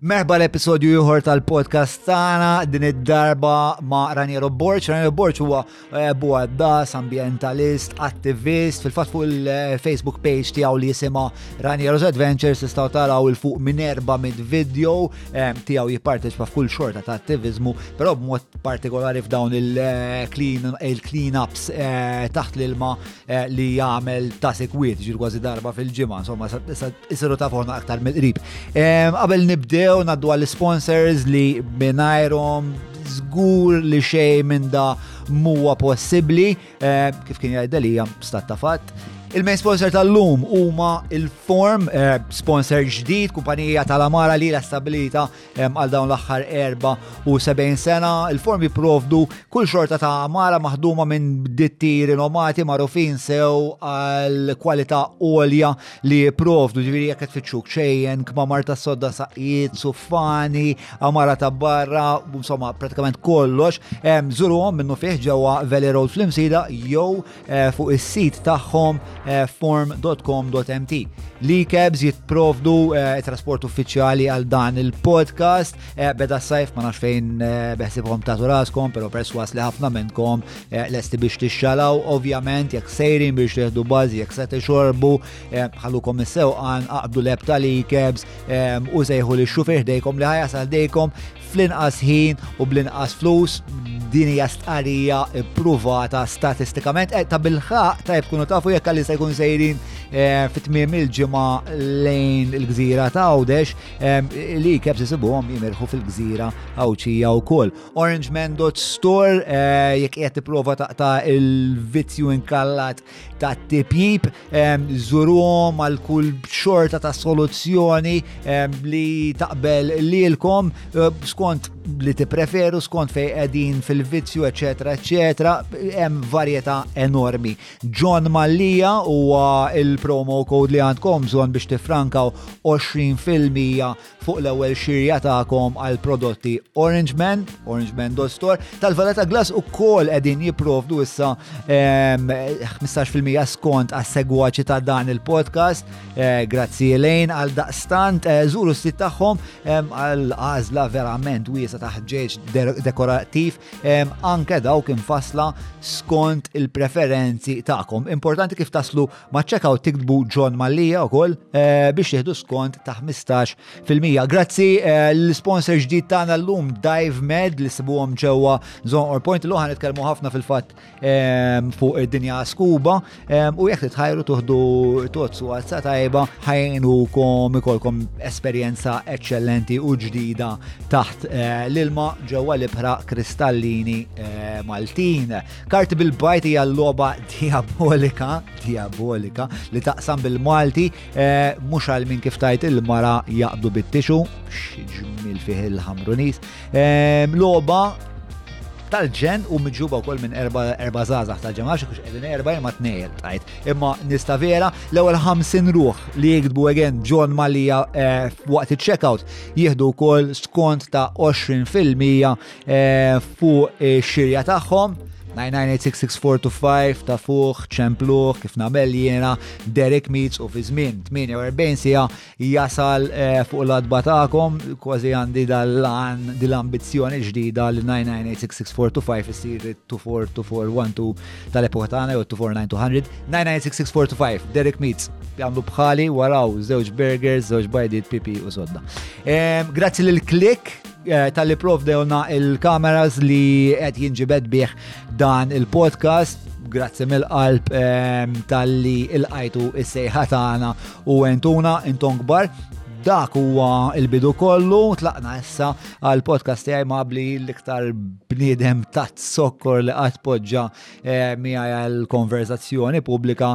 Merħba l-episodju ieħor tal-podcast tagħna din id-darba ma' Raniero Borċ. Raniero Borċ huwa eh, buaddas, ambientalist, attivist, fil-fatt fuq il-Facebook page tiegħu li jisimha Raniero's Adventures tistgħu taraw il fuq minn erba' mid video eh, tiegħu jipparteċipa f'kull xorta ta' attivizmu, però b'mod partikolari f'dawn il-clean eh, ups taħt l-ilma Eh, li jagħmel ta' sekwiet, ġir kważi darba fil-ġimgħa, insomma, isiru ta' forna aktar mill-qrib. Qabel nibdew naddu għall-sponsors li mingħajrhom żgur li xejn minn da muwa possibbli, eh, kif kien jgħidha li stat ta' fatt. Il-main sponsor tal-lum huma il-Form, eh, sponsor ġdid, kumpanija tal-Amara li l-istabilita għal dawn l-aħħar 74 sena. Il-form jipprovdu kull xorta ta' mara maħduma minn ditti rinomati magħrufin sew għal kwalità għolja li jipprovdu ġifieri jekk qed tfittxu ċejjen, kmamar ta' sodda saqijiet, suffani, amara ta' barra, insomma pratikament kollox, żuruhom minnu fih ġewwa Valley Road fl-Imsida jew Eh, fuq is-sit tagħhom eh, form.com.mt. Li cabs jitprovdu eh, trasport uffiċjali għal dan il-podcast. Beda s-sajf ma nafx fejn beħsibhom ta' turaskom, pero perswas li ħafna minnkom lesti biex tixxalaw, ovvjament jekk sejrin biex teħdu bażi jekk se tixorbu, ħallukom is-sewqan aqbdu leb tal-ikebs u sejħu li xufir dejkom li ħajasal dejkom fl-inqas ħin u bl-inqas flus din hija stqarrija ppruvata statistikament eh, ta' bil-ħaq ta' jkunu tafu jekk għalli se jkun sejrin eh, fit-tmiem il-ġimgħa lejn il-gżira ta' Għawdex eh, li kif se sibuhom jimirħu fil-gżira Għawċija wkoll. Orange Man Dot Store jekk qed tipprova taqta' il-vizzju inkallat ta' tipjib Żuruhom għal kull xorta ta' soluzzjoni li taqbel lilkom eh, skont li tippreferu skont fej qegħdin fil-vizzju, eċetera, eċetera, hemm varjetà enormi. John Mallija huwa il-promo code li għandkom bżonn biex tifrankaw 20% fuq l-ewwel xirja tagħkom għal prodotti Orange Man, Orange Man Dot Store, tal-Valletta Glass u kol edin jiprovdu issa 15% skont għas segwaċi ta' dan il-podcast. Eh, grazzi lejn għal daqstant, eh, zuru s-sit tagħhom għal għażla verament wiesa ta' ħġeġ dekorattiv anke dawk infasla skont il-preferenzi tagħkom. Importanti kif taslu Ma' checkout tiktbu John Mallia ukoll eh, biex tieħdu skont ta' 15%. Grazzi eh, l-sponsor ġdid tagħna llum Dive Med li sibuhom ġewwa Zon or Point l ħan nitkellmu ħafna fil-fatt eh, fuq id-dinja skuba u jekk titħajru tuħdu tozzu għazza tajba ħajnu kom ikolkom esperjenza eċċellenti u ġdida taħt l-ilma ġewwa l-ibħra kristallini Maltin. Karti bil-bajt hija logħba diabolika, diabolika li taqsam bil-Malti eh, mhux għal min kif tajt il-mara jaqdu bit-tixu, ġmil fih il-ħamrunis. Eh, logħba tal-ġen u miġuba wkoll minn erba' żgħażagħ tal-ġen għax kux qegħdin erba' imma tnejl tajt. Imma nista' vera l-ewwel 50 ruħ li jiktbu again John Malija eh, waqt iċ-checkout jieħdu wkoll skont ta' 20% Eh, fuq eh, xirja tagħhom. 9986645 ta' fuq, ċempluħ, kif namel jena, Derek Meets u fi żmien 48 sija jasal eh, fuq l-adba ta'kom, kważi għandi dal-lan dil-ambizjoni ġdida li 9986645 issir 242412 tal-epoħa tagħna jew 249200. 9986645 Derek Meets jagħmlu bħali waraw żewġ burgers, żewġ bajdiet pipi u sodda. Grazzi lil Klik Eh, tal-li provdewna il-kameras li qed jinġibed bih dan il-podcast. Grazzi mill-qalb ehm, tal-li il-qajtu is-sejħa tagħna u entuna inton kbar dak huwa il-bidu kollu, tlaqna issa għal podcast tiegħi mabli l-iktar bniedem tat sokkor li qatt poġġa eh, miegħi għal konverzazzjoni pubblika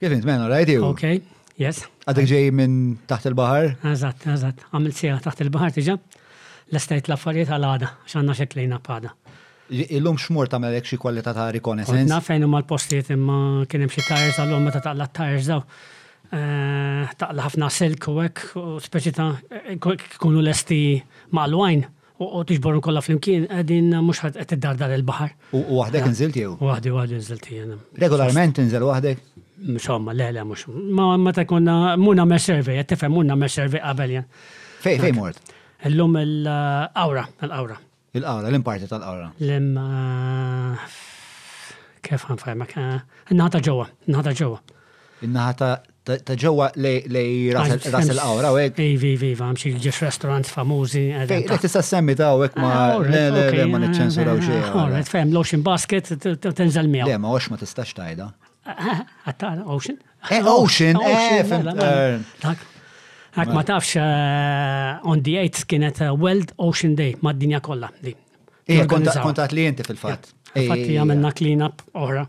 Kif int menu, rajt jew? Ok, yes. Għadek ġej minn taħt il-bahar? Eżatt, eżatt. Għamil sejħa taħt il-bahar tiġa. L-estajt l-affarijiet għal għada, xanna xeklejna bħada. Illum xmur ta' melek xie kwalità ta' reconnaissance? Għadna fejn huma l-postijiet imma kien hemm xi tires għallhom meta taqla tires daw. Eh, taqla ħafna silk u hekk, u speċi ta' eh, kunu lesti maqlwajn. U tiġborhom kollha flimkien qegħdin mhux ħadd qed iddardar il-baħar. U waħdek inżilt jew? Waħdi waħdi inżilt jiena. Regolarment inżel waħdek? Insomma, le le mhux. Ma meta konna mur nagħmel survey, qed tifhem mur nagħmel survey qabel jien. Fej fej mort? Illum il-qawra, il-qawra. Il-qawra, l-imparti tal-qawra. L-im kif ħanfajmak? Naħta ġewwa, naħta ġewwa. In-naħa ta' ta' ġewwa lej ras il-qawra u hekk. Iva, iva, iva, hemm xi ġiex restaurant famużi. Fejn qed tista' semmi ta' hekk ma ah, le le le ma niċċensuraw ah, xejn. Alright, ah, fem, l-Ocean Basket tenżel miegħu. Le, ma hux ma tistax tajda. Għatta, Ocean? Eh, Ocean, eh, fem. Eh. Għak ma tafx eh, on the 8 kienet eh, World Ocean Day ma' dinja kollha. Ija, kontat li jinti fil-fat. Fatti għamilna clean up oħra.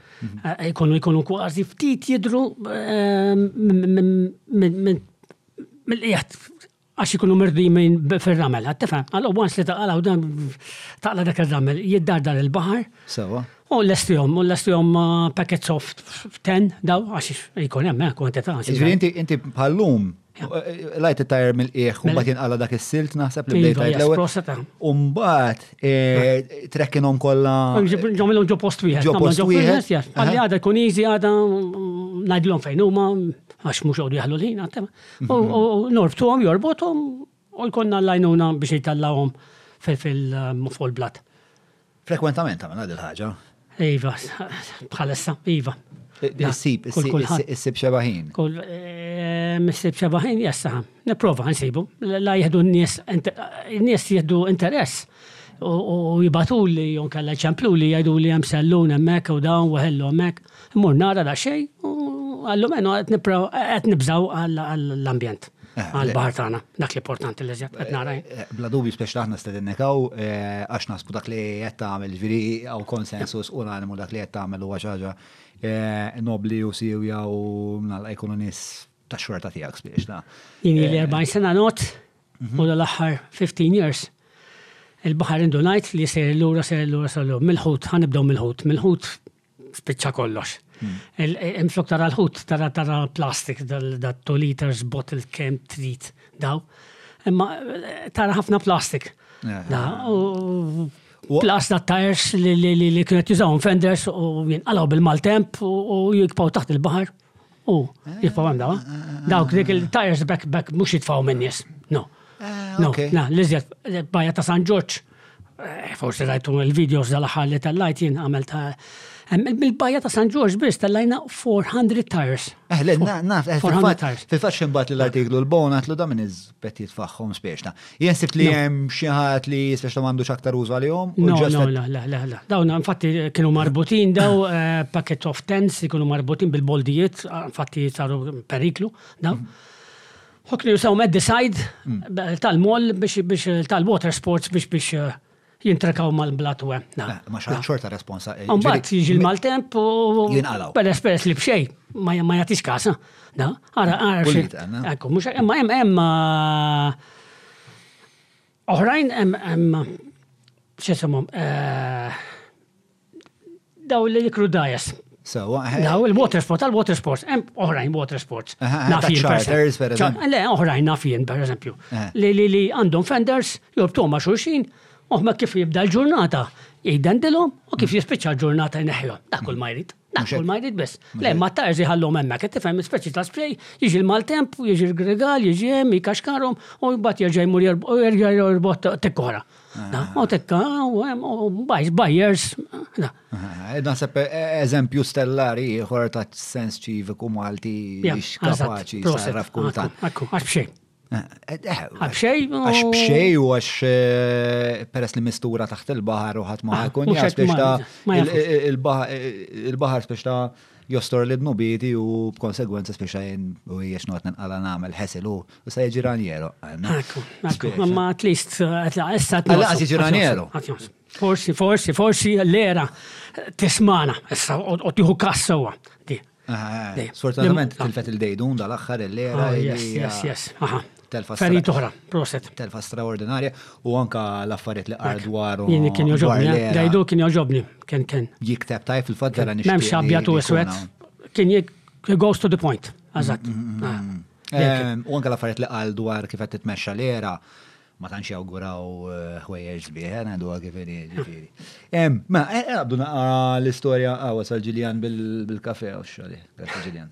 Ikonu jkunu kważi ftit jidru mill-qiegħed għax ikunu merdi minn fir-ramel, għattifem, għallu għans li taqala u dan taqla dak il-ramel, jiddardar il-bahar. Sewa. U l-estijom, u l-estijom uh, packets of ten, daw, għax jkun hemm eh, kwantità. Ġifieri inti bħallum Lajt it-tajer mill-qieħ, u bat jinqala dak is-silt naħseb li bdejt lajt l-ewwel. Umbat, eh, trekkinhom kollha. Ġomilhom ġo post wieħed. Ġo post wieħed. Għalli għada kun iżi għada ngħidlhom fejn huma għax mhux għodu jaħlu l-ħin għatem. U norbtuhom, jorbothom U jkollna l-għajnuna biex jitellgħuhom fuq il-blat. Frekwentament tagħmilha din il-ħaġa? Iva, bħalissa, iva. Issib, issib xebaħin. Issib xebaħin, jessa. Nipprova nsibu. La jieħdu n-nies, n-nies jieħdu interess u jibatu li jonkella ċemplu li jgħidu li hemm sellun hemmhekk u dawn u ħellu hemmhekk. Mur nara da xej, u għallu menu għet nibżaw għall-ambjent, eh, għall-bahar tagħna, dak li portanti li zjat għet nara. Eh, eh, bla dubi speċ taħna stedennekaw, għax nasbu dak li għet għamil ġviri għaw konsensus u nanimu dak li għet għamil u għaxħaġa nobli u siwja u mnalla jkunu nis ta' xorta tijak spiex ta' Jini l-40 sena not, mhm. u l-axħar 15 years, il-bahar indunajt li ser l-lura, ser l-lura, ser l-lura, mil-ħut, ħanibdow mil-ħut, mil-ħut spiċċa kollox. Imflok tara l-ħut, tara tara plastik, da 2 liters bottle kem trit daw. Imma tara ħafna plastik. Plas da tires li kienet jużawhom fenders u jinqalaw bil-maltemp u jikpaw taħt il-bahar. U jitfaw għanda, dawk dik il-tires back back mux jitfaw minn nis. No. Ah, no, na, li zjed, bajja ta' San Ġorġ, eh, forse rajtu il-videos dal-ħar li tal-lajt jien għamel ta' Bil-bajja ta' San Ġorġ biss tal-lajna 400 tires. Eh, le, naf, eh, fil-faċ bat l-artiklu l-bona tlu da minn iż Petit faħħom speċta. Jien sibt li hemm xi ħadd li speċta m'għandux aktar użu għalihom. No, no, la, la, la, la. Dawn infatti kienu marbutin daw eh, packet of tents li kienu marbutin bil-boldijiet, infatti saru periklu daw. Mhm. Hokni jusaw med decide mm. tal-mall biex tal-water sports biex biex eh, jintrekaw mal-blat we. Ma xaħat xorta responsa. Eh, Umbat, jiġi l-maltemp u. Jinqalaw. Peress, peress li bxej, ma jatix kasa. Da, għara, għara. Kullit għanna. Ekku, mux, emma, emma, emma. Oħrajn, emma, xesamom, eh, Daw li jikru dajes. Sewa. Daw il-water sports, għal water sports, hemm oħrajn water sports. Nafin charters, per eżempju. Le, oħrajn nafin, per eżempju. Li li li għandhom fenders, jorbtu ma' xulxin, uħma kif jibda l-ġurnata, jijdendilhom u kif jispiċċa l-ġurnata jneħħilhom. Dak kull ma jrid. Dak kull ma jrid biss. Le, ma tires jħallhom hemmhekk, qed tifhem speċi ta' sprej, jiġi l-maltemp, jiġi l-gregal, jiġi hemm, jikaxkarhom u mbagħad jerġa' jmur jorbot tikkoħra. U tekka, bajs, bajers. Naħseb e- e- eżempju stellari ieħor ta' sens ċiviku Malti biex kapaċi sarraf kultant. Akku, għax bxej. Eh, eh, eh, għax bxej. Għax bxej u għax peress li mistura taħt il-bahar u ħat ma ah, jkun jgħax biex ta' il-bahar biex ta' Jostor li dnubieti u b'konsegwenza spiċċa jien u jiex noqgħod ninqala nagħmel ħesil u sa jiġi ranjeru. Ekku, ekku, imma at least issa t Laqas jiġi ranjeru. Forsi, forsi, forsi l-era tismana, issa u tieħu kas sewwa. Sfortunatament tilfet il-dejdun dal-aħħar il-era. Oh, yes, yes, yes. telfa Affarijiet oħra, proset. Telfa straordinarja u anka l-affarijiet li qar dwaru. Jien kien joġobni, eh? għajdu kien joġobni, kien kien. Jikteb tajf il-fatt vera nixtieq. M'hemmx abjad u iswed. Kien jek goes to the point, għażat. Mm, mm, ah. mm, ehm, u anka l-affarijiet li qal dwar kif qed titmexxa l-era ma tantx jawguraw eh, ħwejjeġ sbieħ, eh, għandu kif ġifieri. Ehm, ma, għabdu eh, naqra l-istorja għawa sal-Ġiljan bil-kafe u xogħli. Grazie Ġiljan.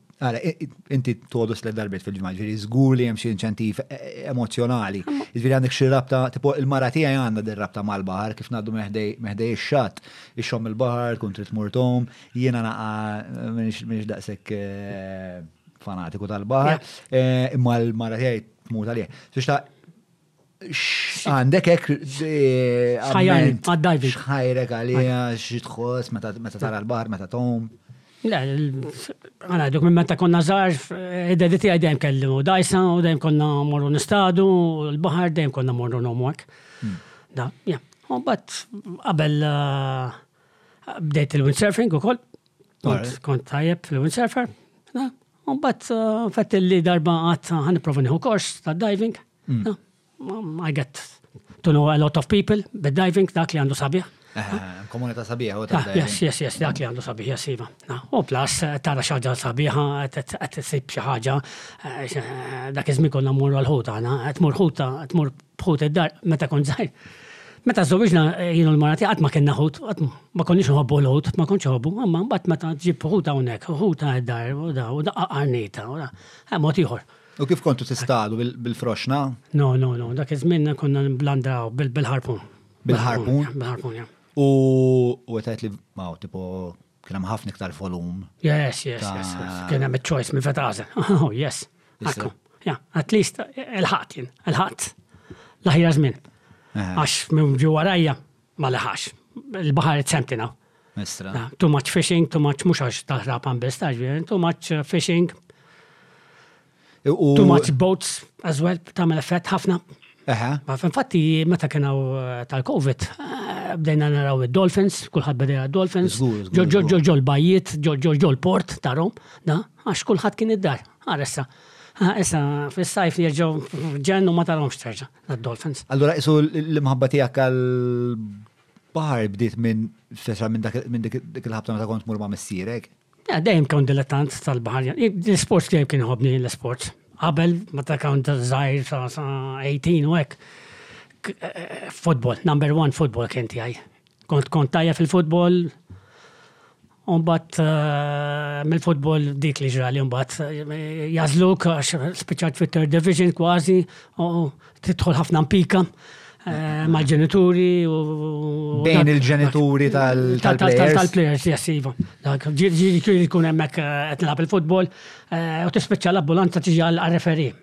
Għara, inti todu s darbiet fil-ġimgħa, ġifieri żgur li hemm xi inċentiv e- e- emozjonali. Ġifieri għandek xi rabta, tipo il-mara tiegħi għandha din rabta mal-baħar kif ngħaddu meħdej ix-xatt, ixxomm il-baħar, tkun trid tmur tom, jiena naqa' m'iniex daqshekk e, fanatiku tal-baħar, imma l-mara tiegħi tmut għalih. Tista' Għandek ek. Xħajrek għaddajvi. Xħajrek għalija xitħos meta tara l-bar, meta tom. Le, għana duk minn meta konna zaħar, id-dedi tijaj dajem kellu dajsa, u dajem konna morru nistadu, l-bahar dajem konna morru nomwek. Hmm. Da, ja. U bat, qabel uh, bdejt il-windsurfing u koll, kont tajjeb fil-windsurfer, u bat uh, fett li darba għat għan prova nieħu kors ta' diving. Hmm. Um, I get to know a lot of people, bid diving, dak li għandu sabiħ. Eh, komunità sabiħa u ta' ah, Yes, yes, yes, dak li għandu sabiħ jassiva. Iva. U plus, eh, tara xaġa sabiħa, għet t-sib xaħġa, eh, dak iżmi konna mmur għal-ħuta, għet mur ħuta, għet mur bħut id-dar, meta kon zaħir. Meta zowiġna jien l-marati għat ma kena ħut, għat ma konniex nħobbu l-ħut, ma konniex nħobbu, għamma bat meta ġib ħuta unnek, ħuta id-dar, u da, u da, għarnita, u da, għamot iħor. U kif kontu tistalu bil-froxna? No, no, no, dak iż-żmien konna nblandaw bil-ħarpun. Bil-ħarpun? Bil-ħarpun, ja. U għetajt li, ma, tipo, kien hemm ħafna iktar volum. Yes, yes, yes. Kien hemm choice minn feta għażel. Oh, yes. Akku. Ja, at least il-ħadd jien, il-ħadd. L-aħjar żmien. Għax minn ġewwa rajja, Ma laħax. Il-baħar it's empty now. Mistra. Ah, too much fishing, too much mhux għax taħrab għan biss, too much uh, fishing. Too much boats as well, tagħmel effett ħafna. Eħe. Infatti, meta kena uh, tal-Covid, uh, bdejna naraw il-Dolphins, kullħat bdejna Dolphins, ġo l-bajiet, ġo l-port tarom, da, għax kullħat kien id-dar, għaressa. Issa, fil-sajf jirġaw ġennu ma taromx terġa. Għad-Dolphins. Allura isu l-imħabba tiegħek għal baħar bdiet minn fesa minn dik il-ħabta meta kont mur ma' missierek? Eh, dejjem kont dilettant tal-baħar. L-sports dejjem kien ħobni l-sports. Qabel meta kont żgħir sa 18 u hekk. Eh, football, number one football kien tiegħi. Kont kont tajja fil-football, Umbat mill-futbol dik li ġrali, umbat jazluk għax spiċat fit third division kważi, u titħol ħafna mpika eh, mal-ġenituri u. Bejn il-ġenituri tal-players. Tal-players, jessiva. Dak, ġiri kun emmek etnilab eh, il-futbol, eh, u tispiċa l-ambulanza tiġi għal-referi.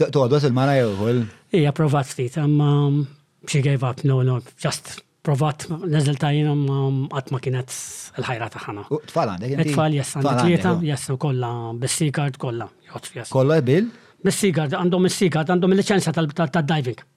Toqgħod il-mara jew ukoll? Ija provat ftit, imma she gave up, no, no, just provat, neżel tajjina ma qatt ma kienet il-ħajra taħħana. Tfal għandek? Tfal jess għandek tlieta, jess kollha bis-sigard kollha. Kollha bil? Bis-sigard, għandhom is-sigard, għandhom il-liċenzja tal-diving.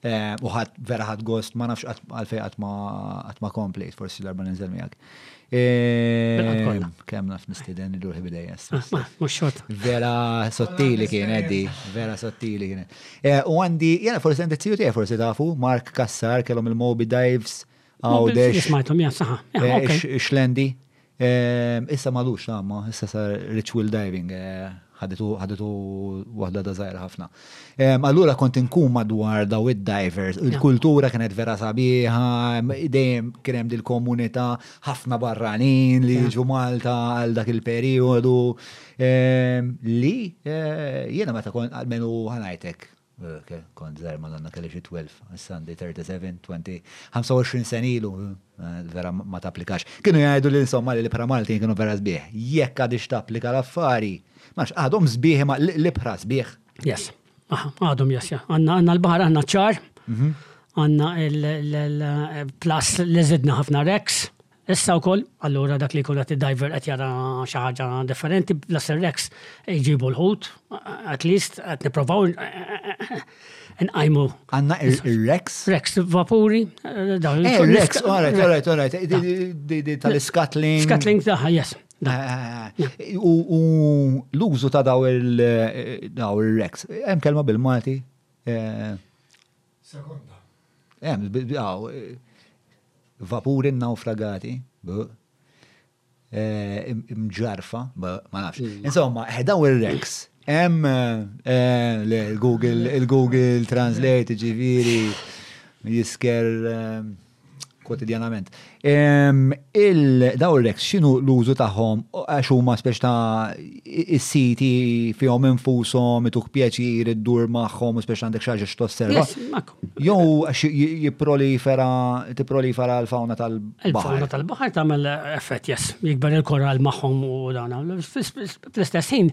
U ħadd vera ħadd gost ma nafx għalfej qatt ma qatt ma komplejt forsi darba ninżel miegħek. Kemm naf nistieden ruħi bidejja. Mhux xort. Vera sottili kien Eddi, vera sottili kien. U għandi, jena forsi għandi t-tiju tiegħi forsi tafu, Mark Kassar kellhom il-Moby Dives għawdex. Smajtom, ja, saħa. Xlendi. Issa m'għadux tama, issa sar rich will diving, ħadetu waħda da żgħira ħafna. Allura kont inkun madwar daw id-divers, il-kultura kienet vera sabiħa, dejjem kien hemm dil-komunità ħafna barranin li jiġu Malta għal dak il-perjodu. Li jiena meta kont, almenu ħa ngħidlek, Kont żgħir Madonna kelli xi twelve, issa għandi thirty seven, twenty, ħamsa u għoxrin sena ilu, vera ma tapplikax. Kienu jgħidu li insomma li l-ibħra Maltin kienu vera sbieħ. Jekk għadhiex tapplika l-affari, ma nafx, għadhom sbieħ imma l-ibħra sbieħ? Yes. Aha, għadhom yes, yeah. Għandna l-baħar, għandna ċar, għandna il-plus li żidna ħafna reks, Issa wkoll, allura dak li jkun qed idajver qed jara xi ħaġa differenti, bla Sir-Rex jġibu l-ħut, at least qed nipprovaw inqajmu. Għandna ir-Rex? Rex, vapuri. Rex, all right, all right, all right. Tal-scuttling. Scuttling, daħħa, yes. U l-użu ta' daw il-Rex, hemm kelma bil-Malti? Sekonda. Hemm, hawn, vapuri nnawfragati, mġarfa, ma nafx. Mm. Insomma, eh, daw ir-reks. Hemm eh, l-Google, il-Google Translate, ġifieri, jisker eh, Kwotidjanament. Daw il-reks x'inhu l-użu tagħhom għax huma speċ ta' is-siti fihom infushom ituk pjaċir iddur magħhom u speċ għandek xi ħaġa x'tosserva. Jew għax jipprolifera tipprolifera l-fawna tal-baħar. Il-fawna tal-baħar tagħmel effett jes, jikber il-korall magħhom u dan. Fl-istess ħin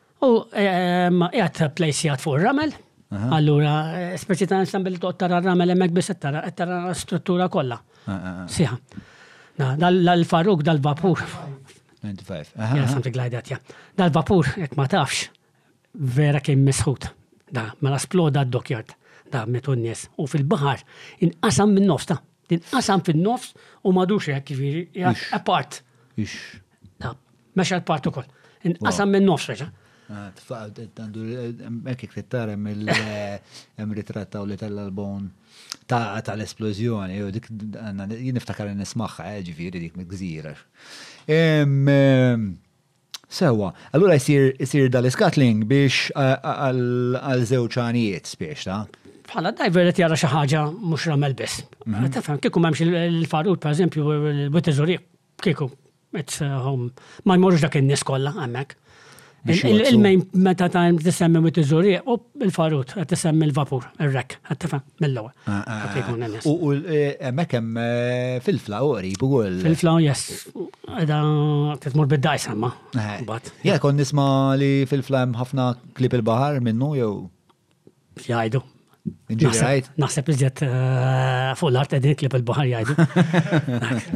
U qiegħed ta' plej sigħat fuq ir-ramel. Allura, speċi ta' nistan billi toqgħod tara r-ramel hemmhekk biss qed tara qed tara struttura kollha. Siħa. Dal-farruk dal-vapur. 25. Yeah, something like that, yeah. Dal-vapur, jekk ma tafx, vera kien misħut. Da, mela sploda d-dokjart. Da, metu n-nies. U fil-baħar, inqasam minn nofs, ta' inqasam fin-nofs u madux hekk, jiġifieri, apart. Ix. Mexa l-part ukoll. Inqasam minn nofs reġa'. Ah, għandu ekk tittara hemm ritratt li tal-album ta' tal-esplużjoni, u dik jien niftakar nismaħħa, eh, ġifieri dik mill-gżira. Sewa, allura jsir dal-iskatling biex għal żewġ għanijiet spiex ta' bħala diver qed jara xi ħaġa mhux ramel biss. Mhm. Tifhem kieku m'hemmx il-farqut pereżempju l-witiżuri Kieku, um, ma jmorrux dak in-nies kollha hemmhekk. Il-main meta ta' tisemmi mit iżuri u il-farut qed tisemmi l-vapur, ir-rek, qed tifhem mill-ewwel. Ah, ah, ah. U eh, hemmhekk hemm eh, fil-fla u qrib ukoll. Fil-fla jes, qiegħda titmur bid-daj semma. Eh. Jekk kon nisma' li fil-fla hemm ħafna klip il-baħar minnu jew Jgħidu. Naħseb iżjed eh, fuq l-art edin klib il-bahar jgħidu.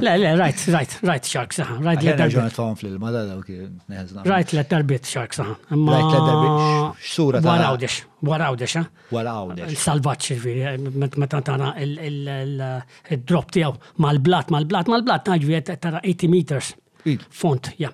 Le, le, rajt, rajt, rajt shark saħan. Rajt le darbit. Tom fl-ilma da dawk Rajt le darbit shark saħan. Rajt le darbit. Xsura ta' Warawdex, warawdex, ha? Eh? Warawdex. Salvaċ, ġviri, eh, meta tara il-drop tiegħu mal-blat, mal-blat, mal-blat, ġviri, tara 80 meters. Font, ja.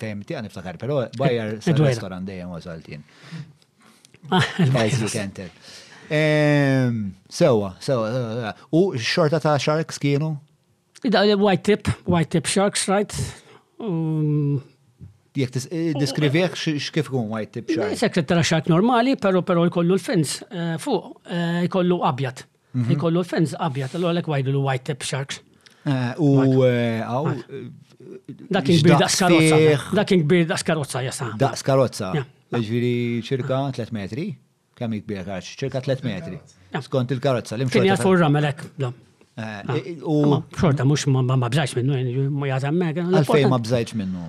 Fejm tiegħi niftakar, però bajjar eh, eh, restaurant dejjem wasalt jien. Ah, As you can tell. Ehm, sewa, sewa. Eh, u xorta ta' sharks kienu? Da, white tip, white tip sharks, right? Um, Jek diskrivieħ xkif kun white tip shark? Sekret tara shark normali, pero pero jkollu l-fins fuq, jkollu abjad. Mhm. Ikollu l-fens abjad, l għalek wajdu l-white tip sharks. Eh, u eh, għaw. Dak kbir daqs karozza. Dak kbir daqs karozza jasa. Daqs karozza. Ġviri ċirka 3 metri. Kemm kbir karċ? Ċirka 3 metri. Skont il-karozza. Kien jgħat fuq ramelek. Eh, u. Xorta, mux ma bżajx minnu, ma jgħazem mega. Għalfej ma bżajx minnu.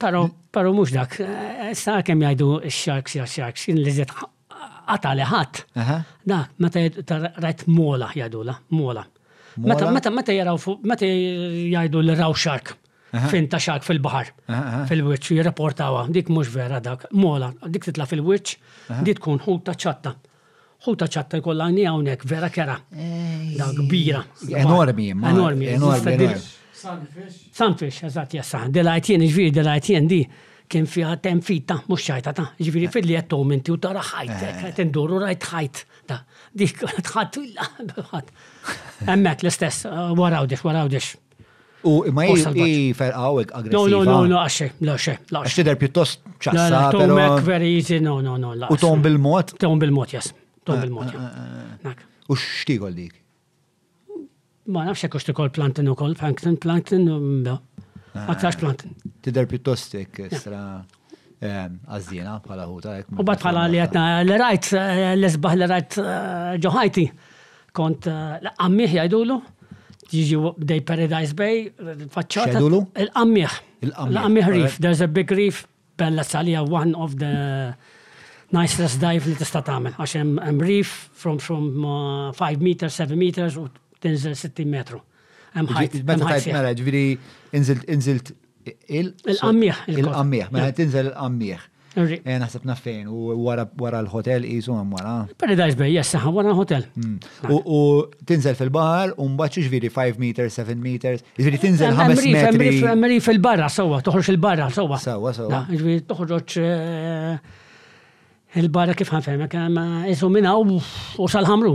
Pero, pero mux dak, sa' kem jajdu sharks ja sharks, jien li zed għata li ħat. Da, meta rajt mola jajdu la, mola. Meta, meta, meta jaraw, meta jajdu li raw shark, fin ta' shark fil-bahar, fil-witch, jirrapportawa, dik mux vera dak, mola, dik titla fil-witch, dik tkun ħut ta' ċatta. Ħuta ċatta jkollha għajnija hawnhekk vera kera. Da kbira. Enormi, enormi. Enormi. Sunfish. Sunfish, eżatt, jessa. Delajt jien, ġviri delajt jien di kien fiha tem fita, mhux ċajta ta' ġviri fil-li qed tom inti u tara ħajt, eh. qed induru rajt ħajt ta' dik tħadd ħadd. Hemmhekk l-istess, warawdex, warawdex. U imma hi ferqa u aggressiva. No, no, no, għaxe, la xe, la xe. Tider pjuttost ċassa. Tom Mac, very easy, no, no, no. U Tom bil-mod? Tom bil-mod, jas. Tom eh, bil-mod, eh, eh, U xtiegol dik? Ma nafx jekk xtikol plantin u kol, plankton, plankton, da. Ma tax plantin. Tider pjuttost ek stra għazdina bħala hu ta' U bat bħala li għatna l-rajt, l-esbaħ l-rajt ġoħajti. Kont l-qammieħ jgħidulu, jiġi bdej Paradise Bay, faċċata. Jgħidulu? Il-qammieħ. Il-qammieħ reef, there's a big reef, bella salija one of the nicest dive li tista' tagħmel, għax hemm reef from 5 meters, 7 meters u tinżel 60 metru. Hemm ħajt. Meta tajt mela ġifieri inżilt inżilt il-qammieħ. Il-qammieħ, mela tinżel il-qammieħ. Eh, naħseb naffejn u wara l-hotel qisu hemm wara. Paradise Bay, jessa, wara l-hotel. Mm. U tinżel fil-baħar u mbagħad ġifieri 5 meters, 7 meters, ġifieri tinżel 5 metri. Emmeri fil-barra sewwa, toħroġ il-barra sewwa. Sewwa, sewwa. Ġifieri toħroġ eh, il-barra kif ħanfehmek, eh, isu minna u sal-ħamru.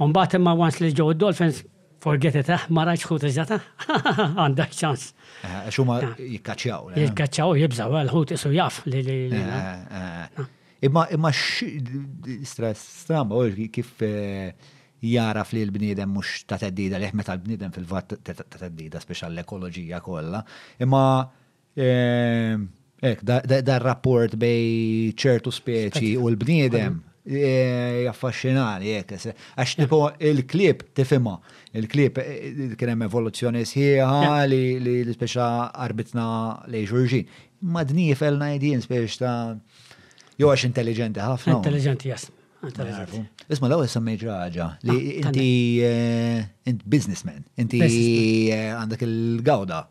U mbagħad imma once li ġew id-Dolphins, forget it, eh, ma rajtx ħut iżda ta' għandha ċans. Eh, għax huma ah. jikkaċċjaw. Eh. Jikkaċċjaw jibżaw, eh, l-ħut isu jaf li li. Ah. Imma imma stramba kif jaraf li l-bniedem mhux ta' teddida li meta l-bniedem fil-vat ta' teddida speċjal l-ekoloġija kollha. Imma Ek, dar rapport bej ċertu speċi u l-bniedem eh, jaffaxxinani, ek, għax tipo il-klib tifima, il-klib eh, kien hemm evoluzzjoni sħiħa li l-speċa arbitna li xurxin. Madni fel najdin speċ ta' jew għax intelligenti ħafna. Intelligenti, jas. Isma l-ewwel semmejt ħaġa li ah, inti eh, int businessman, inti għandek il-gawda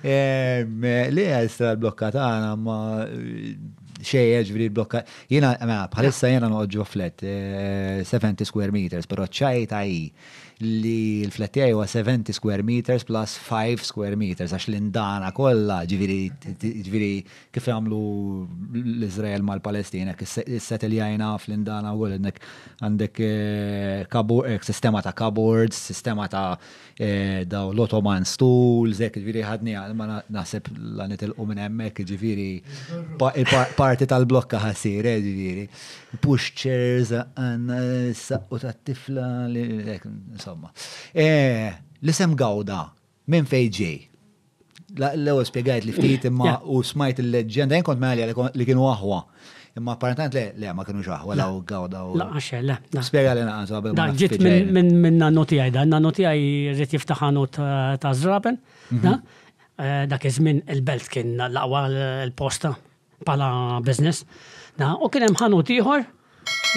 Li għajstra l-blokka tagħna ma xejja ġviri blokka. Jena, ma, mela, bħalissa jena noqġu flet 70 eh, square meters, pero ċajta hi li l-flet tiegħi huwa 70 square meters plus 5 square meters, għax l-indana kollha ġviri, ġviri kif jagħmlu l-Izrael mal-Palestina, is-setel jajna fl-indana u għandek eh, sistema ta' cupboards, sistema ta' Eh, daw l-Ottoman stool, zek ġviri ħadni ma naħseb la nitilqu minn hemmhekk ġviri parti tal-blokka ħassir, eh, ġviri. Push chairs għanna saqqu ta' tifla li insomma. Eh, l-isem gawda minn fejġej. L-ewwel spjegajt li ftit imma u smajt il-leġġenda, jien kont mali li kienu aħwa. Imma apparentament le, le, ma kienu xaħwa, la u gawda u. Laqaxe, le. Spiega li naqas għabel. Dan ġit minn nannu tijaj, dan nannu tijaj rrit jiftaħanu ta' zraben. Mhm. Eh, dak iż-żmien il-belt kien laqwa l-posta. bħala business. U kien hemm ħanut ieħor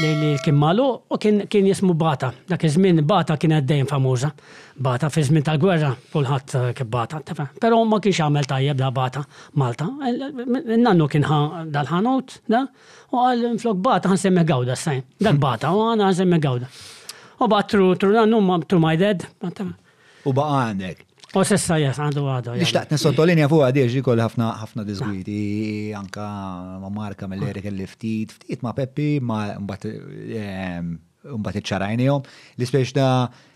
li kien magħluq u kien jismu Bata. Dak iż-żmien Bata kienet dejjem famuża. Bata fi żmien tal-gwerra kulħadd kif Bata. Però ma kienx għamel tajjeb la Bata Malta. Nannu kien ħa dal-ħanut u qal flok Bata ħa nsemmih Gawda issa jien. Dak Bata u għana nsemmih Gawda. U bagħat through nannu, through my dad, u baqa' għandek. U sissa jas għandu għadu. Nishtaqt nisottolinja fuq għadiex li kolli ħafna ħafna disgwiti anka ma' Marka mill-eri kelli ftit, ftit ma' Peppi, ma' mbagħad ehm, iċċarajnihom. L-ispeċ ta'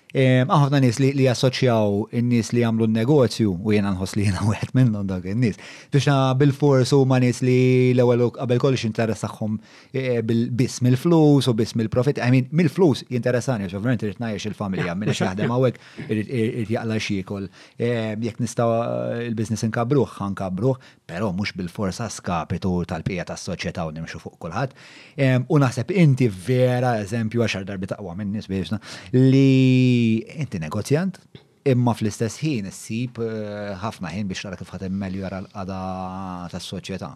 ehm, ħafna nies li jassoċjaw in-nies li jagħmlu n-negozju u jiena nħoss li jiena wieħed minnhom dak in-nies. Biex bil-fors huma nies li l-ewwel qabel kollox jinteressahom Eh, biss mill-flus u biss mill-profit. I mean, mill-flus jinteressani, għax ovvjament irrit ngħix il-familja, minn jaħdem għawek, irrit jaqla xiekol. Eh, jekk nistaw eh, il-biznis nkabruħ, nkabruħ, pero mhux bil-forsa skapitu tal-pija tas-soċjetà u nimxu fuq kulħadd. U naħseb inti vera eżempju għaxar darbi taqwa minn nies biex li inti negozjant, imma fl-istess ħin issib ħafna ħin biex tara kif ħatem meglju għal qada tas-soċjetà.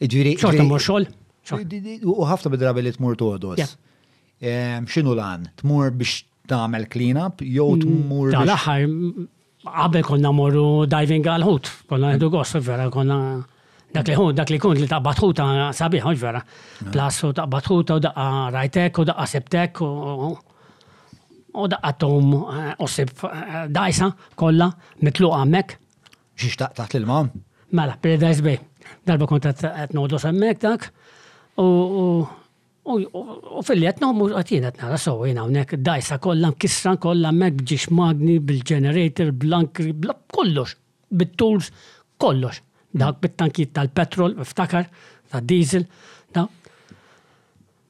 Ġiri. Xorta mor xol? U ħafna bidrabi li tmur todos. Xinu lan? Tmur biex tagħmel clean up jew mm, tmur. Tal-aħħar qabel konna morru diving għal ħut, konna għedu gost, vera konna dak li dak li kunt li taqbad ħuta sabiħ, vera. Mm. Plus u taqbad ħuta u daqqa rajtek u daqqa sebtek u daqqa tom eh, u sib eh, dajsa kolla mitluqa mek. Xi xtaqt taħt l-ilma? Mela, Paradise Bay. Darba kont qed noqgħodu semmek dak u u fil-li qed noqmu qed jien qed nara sew jien hawnhekk dajsa kollha mkissra kollha hemmhekk b'ġiex magni, bil-generator, bl-ankri, kollox, bit-tools, kollox. Dak bit-tankijiet tal-petrol, iftakar, tad-diesel,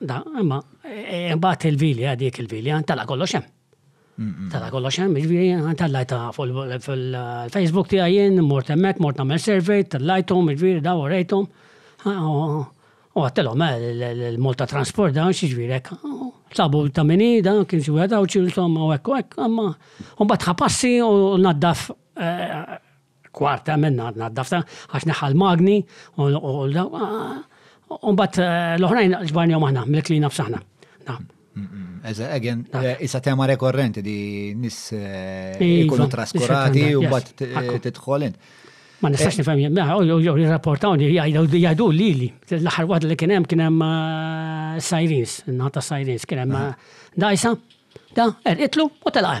Da, imma, eh, imbagħad il-vilja, dik il-vilja, tala kollox hemm. Tala kollox hemm, jiġifieri tallajta fil-Facebook tiegħi jien, mort hemmhekk, mort nagħmel survey, tallajthom, jiġifieri daw rejthom. U għattilhom eh, l-Malta Transport dawn xiġifieri hekk. Sabu ta' minni dan kien xi wieħed għawċ insomma u hekk u hekk, imma mbagħad ħapassi u naddaf eh, Kwart, għamilna għadna d-dafta, għax neħal magni, u mbagħad eh, l-oħrajn ġbarni għom aħna, mill-klina b'saħna. Eża, again, eh, isa tema rekorrenti di nis eh, iva, ikunu traskurati u bat titħolin. Ma nistax nifhem jien, jew jirrapportawni jgħidu lili. L-aħħar waħda li kien hemm kien hemm sirens, nata sirens kien hemm dajsa, da erqitlu u telqa'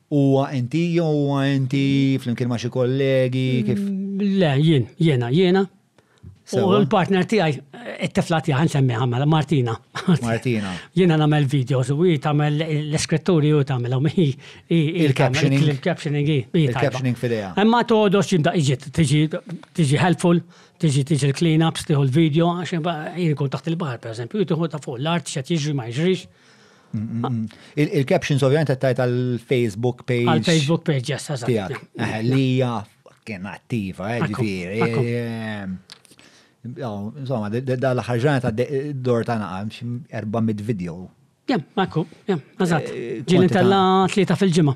Huwa inti jew huwa inti flimkien ma' xi kollegi kif? Le, jien, jiena, jiena. U l-partner tiegħi, it-tifla tiegħi nsemmiha mela, Martina. Martina. Jiena nagħmel videos u hi tagħmel l-iskritturi u tagħmilhom hi. Il-captioning. Il-captioning hi. Il-captioning f'idejha. Imma togħodhos xi daqqiet, tiġi helpful, tiġi tiġi l-cleanups, tieħu l-video għax jien inkun taħt il-baħar pereżempju, hi tieħu ta' fuq l-art x'qed jiġri ma jiġrix. Il-captions ovvjament qed tajt għall-Facebook page. Għall-Facebook page, yes, eżatt. Eh, li hija kien attiva, eh, ġifieri. Eh, insomma, da l-aħħar ġranet għad-dor ta' naqam 400 video. Jem, ekku, jem, eżatt. Ġieli tella tlieta fil-ġimgħa.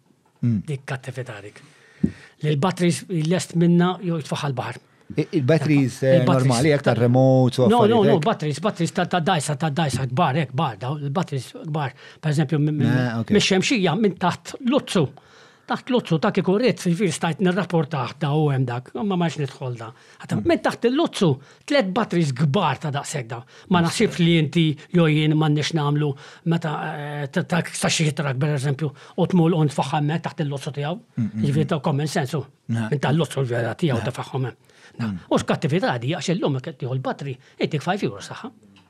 Dik kattività dik. Li l-batteries jillest minna jew jitfaħal baħar. Il-batteries eh, normali, jek ta' remote u No, no, no, batteries, batteries ta' dajsa, ta' dajsa, gbar, ek, gbar, daw, il-batteries gbar, per eżempju, ah, mix-xemxija minn taħt luzzu. Taħt luzzu ta' kiku rrit, ġifir stajt nirrapportaħ da u hemm dak, ma maċ nidħol da. Minn taħt il-luzzu, Tliet batteries kbar ta' daqshekk dawn. Ma naħsibx li inti jew jien m'għandniex nagħmlu meta ta' xi ħitrak pereżempju u tmur u tfaħħam hekk taħt il-lozzo tiegħu. Jiġifieri ta' common sense hu. Int tal-lozzo l-vera tiegħu tfaħħam hemm. U x'kattività di għax illum jekk tieħu l-battery jtik 5 euros tagħha.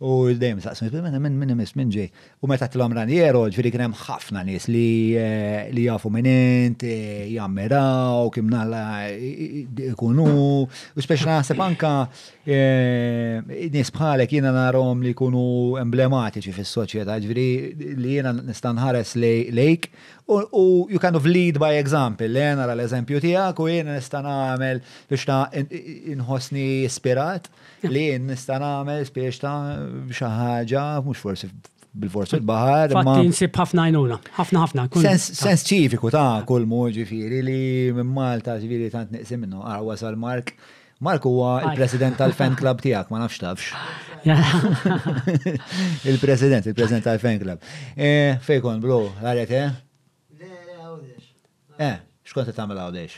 U dejjem saqsni, minn min imiss, minn ġej. U meta tilhom Raniero, ġifieri kien hemm ħafna nies li eh, jafu minn int, eh, jammiraw, kim nalla ikunu, u speċi naħseb anka eh, nies bħalek jiena narhom li jkunu emblematiċi fis-soċjetà, ġifieri li jiena nista' nħares lejk u you kind of lead by example, li nara l-eżempju tiegħek u jiena nista' nagħmel biex ta' inħossni ispirat. li jien nista' nagħmel spiex ta' xi ħaġa mhux forsi bil-forsi il-baħar. Fatt insib ħafna għajnuna, ħafna ħafna. Sens ċiviku ta' kull mu ġifiri li minn Malta ġifiri tant niqsim minnu, għara wasal Mark. Mark huwa il-president tal-fan club tijak, ma nafx tafx. Il-president, il-president tal-fan club. Eh, fejkon, bro, għaret, eh? Le, le, għawdex. Eh, xkont t-tamil għawdex?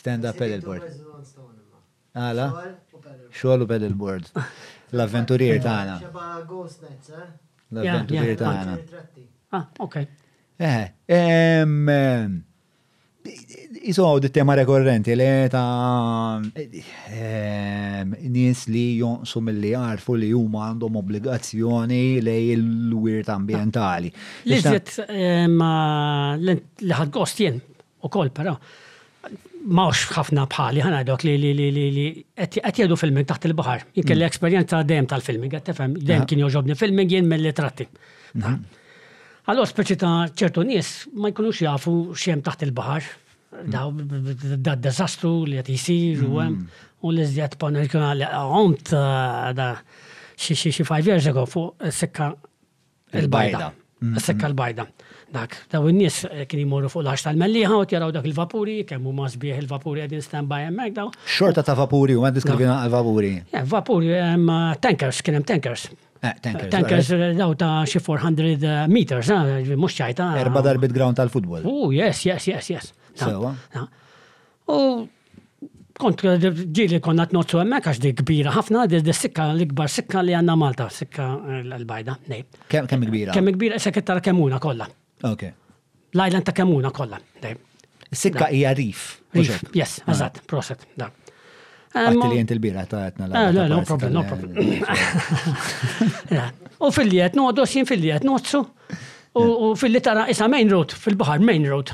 Stand up paddle board. Għala? Xogħol u paddle board. L-avventurier tagħna. Xeba ghost nights, eh? L-avventurier tagħna. Ah, ok. Eh, ehm, Isu għaw dit-tema rekorrenti li ta' ehm, nis li jonqsu mill-li għarfu li huma għandhom obbligazzjoni li l-wirt ambientali. Li zjed ehm, li ħad gost jien ukoll però ma hux ħafna bħali ħa ngħidlok li li li li qed jgħidu filming taħt il-baħar. Jien kelli esperjenza dejjem tal-filming, qed tifhem, dejjem kien joġobni filming jien mill-litratti. Allora speċi ta' ċertu nies ma jkunux jafu x'hemm taħt il-baħar. Da d-deżastru li qed jsir u hemm u li żjed panel kien għomt da xi xi xi five years ago fuq sekka Il-bajda. Mm-hmm. Sekka l-bajda. Dak, daw in-nies eh, kien jmorru fuq l-ħax tal-melliħa u jaraw dak il-vapuri, kemm huma sbieħ il-vapuri qegħdin stand by hemmhekk daw. Xorta ta' vapuri u għandis kif vapuri. Eh, vapuri, eh, tankers, kien hemm tankers. Tankers. Tankers daw ta' xi 400 meters, mhux ċajta. Erba' darbit ground tal-futbol. Oh, yes, yes, yes, yes. Sewa. U kont ġili konna t-nozzu emmek, għax di kbira ħafna, di sikka l-ikbar sikka li għanna Malta, sikka eh, l-bajda, nej. Kem kbira? Kem kbira, sekk tara kemuna kolla. Ok. L-island ta' kemuna kolla, nej. Sikka hija rif. Rif, yes, ah. eżatt, proset, da. Għatti li jent il-bira ta' għetna la. Eh, no problem, no problem. U fil-liet, no, dosin fil-liet, nozzu. U fil-li tara isa main road, fil-bahar main road.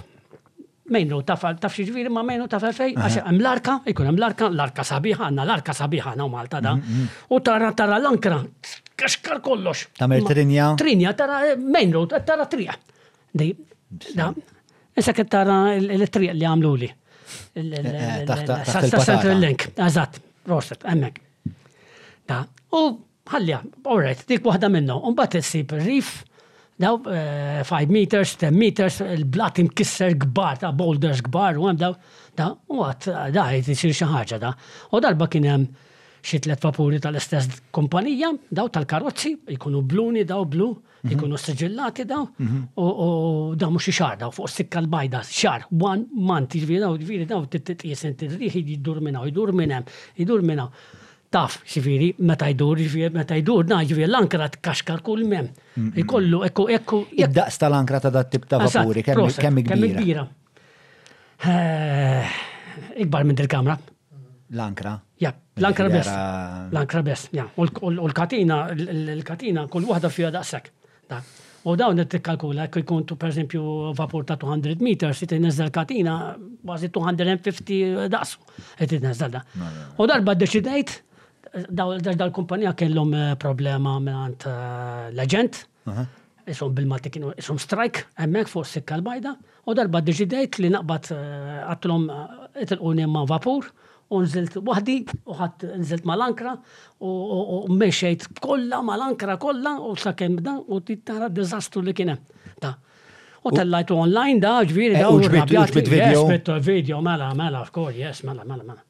Mejnu taf taf xieġviri ma mejnu taf fej, għax hemm l-arka, jkun hemm l-arka, l-arka sabiħa, għandna l-arka sabiħa għandna Malta da. Mm-hmm. U tara tara l-ankra, kaxkar kollox. Tamer trinja. Trinja, tara eh, mejnu, tara trija. Di, da, issa kif tara l-trija li għamlu li. Central Link, eżatt, Roset, emmek. Da, u Bħalja, alright, dik waħda minnhom. U mbagħad issib ir-rif, daw 5 meters, 10 meters, il-blat imkisser kbar ta' boulders kbar u hemm daw. Da, u għad, da, jrid isir xi ħaġa da. U darba kien hemm xi tliet vapuri tal-istess kumpanija, daw tal-karozzi, jkunu bluni daw blu, jkunu siġillati daw, u daw mhux xi xahar daw fuq is-sikka l-bajda, xahar, one month, jiġifieri daw, jiġifieri daw trid titqies inti, ir-riħ jiddur minn hawn, jdur minn hemm, jdur minn hawn. Taf, jiġifieri, meta jdur, jiġifieri, meta jdur, na, jiġifieri, l-ankra tkaxkar kull mem. Ikollu, ekku, ekku. Id-daqs tal-ankra ta' dat tip ta' vapuri, kemm kemm kbira. Eh, ikbar minn dil-kamra. L-ankra? Ja, l-ankra bes. L-ankra bes, ja. U l-katina, l-katina, kull waħda fija daqsek. U dawn qed tikkalkula jekk ikun tu pereżempju vapur ta' 200 meters qed inneżżel katina kważi 250 daqsu qed inneżżel da. U darba ddeċidejt dal-kumpanija kellhom eh, problema minn eh, l-aġent, isom bil-Malti kienu isom strike hemmhekk fuq sikka l-bajda. U darba ddeċidejt li naqbad għadtilhom itilquni ma' vapur u nżilt waħdi u ħadt nżilt mal-ankra u mexejt b'kollha mal-ankra kollha u sakemm dan u tara d-diżastru li kien hemm. Da. U tellajtu online da, ġifieri da. U ġbidt video? Ġbidt video, mela, mela, of course, yes, mela, mela, mela.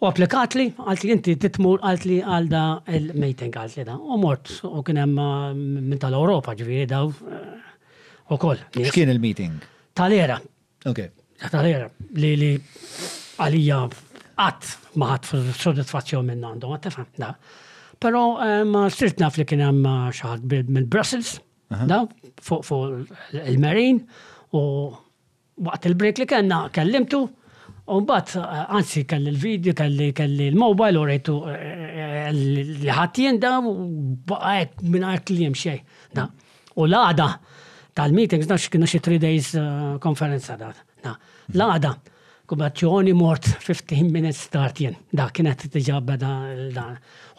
U applikatli, qaltli inti trid tmur qaltli għal da il-meeting qaltli da. U mort u kien hemm minn tal-Ewropa ġifieri daw ukoll. X'kien il-meeting? Tal-era. Ok. Tal-era li li għalija qatt ma ħadd sodisfazzjon minn għandhom, qed tifhem da. Però ma sirt naf li kien hemm xi ħadd mill-Brussels da fuq il-Marine u Waqt il-break li kellna kellimtu u mbagħad anzi kelli l-vidju, kelli kelli l-mobile u rejtu li ħadd jien da baqa' hekk mingħajr kliem xejn da. U l-għada tal-meetings nafx kienu xi three days konferenza da. L-għada kubazzjoni mort fifteen minutes start jien da kienet diġà beda da.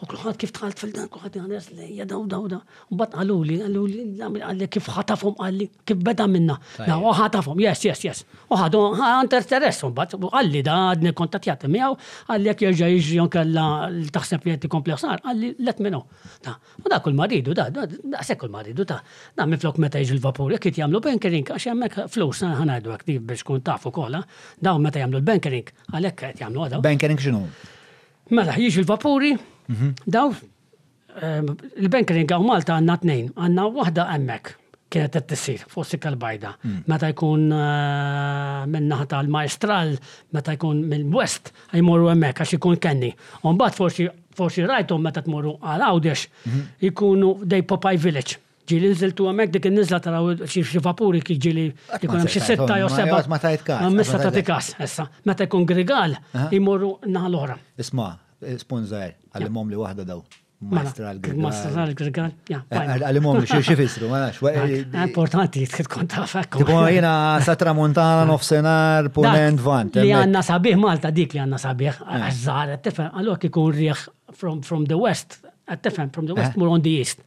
U kulħadd kif dħalt fil-dan kulħadd iħares lejja da u da u da. Mbagħad qaluli qaluli qalli kif ħatafhom qalli. kif beda minna. U ħatafhom, yes, yes, yes. U ħadu għanter teress, bat, għalli da għadni kontatjat miegħu, għalli jekk jerġa' jiġi kella taħseb li qed komplex sar, għalli let minnu. Ta' u da kull maridu, da, da, da se kull maridu ta' da minflok meta jiġi l-vapur, jekk qed jagħmlu bankering għax hemmhekk flus ħanajdu hekk biex kun tafu kollha, daw meta jagħmlu l-bankering għalhekk qed jagħmlu għadaw. Bankering x'inhu? Mela, jiġi l-vapuri, mhm. daw Il-Bank Ring hawn Malta għandna tnejn. Għandna waħda hemmhekk kienet qed tissir fuq Sikka l-Bajda. Meta jkun minn naħa tal-Majstral, meta jkun mill-West, jmorru hemmhekk għax ikun kenny. U mbagħad forsi forsi rajthom meta tmorru għal Għawdex, ikunu they Popeye Village. Ġieli nżiltu hemmhekk dik in-niżla taraw xi vapuri kif ġieli jkun hemm xi sitta jew seba'. Ma tajt każ. Ma mista tagħti każ issa. Meta jkun grigal imorru n-naħa l-oħra. Isma', spunt żgħir, għallimhom li waħda daw. Mastra l-grigal. Mastra l-grigal. Għallimhom li xi fissru, ma nafx. Importanti jitħid kont taf hekk. Tipo jiena sa tramuntana nofsinhar punent vant. Li għandna sabiħ Malta dik li għandna sabiħ għaż-żgħar qed tifhem, allura kikun rieħ from the west, qed tifhem from the west mur on the east.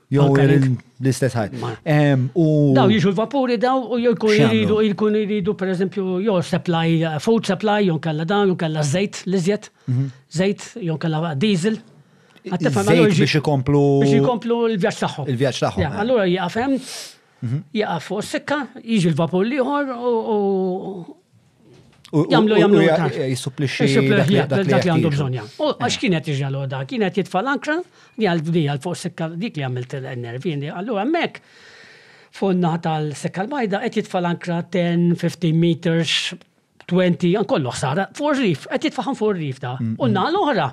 Jew l-istess ħaj. Daw jiġu l-vapuri daw u jkun iridu jkun iridu pereżempju jew supply food supply jew kella dawn jew kella żejt li żjed. Mhm. Żejt jew kella diesel. Żejt biex ikomplu. Biex ikomplu l-vjaġġ tagħhom. Il-vjaġġ tagħhom. Eh. Allura jaqaf hemm mhm. jaqaf fuq sikka, jiġi l-vapur liħor u Jamlu jamlu. Jisupplixxi. Dak li għandu bżonn jagħmel. U għax kien qed jiġi l-għoda, kien qed jitfa' l-ankra, li għal bdi għal fuq sekka dik li għamilt il-nervi, għallu hemmhekk fuq naħa tal-sekka l-bajda qed jitfa' l-ankra 10, 15 meters, 20, kollu ħsara, fuq rif, qed jitfaħħom fuq rif ta' u naħa l-oħra.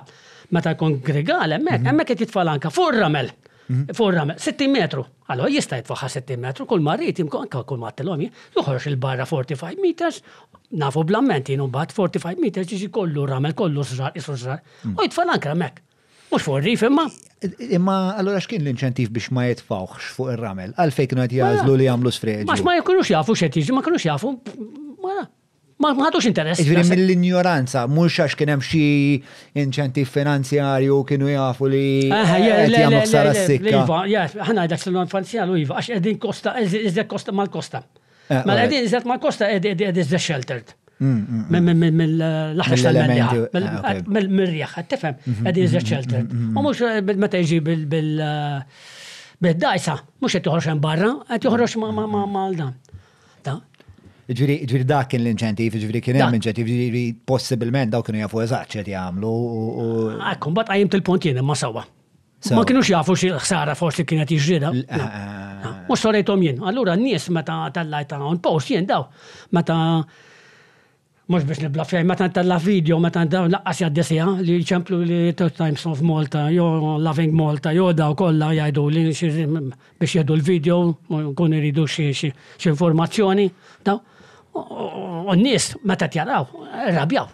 Meta jkun gregal hemmhekk, hemmhekk qed jitfa' l-ankra fuq ramel. Fuq ramel, 60 metru. Allora jista' jitfaħħa 60 metru, kull marrit jimkun anka kull mattilhom joħroġ il-barra 45 meters, nafu bl-amment jienu mbagħad 45 meters jiġi kollu ramel kollu srar isu srar. Mm. U jitfal anka hemmhekk. Mhux fuq rif imma. Imma allura x'kien l-inċentiv biex ma jitfawx fuq ir-ramel? Għalfejn kienu qed jażlu li jagħmlu sfreġ. Max ma jkunux jafu x'qed jiġi, ma kinux jafu. Ma ħadux interess. Ġifieri mill-injoranza, mhux għax kien hemm xi inċentiv finanzjarju kienu jafu li qed jagħmlu ħsara s-sikka. Iva, ħana għidek s finanzjar u iva, għax qegħdin kosta, iżdek kosta mal-kosta. Eh, mela qegħdin iżdek mal-kosta qegħdin iżdek sheltered. Mm, mm, mm. Mill-ħaxex tal-melliħa, ah, mill-riħ, tifhem, qegħdin iżdek sheltered. U mhux eh, meta jiġi bil- eh, bil-dajsa, mhux qed joħroġ hemm barra, qed joħroġ ma' dan. Ta? Ġviri dak kien l-inċentiv, ġviri kien hemm inċentiv, ġviri possibilment daw kienu jafu eżatt xed jagħmlu. Ekkum, bat għajim il-punt jien ma sawa. Ma kienux jafu xi ħsara forsi kienet jiġrida. Eh, eh, eh. Mhux sorejthom jien. Allura n-nies meta tal-lajt ta' on post jien daw. Meta Mhux biex nibla f'xejn, meta ntella' video, meta ntella' laqqas jgħaddi siegħa li jċemplu li Times of Malta jew Loving Malta jew daw kollha jgħiduli biex jieħdu l-video jkun iridu xi informazzjoni daw. U n-nies meta qed jaraw irrabjaw.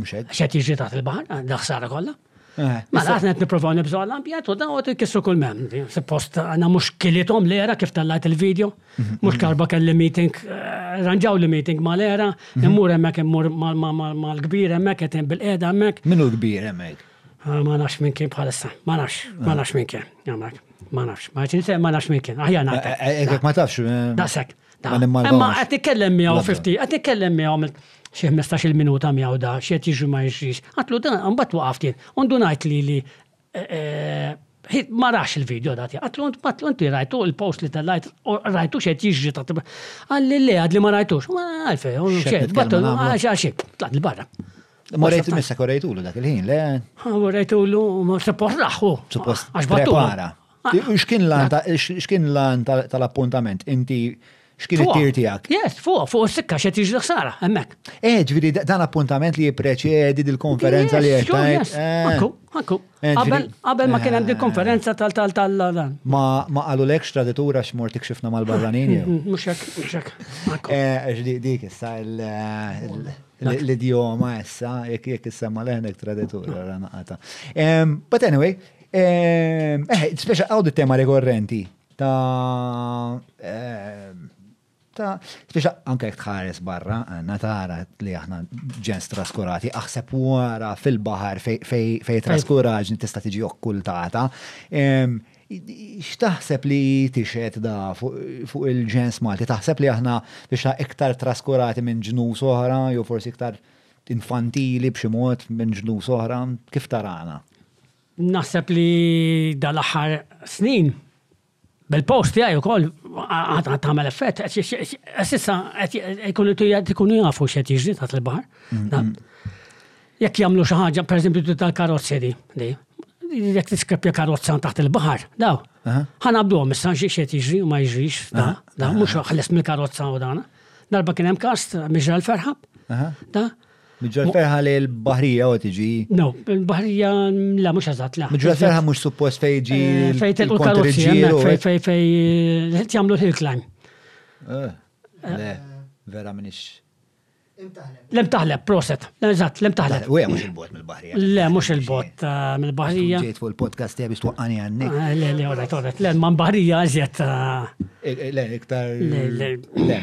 Mhux hekk. X'qed jiġri taħt il-baħar, daħsara kollha. Eh, ma mela, għatna għet niprofaw nibżu għall-ambjent u dan għot kissu kull mem. Suppost għana mux kilitom l-era kif tal-lajt il-video. Mhm, mux mhm. karba kelli meeting, eh, ranġaw li meeting ma l-era, mhm. immur emmek immur mal-kbir emmek, jetim bil-qeda emmek. Minu kbir emmek? Ah, ma nafx minn kien bħalissa, ma nafx, ma ah. nafx minn kien, jammak. Ma nafx, ma nafx, ma nafx minn kien, aħja nafx. Ekk ma tafx. Dasek. Imma qed titkellem miegħu 50, qed titkellem miegħu xi 15-il minuta miegħu da, xi qed jiġri ma jiġrix. Għatlu dan imbagħad waqaft jien, u ndunajt li li eh, eh, ma rax il-video da tiegħek. Għatlu għatlu inti rajtu il-post li tellajt rajtu xi qed jiġri ta' Għalli le għad li ma rajtux. Ma għalfej, u xejn, battu għax għax tlaqt il-barra. Ma rejtu missa korrejtu dak il-ħin, le? Ma rejtu l-suppost raħu. Suppost. Għax battu. X'kien l-għan tal-appuntament? Inti x'kien it-tir tiegħek? Yes, fuq, fuq is-sikka xed jiġri ħsara, hemmhekk. Eh, ġifieri dan appuntament li jippreċedi dil-konferenza li qed tgħid. Akku, eh. akku. Eh, qabel ma kien hemm dil-konferenza tal tal tal dan. Ma ma qalulekx traditura x'mort ikxifna mal-barranin jew. Mhux hekk, mhux hekk. Eh, dik issa l- l-idjoma issa, jek jek issemma leħnek traditur, għara naqata. But anyway, Ehm, eh, speċa għawdu tema rikorrenti ta' ehm, ta' speċa anka jek tħares barra, għanna tara li aħna ġens traskurati, aħseb wara fil-bahar fej traskuraġni tista' tiġi okkultata. Ehm, x'taħseb li tixet da fuq il-ġens Malti? Taħseb li aħna biex iktar traskurati minn ġnus oħra, jew forsi iktar infantili b'xi mod minn ġnus oħra, kif tarana? Naħseb li dal-aħħar snin bil-post tiegħi wkoll għad tagħmel effett, issa jkunu jkunu jafu x'qed jiġri taħt il-baħar. Mm, mm. Jekk jagħmlu xi ħaġa, pereżempju tal-karozzi di, jekk tiskrepja karozza taħt il-baħar, daw. Ħanabdu għom, issa xi qed jiġri u ma jiġrix, da, da, mhux ħles mill-karozza u dana. Darba kien hemm kast, miġra l-ferħab, da, Miġġor ferħa li l-bahrija u tiġi. No, l-bahrija la mux għazat la. Miġġor ferħa mux suppost fej ġi. Eh, fej telqu karozzi, fej fej fej eh, jamlu l-hill climb. Eh, le, vera minix. Lem taħleb, proset. Eżatt, lem taħleb. U mux il-bot mill-bahrija. Le, mux il-bot mill-bahrija. Ġejt fuq il-podcast tiegħi biex twaqqani għanni. Le, le, għodet, għodet. Le, man bahrija għazjet. Le, iktar. Le, le.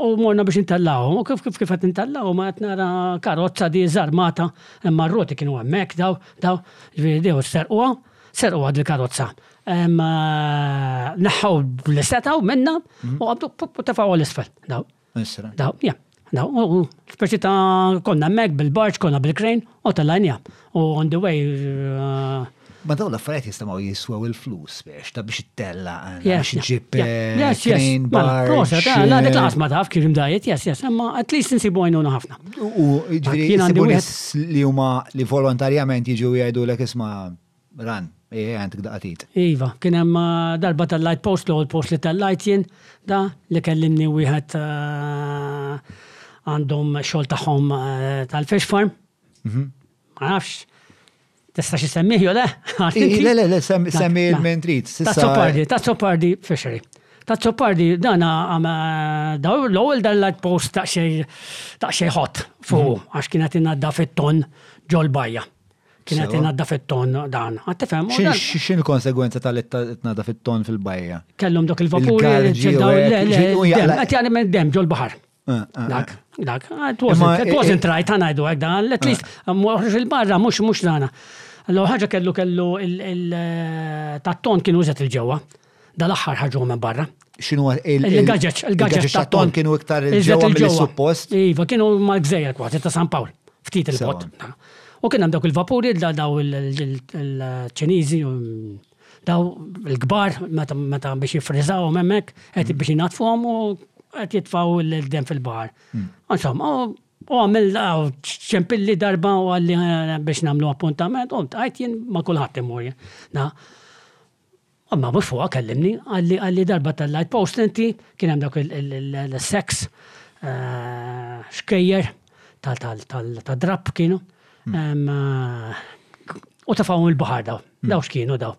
U morna biex intellgħuhom, u kif kif kif qed intellgħuhom qed nara karozza diżarmata, imma r-roti kienu hemmhekk daw, daw, ġifieri bdew iserquha, serquha dil-karozza. Neħħew li setgħu minnha u qabdu pup u tefgħuha 'l isfel daw. Daw, jah. Daw, u speċi ta' konna hemmhekk bil-barge, konna bil-crane, u tellgħajniha. U on the way, Ma dawn l-affarijiet jistamaw jiswew il-flus biex ta' biex ittella biex ġib train bar. Prosa ta' la dik laqas ma taf kif imdajet, jes jes, imma at least insibu għajnuna ħafna. U ġifieri għandu nies li huma li volontarjament jiġu jgħidu lek isma' ran, ejja għandek daqatit. Iva, kien hemm darba tal-light post l-ewwel post li tal-light jien da li kellimni wieħed għandhom xogħol tagħhom tal-fish farm. Ma nafx. Tistax isemmih jo le? Le, le, le, semmi il-men trid. Tazzopardi, Tazzopardi Fishery. Tazzopardi, dan l-ewwel dan l-ad post ta' xej ħott fuq, mhm. għax kienet inadda fit-ton ġol-bajja. Kienet inadda fit-ton dan. Għattifem. Xin il-konsegwenza tal tnada fit-ton fil-bajja? Kellhom dok il-vapuri, ġeddaw, le, le, għatjani minn dem ġol-bahar. Dak, dak, it wasn't right, għanajdu għek dan, at least, muħx il-barra, mux mux dana. Allora ħagġa kellu kellu il-tatton kienu użet il-ġewa, dal-axħar ħagġu minn barra. Xinu il-gagġeċ, il-gagġeċ tatton kienu iktar il-ġewa mill-suppost. Iva, kienu mal-gżejjer kważi ta' San Pawl, ftit il-bot. U kien hemm dawk il-vapuri daw il-Ċiniżi u Daw il-kbar meta biex jifriżawhom hemmhekk qed biex jingħatfuhom u qed jitfgħu l-dem fil-baħar. Hmm. Insomma, u għamil ċempilli darba u għalli eh, biex nagħmlu appuntament, u għajt jien ma kulħadd imur. Na, Għamma mux fuqa kellimni, għalli għalli darba tal-light post inti kien hemm dak il-sex eh, xkejjer tal-drab kienu. Hmm. Eh, U tafawhom il-baħar daw. Hmm. Daw x'kienu daw.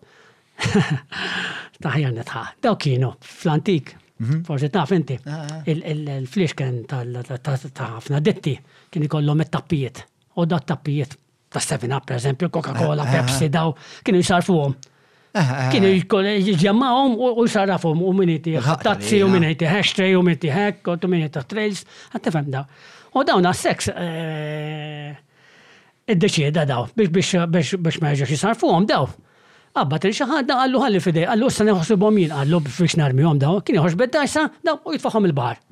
Taħjar nitħa. Daw kienu fl-antik. Mhm. Forsi taf inti. Ah, ah. Il-flix kien ta' ħafna ditti kien ikollhom it-tappijiet. U da' tappijiet ta' 7-Up, per eżempju, Coca-Cola, ah, Pepsi, daw, kienu jisarfuhom. Kienu jġemmawhom u jisarrafhom u miniti tazzi u miniti hashtray u miniti hack u miniti trails, għattifem daw. U dawn għas-sex eh, Iddeċieda dawn biex ma jerġax isarrfuhom dawn. Qabbad 'il xi ħadda qallu ħalli f'idejk, qallu issa neħosibhom jien qallu biex narmihom dawn, kien iħoxx bid-dgħajsa dawn u jitfagħhom il-baħar.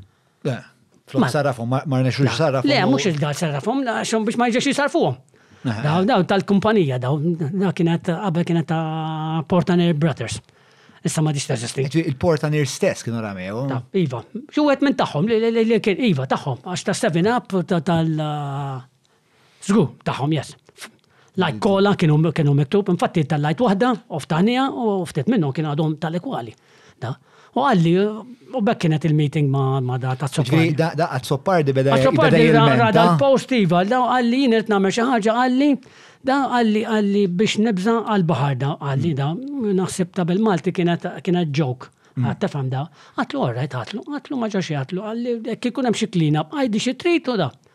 Le, flok sarrafhom, ma rnexxux isarrafhom. Le, mhux il-għal sarrafhom, għax biex ma jerġax isarrfuhom. Dawn dawn tal-kumpanija dawn, dawn kienet qabel kienet ta' Portaner Brothers. Issa ma dix teżisti. Il-portanir stess kienu ramew. Iva, xu għet minn taħħom li kien Iva taħħom, għax ta' 7 up tal- Żgur, tagħhom, yes. Like kola kienu kienu miktub, infatti tellajt waħda u ftaħniha u ftit minnhom kienu għadhom tal-ekwali. Da. U għalli, u bekk kienet il-meeting ma, ma da ta' Ġifieri Zoppardi. da da għazzopardi beda Għax beda Zoppardi ra- ra jilmenta. dal-post iva, da għalli jien qed nagħmel xi ħaġa għalli, da għalli għalli biex nibża' għall-baħar da għalli da. Naħseb ta' bil-Malti kienet kienet joke. Għad tifhem da. Għatlu all right għatlu, għatlu ma ġa xejn għatlu, għalli jekk ikun hemm xi clean up, għidi xi trid u da.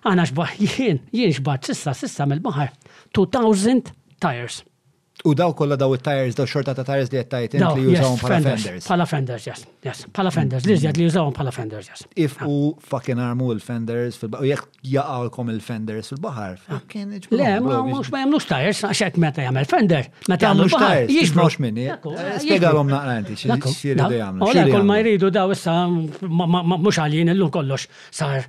Aħna xbaħ jien, jien xbaht s'issa, s'issa mill-baħar, two thousand tyres. U daw kollha daw it-tyres, daw xorta ta' tyres li qed tgħid int li jużawhom bħala fenders. Bħala fenders, yes, yes. Bħala fenders, li żjed li jużawhom bħala fenders, yes. If u fucking armu l-fenders fil-baħar, u jekk jaqgħulkom il-fenders fil-baħar, fucking iġbu. Le, ma mhux ma jagħmlux tyres, għax hekk meta jagħmel fender, meta jagħmlu tyres, jiġbrux minni. Spjegalhom naqra inti x'iridu jagħmlu. Kull ma jridu daw issa mhux għalin illum kollox sar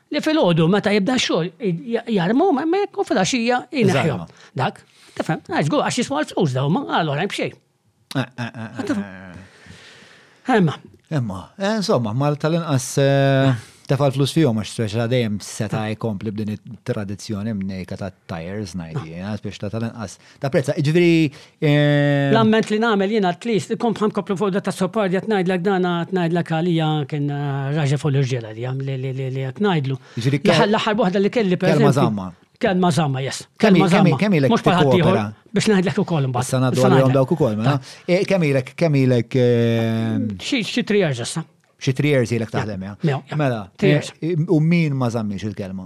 Li filgħodu meta jibda x-xogħol jarmu hemmhekk u filgħaxija jneħħihom. Dak, tifhem, għax għax jiswa l-flus daw ma għal oħrajn b'xejn. Eh, eh, eh, Emma. Emma, insomma, mal tal-inqas tefa l-flus fihom għax speċa dejjem seta' jkompli b'din it-tradizzjoni mnejka ta' tires ngħidi, speċa tal-inqas Ta' prezza, ġviri. Eh, L-amment li namel jena at least, kom bħam koplu fuq ta' sopardi għat najdlek dana għat najdlek għalija kien eh, raġa fuq l-irġela li għam li għat najdlu. L-ħar buħda li kelli per. Kelma zamma. Kelma zamma, yes. Kelma zamma. Kemm ilek mux paħat tiħor. Biex najdlek u koll mbaħt. Sana dwar dawk u koll, mela. eh, Kemm ilek, kemm ilek. Xi tri years issa. Xi tri years ilek taħdem, ja. Mela. U min ma zammiex il-kelma?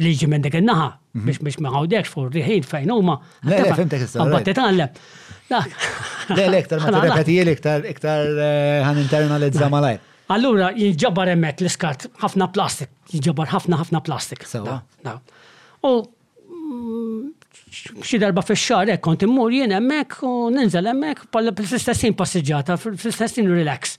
li jiġi minn dik in-naħa mhm. biex biex ma ħawdekx fuq riħin fejn huma. Le, le, fimtek issa. Mbagħad titgħallem. Le, le, iktar ma tirrepeti jien iktar iktar eh, ħan internalizza malaj. Allura jiġġabar hemmhekk l-iskat ħafna plastik, jiġġabar ħafna ħafna plastik. Sewa. U mm, xi darba fix-xahar hekk kont immur jien hemmhekk u ninżel hemmhekk bħal fl-istessin passiġġata, fl-istessin relax.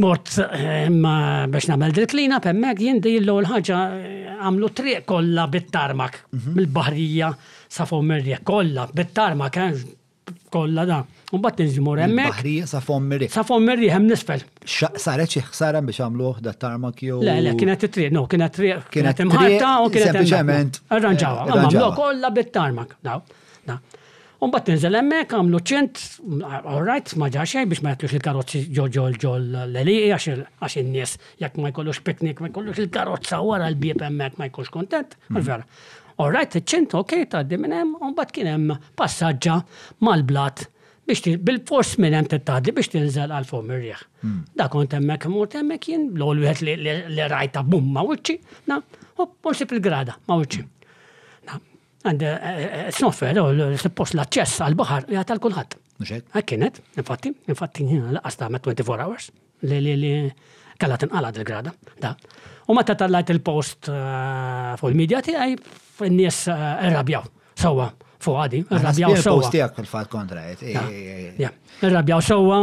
Mort imma biex nagħmel dil clean-up hemmhekk jien di l-ewwel ħaġa għamlu triq kollha bit-tarmak mill-baħrija sa fomm ir-riek kollha bit-tarmak kollha da. Mbagħad tinżmur hemmhekk. Baħrija sa fomm ir-riek. Sa fomm ir-riek hemm nisfel. Saret xi ħsara biex għamluh da tarmak jew. Le, le, kienet it-triq, no, kienet triq. Kienet imħarta u kienet. Sempliċement. Arranġawa. Arranġawa kollha bit-tarmak. U mbagħad tinżel hemmhekk, għamlu ċint, all right, ma ġara xejn biex ma jaklux il-karozzi ġo ġo ġo l-għelieqi għax għax in-nies jekk ma jkollux picnic ma jkollux il-karozza wara l-bieb hemmhekk ma jkunx kuntent, mhux vera. All right, iċ-ċint ok, tgħaddi minn hemm, u mbagħad kien hemm passaġġa mal-blat biex ti- bil-fors minn hemm trid tgħaddi biex tinżel għal fuq mir-riħ. Da kont hemmhekk mort hemmhekk jien, l-ewwel wieħed li- li li rajta bum ma' wiċċi, na, u u nsib il-grada ma' wiċċi. Na, And it's not fair, suppost l-aċċess għal-baħar li għata l-kulħadd. Mhux hekk? Hekk kienet, infatti, infatti jiena laqas ta' 24 hours li li li kellha tinqala' dil-grada. Da. U meta tallajt il-post eh, fuq il-medja tiegħi, n-nies eh, irrabjaw. Sewwa fuq għadi, irrabjaw sewwa. Post tiegħek fil-fatt kontra qed. Irrabjaw sewwa,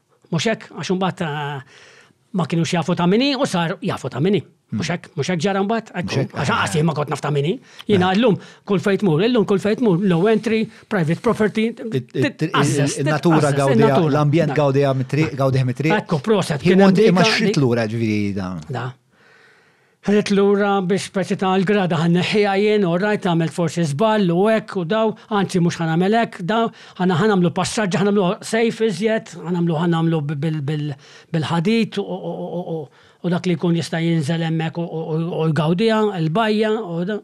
Mhux hekk, għax imbagħad ma kinux jafu ta' minni u sar jafu ta' minni. Mhux hekk, mhux hekk ġara mbagħad, għax għasih ma kont naf ta' minni. Jiena llum kull fejt mur, illum kull fejt mur, low entry, private property. Il-natura gawdija, l-ambjent gawdija mit-triq, gawdija mit-triq. Ekku, proset. Kien hemm xitlu raġviri da. Da. Ridt lura bi speċi ta' l-grada, ħa nneħħiha jien, all right, għamilt forsi żball u hekk u daw, anzi mhux ħa nagħmel hekk, da, ħa nagħmlu passaġġi, ħa nagħmluha safe iżjed, ħa nagħmlu ħa nagħmlu bil-ħadid u dak li jkun jista' jinżel hemmhekk u jgawdiha l-bajja u da.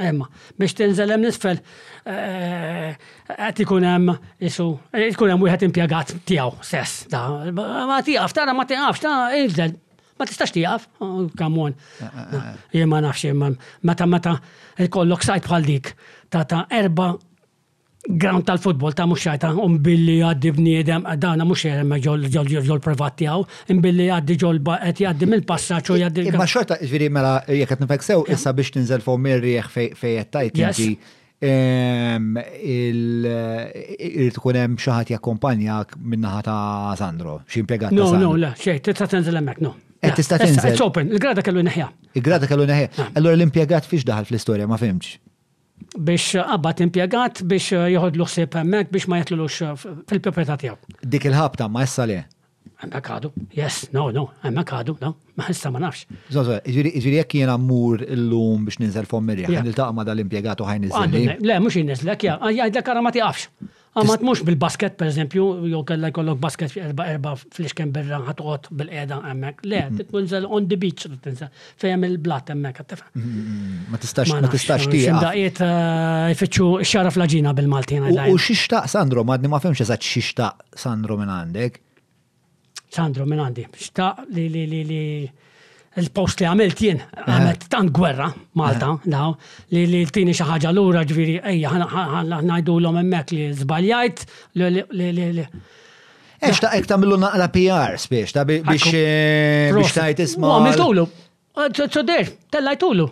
Imma, biex tinżel hemm l-isfel, qed ikun hemm isu, ikun hemm wieħed impjegat tiegħu stess. Ma tieqaf, tara ma tieqafx, ta' inżel, ma tistax tieqaf, come on. Jien ma nafx, meta meta jkollok sajt bħal dik ta' ta' erba' ground tal-futbol ta' mux xajta, un billi għaddi bniedem, dana mux jerem ġol privat tijaw, un billi għaddi ġol għet jgħaddi mil passaċ u jgħaddi. Imma xorta, ġviri mela, jek għet nifek sew, issa biex tinżel fuq mirriħ fejjet tajt inti, irrit kunem xaħat jakkompanjak minnaħa ta' Sandro, xie piegat. No, no, le, xej, tista' tinżel emmek, no. Eh, tista' tinżel. It's open, il-grada kellu neħja. Il-grada kellu neħja. Ah. Allora l-impiegat fiex daħal fl-istoria, ma fimx. biex qabad impjegat biex joħodlu ħsieb hemmhekk biex ma jatlulux fil-proprjetà tiegħu. Dik il-ħabta ma issa le. Hemmhekk għadu. Yes, no, no, hemmhekk għadu, no. Ma issa ma nafx. Zozo, ġifieri jekk jiena mmur illum biex ninżel fommi riħ, niltaqa' ma dal-impjegat u ħajn iżżel. Le, mhux jinniżlek, jgħidlek ara ma tiqafx. Għamat mhux bil-basket pereżempju, jew kellha jkollok basket fi erba' erba' fl-ixken birra ħad toqgħod bil-qiegħda hemmhekk. Le, mm. titmunżel on the beach tinżel. Fejn il-blat hemmhekk qed tifhem. Mm, mm, ma tistax ma tistax tieqa. X'imdaqiet eh, ifittxu xara fl-aġina bil-Maltin. U x'ixtaq Sandro, madni ma fimx eżatt x'ixtaq Sandro minn għandek. Sandro minn għandi, xtaq li li li li il-post li għamilt jien, eh. għamilt tant gwerra Malta, eh. naw, li li tini xaħġa l-ura ġviri, ejja, ħanajdu l-om emmek li zbaljajt, li Eċta, ekta millu naqra PR spiex, ta' biex eh, biex tajt isma. Għamiltu l Ċodex, tellajtulu.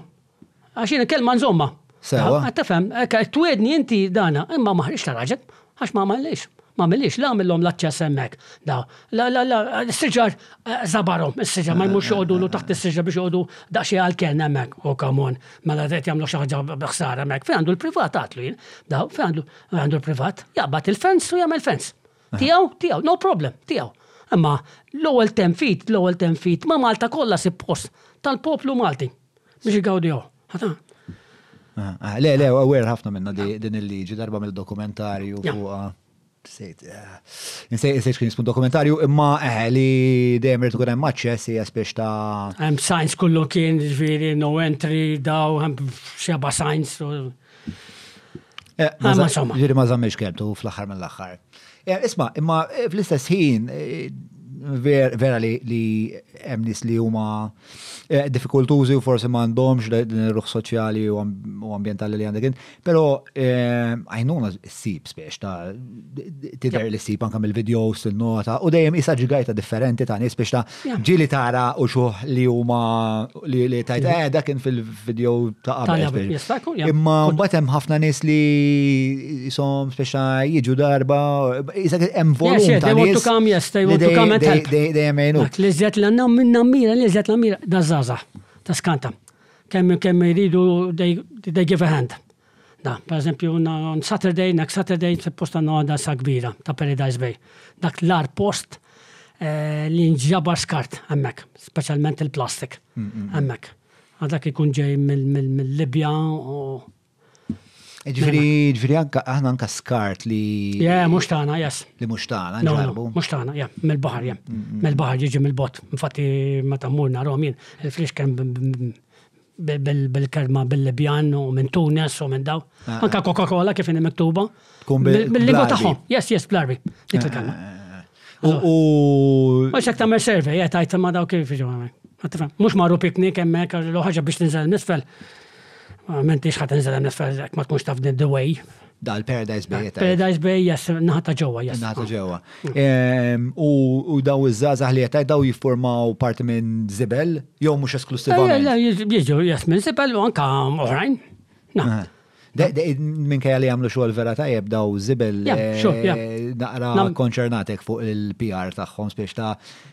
Għax jien il-kelma nżomma. Sewa. Tefhem, twiedni inti dana, imma ma ħriġx ta' raġel, għax ma għamellix. Ma għamellix, la għamillhom l-aċċess hemmhekk. Daw. La, la, la, s-siġar żabarhom, eh, is-siġar ma jmux joqogħdulu taħt is-siġar biex joqogħdu daqsxejn għal-ken hemmhekk. U kamon, mela qed jagħmlu xi ħaġa b'ħsara hemmhekk. Fejn għandu l-privat għatlu jien. Daw, fejn għandu l-privat? Jaqbad il-fens u jagħmel fens. Tiegħu, tiegħu, no problem, tiegħu. Imma l-ewwel tenfid, l-ewwel tenfid ma' Malta kollha sib post tal-poplu Malti biex igawdihom. Le, le, aware ħafna minna din il-liġi darba mill-dokumentarju fuqha. Insej insej xkien jismu dokumentarju, imma eh, li dejjem rritu kunem maċċess hija spiex ta' Hemm signs kullu kien ġifieri no entry daw hemm seba' signs. Eh, ah, ma insomma. Ġiri ma zammiex kelbtu fl-axar mill-axar. Eh, isma, imma eh, fl-istess ħin, vera li li hemm nies li huma diffikultużi u forsi ma għandhomx din ir-ruħ soċjali u ambjentali li għandek però għajnuna ssib spiex ta' tidher li ssib anke mill-videos, il-nota u dejjem isa ġigajta differenti ta' nies biex ta' Ġili tara u xuħ li huma li li tajt mhm. eh dakin fil-video ta' qabel. Imma mbagħad hemm ħafna nies li jisom speċa jiġu darba, isak hemm volum ta' nies. Kam yes, they want to come and help. Dejjem għajnu. Li żjed l-għanna minna mira, li żjed l-mira, da' zaza, ta' skanta. Kemm kemm jridu, they give a hand. Da, per eżempju, na, on Saturday, next Saturday, se posta noda sa kbira ta' Paradise Bay. Dak l-ar post eh, li nġabar skart hemmhekk, speċjalment il-plastik hemmhekk. Għadak ikun ġej mill-Libja u Ġifiri, ġifiri, aħna anka skart li. Ja, mux taħna, jas. Li mux taħna, ġarbu. Mux taħna, ja, mill-bahar, ja. Mill-bahar ġiġi mill-bot. Infatti, ma tammurna romjien, il-friċ kem bil-kelma bil-Libjan u minn Tunis u minn daw. Ah, Anka ah. Coca-Cola kif inhi miktuba. Bil-lingwa tagħhom. Yes, yes, bl-Arbi. Dik il-kelma. Ah, u. U xek tamer survey, qed eh, għajt ma daw kif ġew hemmhekk. Mhux marru piknik hemmhekk l ħaġa biex tinżel nisfel. Menti xħat tinżel nisfel ma tkunx taf the way. Dal-Paradise Bay. Paradise Bay, jas, naħta ġewwa, jas. Naħta ġewwa. Ehm, u daw iż-żazah li jettaj daw jiffurmaw parti minn zibel, jew mhux esklusivament. Jiġu jas minn zibel u anka oħrajn. Ah. Minn kajja li għamlu xogħol vera tajjeb daw zibel eh, naqra konċernatek fuq il-PR tagħhom spiex ta'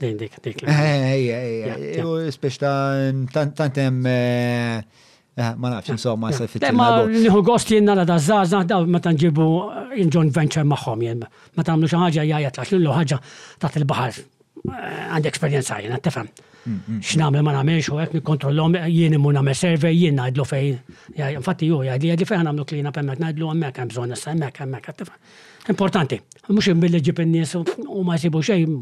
Din dik dik. Ejja, ejja. U spiex ta' tantem eh, eh, ma nafx insomma se fit Ma nieħu gost li nara da żgħaż naħda meta nġibu eh, in joint venture magħhom jien. Meta nagħmlu xi ħaġa jgħid għax lillu ħaġa taħt il-baħar għandi esperjenza jien tifhem. Mm, mm. X'nagħmel ma nagħmilx u hekk nikkontrollhom jien imur nagħmel survey jien ngħidlu fejn. Infatti hu jgħidli jgħidli fejn nagħmlu klina hemmhekk ngħidlu hemmhekk hemm bżonn issa hemmhekk hemmhekk tifhem. Importanti, mhux billi ġib in-nies u ma jsibu xejn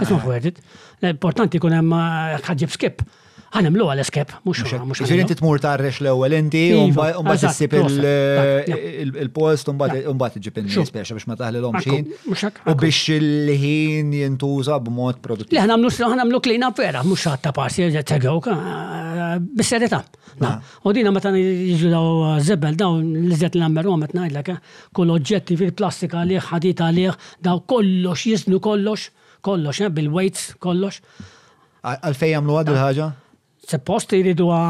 It's not worth it. L-importanti kun hemm eh, ħaġib skip. Għan imlu għal skip, mux mux. Ġiri titmur tarrex l ewwel inti, iva, umbat jissib il-post, umbat iġib il-nis biex biex ma taħli l omxin U biex il-ħin jintuża b'mod produttiv. Leħna għamlu klina vera, mux għatta parsi, ġetegow, eh, bis-serita. U dina meta jiġu daw żebel daw l-iżjed li nagħmmelhom qed ngħidlek eh, kull oġġett li fih plastika għalih, ħadid għalih, daw kollox jiżnu kollox, kollox eh, bil-weights kollox. Għalfejn jagħmluha din ħaġa? Suppost jriduha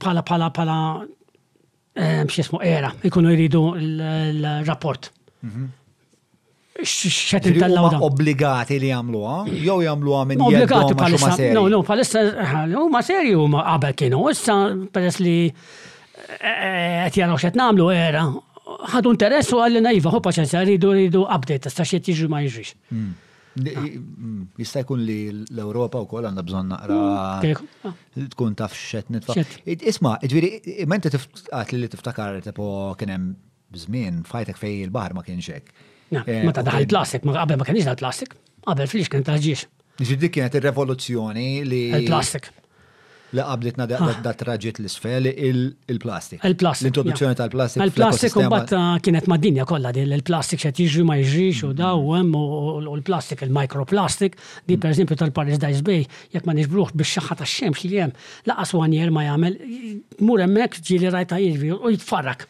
bħala bħala bħala eh, x'ismu era, jkunu jridu l-rapport. Mhm. xed intallaw. Huma obbligati li jagħmluha, jew jagħmluha minn obbligati palissa. No, no, palissa huma serji huma qabel kienu, issa peress li eh, eh, qed jaraw xed nagħmlu era, ħadu interess u għalli najva, hu paċenzja rridu rridu update, sta xed jiġri ma jiġrix. Hmm. Ah. Hmm, jista' jkun li l-Ewropa wkoll għandha bżonn naqra hmm, ah. tkun taf xed nitfa'. Isma', ġifieri, menta tifqat li tiftakar tipo kien hemm B'żmien f'ħajtek fejn il-baħar ma kienx hekk. Meta daħal il-plastik, qabel ma kenniex dal-plastik, qabel fil-ġiex kien tal-ġiex. Jiġifieri dik kienet ir-revoluzzjoni li. Il-plastik. Li qabditna da traġitt l-isfel il-plastik. Il-plastik. L-introduzzjoni tal-plastik. Il-plastik u bat kienet mad-dinja kollha din il-plastik xed jiġri ma jiġrix u daw u hemm u l-plastik il-microplastik di pereżempju tal-Paris Dice Bay jekk ma niġbruħx bix-xaħħa tax-xemx li hemm laqas one year ma jagħmel mur hemmhekk ġieli rajtha jiġri u jitfarrak.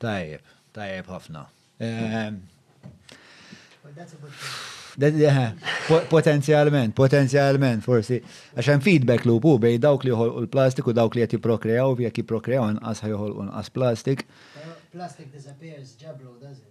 Tajjeb, tajjeb ħafna. Ehm, potenzjalment, potenzjalment, forsi. Għax hemm feedback loop u bej dawk li joħolqu l-plastik u dawk li qed jipprokrejaw, jekk jipprokrejaw inqas ħajħolqu nqas plastik. Plastic disappears, ġabru doesn't.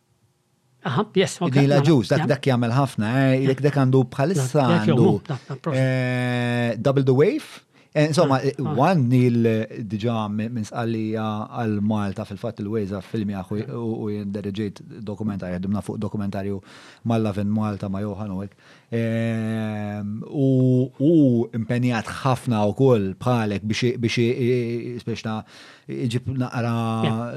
Aha, yes, ok. Dila mela, ġus, dak dak jagħmel ħafna, jek eh, dak għandu bħalissa għandu eh, Double the Wave. Eh, insomma, għan nil diġa minn sqallija għal Malta fil-fat il-wejza filmi għaxu u jendereġejt dokumentarju, għedimna fuq dokumentarju mal-Laven Malta ma' Johan u għek. Ehm, u hu impenjat ħafna wkoll bħalek biex biex biex ta' iġib naqra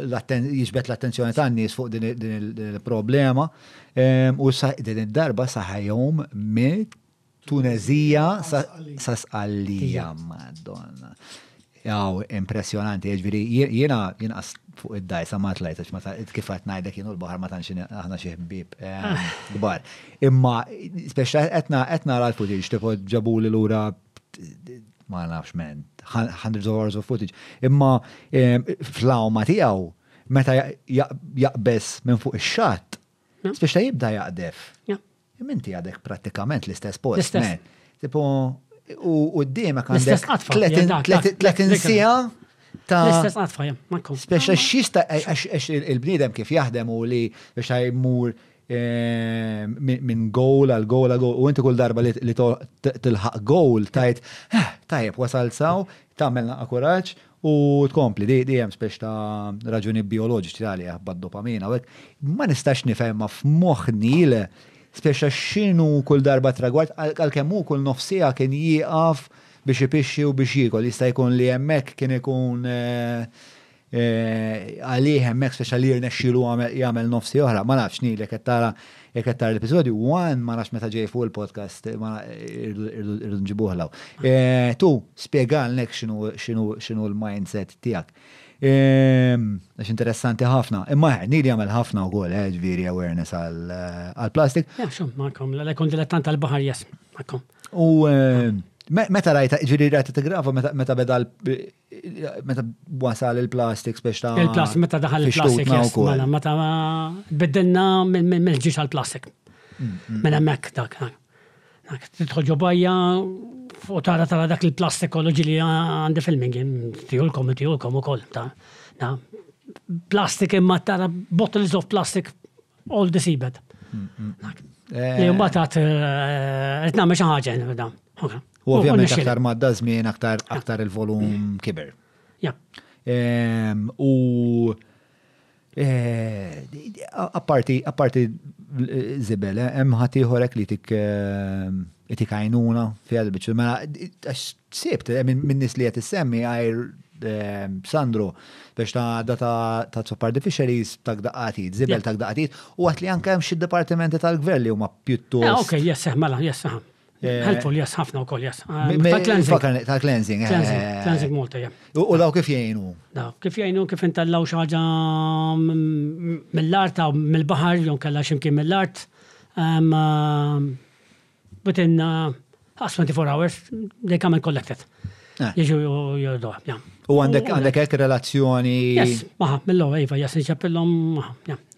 jiġbed l-attenzjoni tan-nies fuq din il-problema. Ehm, u din id-darba saħajhom mit Tunezija sa sqallija Madonna. Aw, impressjonanti, jiġifieri jiena jinqas fuq id-dgħajsa ma tlajtx ma kif qed ngħidlek jien u l-baħar ma tantx aħna xi ħbieb eh, kbar. Imma speċa qed nara l-footage tipo ġabuli lura ma nafx men, hundreds of hours of footage. Imma eh, fl-awma tiegħu meta jaqbes minn fuq ix-xatt, speċa jibda jaqdef. Imma inti għadek prattikament l-istess post. L-istess. Tipo, u qudiemek għandek 30 sija ta' l-istess għatfa, jem, makku. Speċa xista, għax il-bnidem kif jaħdem u li biex ta' jmur eh, minn goal għal goal għal goal, u inti kull darba li tilħaq goal tajt, eh, tajb, wasal saw, tammelna akkuraċ, U tkompli, di di hemm specie ta' raġunijiet bijoloġiċi ta' għalih jaħba d-dopamina u hekk. Ma nistax nifhemha f'moħħni le, specie ta' x'inhu kull darba t-tragward, għal għalkemm hu kull nofs siegħa kien jieqaf biex ipixxi u biex jiekol, jista' jkun li hemmhekk kien ikun għalih hemmhekk specie ta' li jirnexxielu jagħmel nofsi oħra. Ma nafx, Neil, jekk qed tara Jekk qed tara l-episodju, one ma nafx meta ġej fuq il-podcast, ma irdu nġibuh law. Eh, tu, spjegalnek x'inhu l-mindset tiegħek. Ehm, għax interessanti ħafna. Imma ħed, nidi għamel ħafna u għol, eh, ġviri awareness għal-plastik. Eh, ja, xum, makom, l-ekon dilettant tal-bahar, jas, makom. U eh, meta rajta, ġviri rajta t-grafa, meta beda meta wasal il-plastik biex ta' il-plastik meta daħal il-plastik mela meta biddilna mill-ġiex għal-plastik. Mm, mm. Minn hemmhekk dak. Tidħol bajja u tara tara dak il-plastik kollu ġili għandi filming tijulkom u tijulkom ukoll ta' plastik imma tara bottles of plastic all disibed. Mm, Li mbagħad qed eh, nagħmel xi ħaġa U ovvjament aktar madda żmien aktar aktar il-volum kiber. U eh, apparti apparti zibel, eh, hemm ħadd ieħorek li tik tik għajnuna fiha l-biċċu. Mela għax sibt eh, minn nies li qed issemmi għajr Ehm, Sandro biex ta' data ta' Zopar Fisheries ta' daqatit, zibel ta' daqatit, u għat li anka hemm xi dipartimenti tal-gvern li huma pjuttost. Eh, ok, jessaħ, mela, jessaħ. Helpful, yes, ħafna u koll, yes. Ah, tal-cleansing. Tal-cleansing. Cleansing eh. Malta, yeah. U daw kif jgħinu? Daw, kif jgħinu, kif intallaw xaġa mm, mill-art, għaw mill-bahar, jon kalla ximkien mill-art. Um, um, within uh, 24 hours, they come and collect it. Eh. Jiġu jordu, ja. U għandek għandek ek relazzjoni. Yes, maħa, mill-law, Eva, jas, nċapillom, maħa, ja.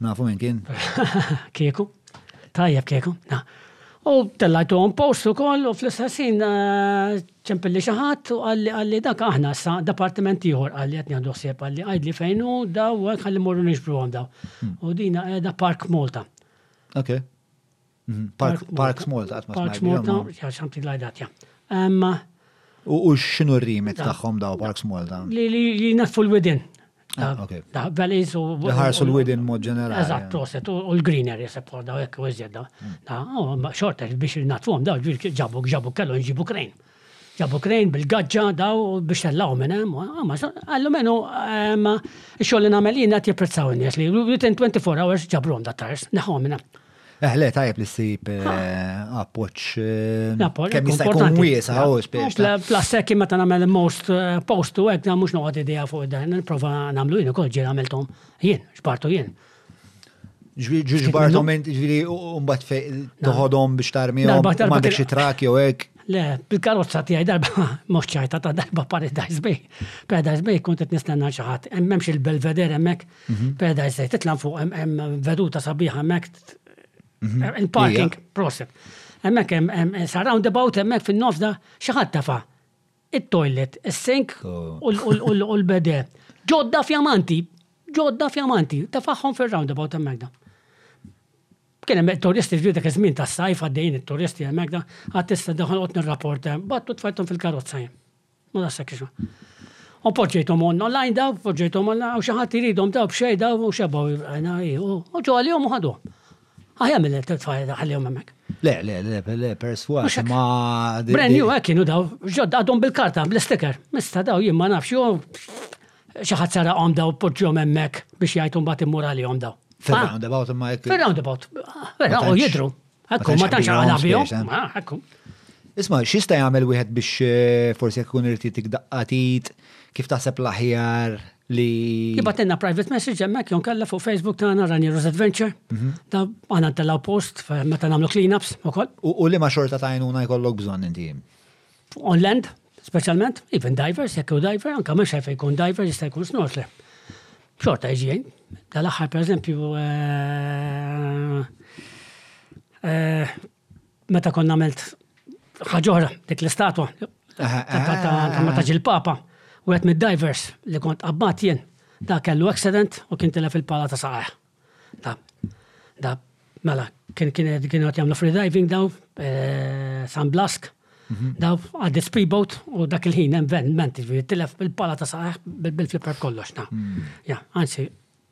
Nafu minn kien? Kieku. Tajjeb kieku. U tellajtu għom post u koll u fl-istessin eh, ċempilli xaħat u għalli għalli dak aħna sa departiment ieħor għalli għetni għandu xseb għalli għajdli fejnu daw għalli morru nixbru għom daw. Hmm. U dina għedha Park Malta. Ok. Mhm. Parks Malta, għatma Parks Malta, ja, something like that, ja. U xinu r-rimet taħħom daw Parks Malta? Li naffu l-widin. Ah, ah, Veliz u. Ħarsu l-widin mod ġenerali. Eżatt, proset, u l-greener jesep daw, ekk, u iżjed daw. Mm. Oh, xorta biex il-natfom daw, ġabu, ġabu, kellu nġibu krejn. Ġabu krejn bil-gaġġa daw biex tellgħu minn hemm. Għallu menu xogħol li nagħmel jien qed jipprezzaw in-nies li within 24 hours ġabrom da tires, neħħu minn hemm. Eħle, eh, tajb li s-sib eh, appoċ eh, kemm jista' jkun wiesa u spiex. Plastek meta nagħmel most post u hekk mhux noqgħod idea fuq dan, nipprova nagħmlu jien ukoll ġiel għamilthom jien, xpartu jien. Ġbartom inti ġviri umbat fej toħodom biex tarmi u mandek xie trak jew hekk. Le, bil-karozza tiegħi darba mhux ċajta ta' darba Paradise Bay. Paradise Bay kont qed nistenna xi ħadd. Hemmx il-Belvedere hemmhekk. Mhm. Paradise Bay titla' fuq hemm veduta sabiħa hemmhekk. Mhm. Il-parking proset. Hemmhekk hemm sa roundabout hemmhekk fin-nofs da xi ħadd tafa' it-toilet, is-sink u l-bede. Ġodda fjamanti! Ġodda fjamanti! Tefaħħhom fir-roundabout hemmhekk da. Kien hemm turisti ġbir dak iż-żmien tas-sajf għaddejjin it-turisti hemmhekk da. Qatt tista' daħħal noqgħod nirrapport hemm. B'għadd u tfajthom fil-karozza jien. Ma daqshekk iġra. U poġġejthom online daw, poġġejthom online, hawn xi ħadd iridhom daw b'xejn daw u xebgħu. U ġew għalihom u ħaduhom. Għaj għamil il-tfajja daħħalihom hemmhekk. Le, le, le, le, perswas ma. Brand new hekk kienu daw, ġodda għadhom bil-karta, bl-sticker. Mista daw jien ma nafx jew xi ħadd saraqhom daw poġġhom hemmhekk biex jgħid imbagħad immur għalihom daw. Fil-roundabout imma hekk. Fil-roundabout. Vera, u jidru. Ekku, ma tantx għala bihom. Eh? Ekku. Isma, xista jagħmel wieħed biex eh, forsi jkun irid jitik daqqatit, kif taħseb l-aħjar li. Jibatenna private message hemmhekk jon kalla fuq Facebook tagħna Ranieros Adventure. Mhm. Ta' għana tellaw post meta nagħmlu cleanups ukoll. U li ma xorta ta' għajnuna jkollok bżonn inti. On land, specialment, even divers, jekk u diver, anka ma xejn jkun diver jista' jkun snortler. Xorta iġjien. Tal-aħħar pereżempju eh, eh, Meta konna għamilt ħaġa oħra, dik l-istatwa ta' meta ġil papa u għet mid-divers li kont qabbat jien, da kellu accident u kien tilef il-pala ta' saqaħ. Da, da, mela, kien kien kien għat jamlu free diving daw, eh, San Blask, mhm. daw għaddi speedboat u dak il-ħin hemm ven, menti, tilef il-pala ta' saqaħ bil-flipper kollox, da. Hmm. Ja, anzi,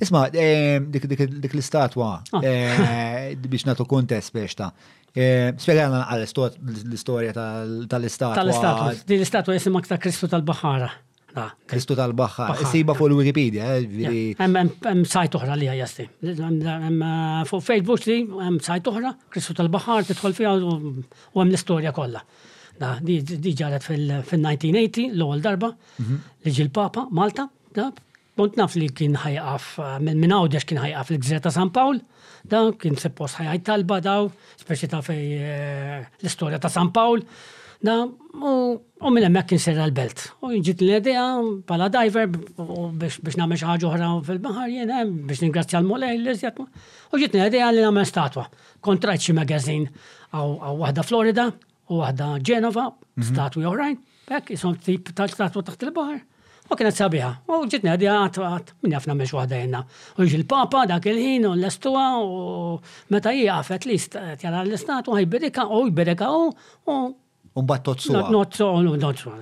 Isma, ehm, dik l-istatwa, ah. eh, biex natu kontest biex ta' eh, Spiegħana għal l-istoria tal-istatwa. Tal-istatwa, din l-istatwa jisimak ta' Kristu tal-Bahara. Ah. Kristu tal-Bahara, jisiba fuq l-Wikipedia. Eh, hemm sajt uħra li għajasti. Fuq Facebook li hemm sajt uħra, Kristu tal-Bahara, titħol fija u hemm l-istoria kollha. Di ġaret fil-1980, l-ewwel darba. li ġi l-Papa Malta, kont naf li kien ħajqaf minn għawdex kien ħajqaf l-gżira ta' San Pawl, da kien seppost ħajħaj talba daw, speċi ta' fej eh, l-istorja ta' San Pawl, da u minn hemmhekk kien serra l-belt. U ġiet l-idea bħala diver biex nagħmel xi ħaġa oħra fil-baħar jien eh, biex ningrazzja l-mulej li żjed. U ġiet l-idea li nagħmel statwa. Kontrajt xi magazin għaw waħda Florida u waħda Ġenova, mhm. statwi oħrajn, bekk jisom tip tal-statwa taħt il-baħar. U kienet sabiħa, u ġitni għadja għat għat, minn jafna meċ waħda jenna. U ġi l-papa dak il-ħin u l-estuwa u meta jie għafet li jara l-istat u ħajbirika u jbirika u. Umbat totsu. Notsu, notsu.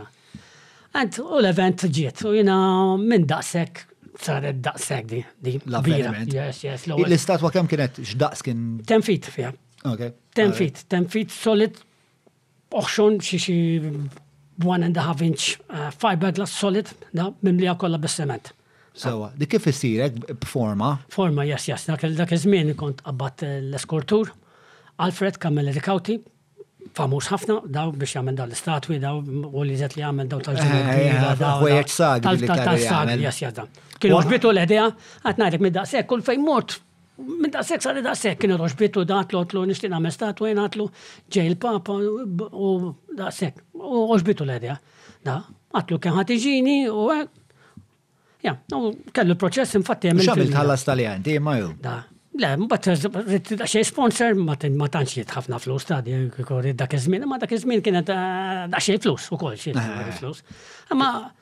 Għant u l-event ġiet u jina minn daqsek saret daqsek di. L-avveniment. Yes, yes. L-istatwa kem kienet x'daqs kien? Tenfit fija. Okay. Tenfit, tenfit solid, oħxon xi xi one and a half inch uh, fiberglass solid, da, mimlija kollha bis-sement. Sawa, di kif isirek b'forma? Forma, jas, jas, dak iż-żmien kont qabbat l-eskortur, Alfred Kamel Rikawti, famuż ħafna, daw biex jagħmel daw l-istatwi, daw u li zet li jagħmel daw tal-ġeneri. Eh, eh, eh, tal-sagri, tal-sagri, jas, jas, daw. Kienu ġbitu l-edja, għatnajdek mid-daqsek, kull fejn mort Minn daqshekk sar daqshekk kien iroxbit u dat lotlu nixtieq nagħmel statwa jingħatlu ġej il-Papa u daqshekk. U oxbitu l-edja. Da, għatlu kien ħadd iġini u hekk. Ja, u kellu proċess infatti hemm. X'għamil tħallas tal-jant, ma ju. Da, Le, mbagħad xejn sponsor ma tantx jiet ħafna flus ta' dak iż-żmien, imma dak iż-żmien kienet xejn flus ukoll xi flus. Imma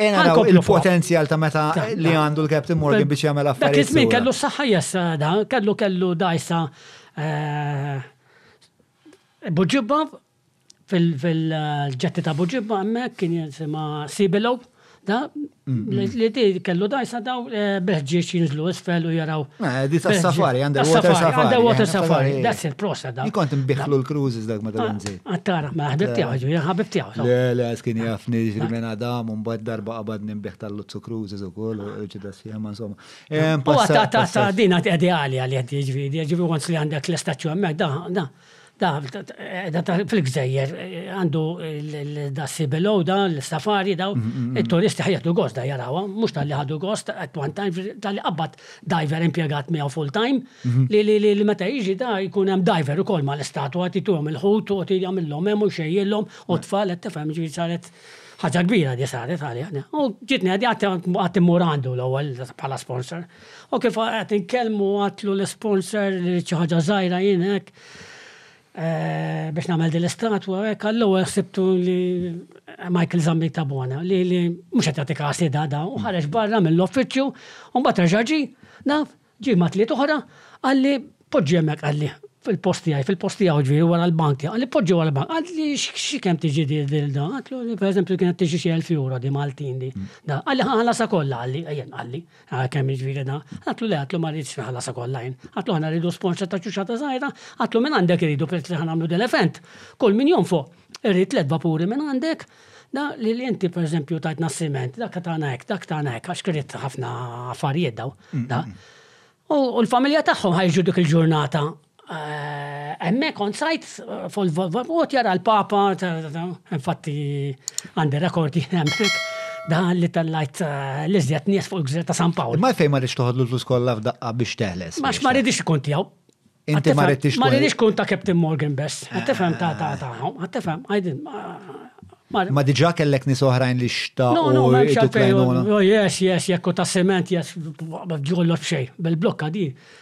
Ena raw il-potenzjal ta' meta li għandu l-Captain Morgan biex jagħmel affarijiet. Dak iż-żmien kellu s-saħħa jessa da, kellu kellu dajsa eh, buġibba fil-ġetti ta' buġibba hemmhekk kien jisimha Sibilow da li ti kellu dajsa daw eh, beħġiex jinżlu isfel u jaraw. Eh, di ta' safari, underwater safari. Underwater safari, that's it, prosa da. Jkont imbiħlu l-cruises dak ma tal Għattara, ma ħbib tiegħu, ġifieri ħabib tiegħu. Le, le, kien jafni ġifieri minn Adam u mbagħad darba qabad nimbeħ tal-Luzzu Cruzes ukoll u ġida sħiema insomma. U ta' ta' ta' din għad ideali għal jed ġifieri, ġifieri once li għandek l-istaċċu hemmhekk da, da. Da, fil-gżejjer għandu da sibilo da l-safari da, il-turisti ħajħdu gost da jarawa, mux tal-li ħadu gost at one time, tal-li qabbat diver impjegat miegħu full time, li li li meta jiġi da jkun hemm diver ukoll ma l-istat u għati tuhom il-ħut u għati jagħmilhom hemm u xejjilhom u tfal qed tifhem ġifieri saret ħaġa kbira di saret għalija. U ġitni għadi għad immur għandu l-ewwel bħala sponsor. U kif qed inkellmu għatlu l-sponsor li xi ħaġa żgħira jien hekk. biex nagħmel din l-istatwa, hekk għall-ewwel ħsibtu li Michael Zambi Tabona, li li mhux qed jagħtik għasida da, u ħareġ barra mill-offiċċju, u mbagħad reġa' ġi, naf, ġi ma' tliet oħra, qalli poġġi hemmhekk qalli, fil-post tiegħi, fil-post tiegħu ġifieri wara l-bank tiegħu, qalli poġġi wara l-bank, qalli xi kemm tiġi di da, għedtlu li pereżempju kienet tiġi xi elf ewro di Maltin di, qalli ħa nħallasha kollha qalli, ejja qalli. Għakem ġviri da, għatlu li għatlu ma rridx naħla sa kollajn. Għatlu ħana rridu sponsor ta' ċuċata zaħira, għatlu minn għandek rridu peress li ħana għamlu delefent. Kull min jom fuq, rrid let vapuri minn għandek, da li li inti per eżempju tajt nassiment, dak tagħna hekk, dak tagħna hekk, għax kritt ħafna affarijiet daw. Mm, mm, mm. U l-familja tagħhom ħajġu dik il-ġurnata Hemmhekk on site fuq vot jara l-Papa, infatti għandi rekord jien hemmhekk dan li tellajt eh, li żjed nies fuq il-gżira ta' San Pawl. Ma fejn ma rridx toħodlu l-flus kollha f'daqqa biex teħles. Max ma rridix ikun tiegħu. Inti ma rridx Ma rridix kun ta' Captain Morgan best. Ah. Għattifem ta' ta' ta' għattifem, għajdin. Ma diġa kellek nis oħrajn li xta' u no, no, yes, yes, jekku ta' sement, yes, ġollof xej, bil-blokka di.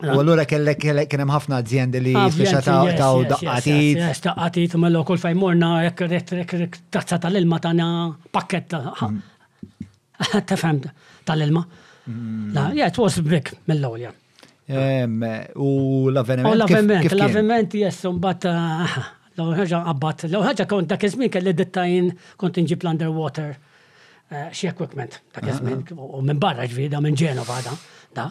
U allura kellek kien hemm ħafna azjendi li jispiċċa ta' daqqatit. Daqqatit u mela kull fejn morna jekk tazza tal-ilma tagħna pakket mm. tefhem tal-ilma. Mm. Yeah, it was big mill-ewwel jan. U l-avveniment. U l-avveniment, l-avveniment jessu mbagħad eh, l-ewwel ħaġa qabad, l-ewwel ħaġa kont dak iż-żmien kelli dittajn kont inġib l-underwater eh, xi equipment dak iż-żmien u minn barra ġviri da minn Ġenova da.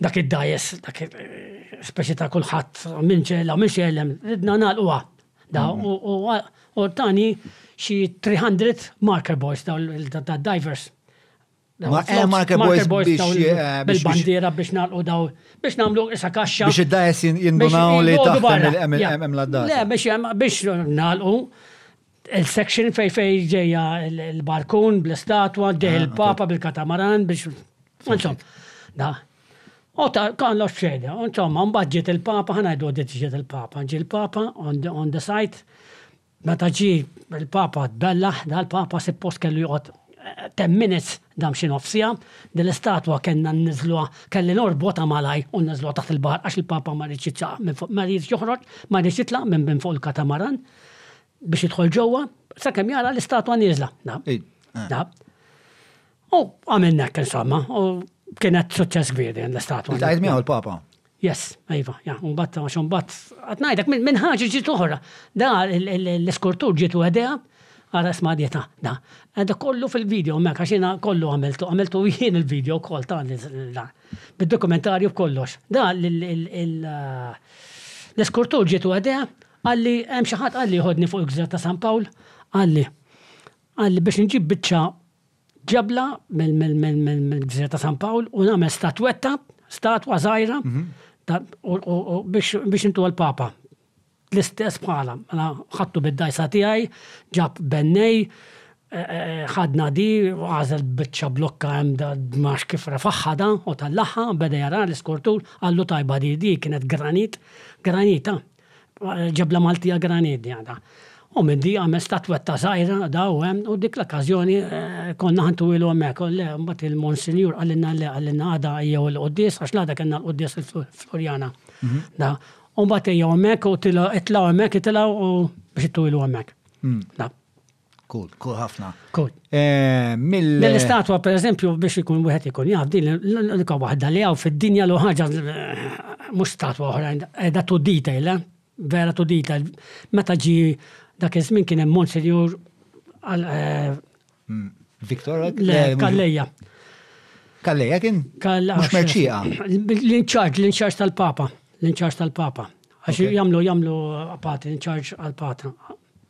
Dak id-dajes, dak speċi ta' kulħadd minn ċella, minn xellem, ridna nagħlquha. Da u tani xi 300 marker boys daw il-divers. Eh, marker boys bil-bandiera eh, biex nagħlqu daw biex nagħmlu isa kaxxa. Biex id-dajes jindunaw li taħt hemm l-adda. Le, biex nagħlqu Il-section fej fej ġeja l-barkun bl-istatwa, ġej ah, il-papa bil-katamaran biex. Insomma, da. U ta' kollox xejda, insomma, mbagħad ġiet il-papa, ħanajdu għadet ġiet il-papa, ġi il-papa on the site, meta ġi il-papa tbellaħ, da l-papa suppost kellu joqgħod 10 eh, minutes dam xi nofsija, din l-istatwa kellna nniżluha, kelli norbota malaj u nniżluha taħt il-baħar għax il-papa ma rridx ma rridx joħroġ, ma rridx jitlaq minn fuq il-katamaran. biex jidħol ġewwa, sakemm jara l-istatwa nieżla. U għamilna hekk insomma, u kienet suċċess kbir din l-istatwa. Tajt miegħu l-Papa. Yes, ajva, ja, un bat, għax un bat, għatnajdek, minn ħagġi ġiet oħra. Da, l-iskurtur ġiet u għedea, għara smadjeta, da. Għedda kollu fil-video, mek, għaxina kollu għamiltu, għamiltu jien il-video kol ta' da. Bid-dokumentarju kollox. Da, l-iskurtur ġiet u għedea, Qalli, hemm xi ħadd qalli jħoddni fuq il-gżira ta' San Pawl, qalli, qalli biex nġib biċċa ġebla mill-gżira ta' San Pawl u nagħmel statwetta, statwa żgħira, biex intuha l-Papa. L-istess bħalha, mela ħadtu bid-dgħajsa tiegħi, ġab bennej, ħadna di, għażel biċċa blokka hemm da ma nafx kif refaħħa da u tellagħha, beda jaraha l-iskortur, qallu tajba di, di kienet granit, granita. Ġebla Maltija Granit di għadha. U minn di għamel statwetta żgħira daw hemm u dik l-okkażjoni konna ħa ntuwilu hemmhekk. Le, mbagħad il-Monsinjur qalilna le, qalilna għada ejjew il-quddies għax l-għada kellna l-quddies f'Flurjana. Da. U mbagħad ejjew hemmhekk u itlgħu hemmhekk itilgħu u biex ittuwilu hemmhekk. Da. Cool, cool ħafna. Cool. Eh, mill. L-istatwa, per eżempju, biex ikun wieħed ikun jaf, din l-unika waħda li għaw fid-dinja l ħaġa eh, mhux statwa oħra, edha tu detail, eh, vera tu detail. Meta ġi dak iż-żmien kien hemm Monsinjur mm, Viktor Kalleja. Kalleja kien? Kalleja. Mhux merċija. L-inċarġ, l-inċarġ tal-Papa. L-inċarġ tal-Papa. Għax jamlu jamlu pati, l-inċarġ għal-pata.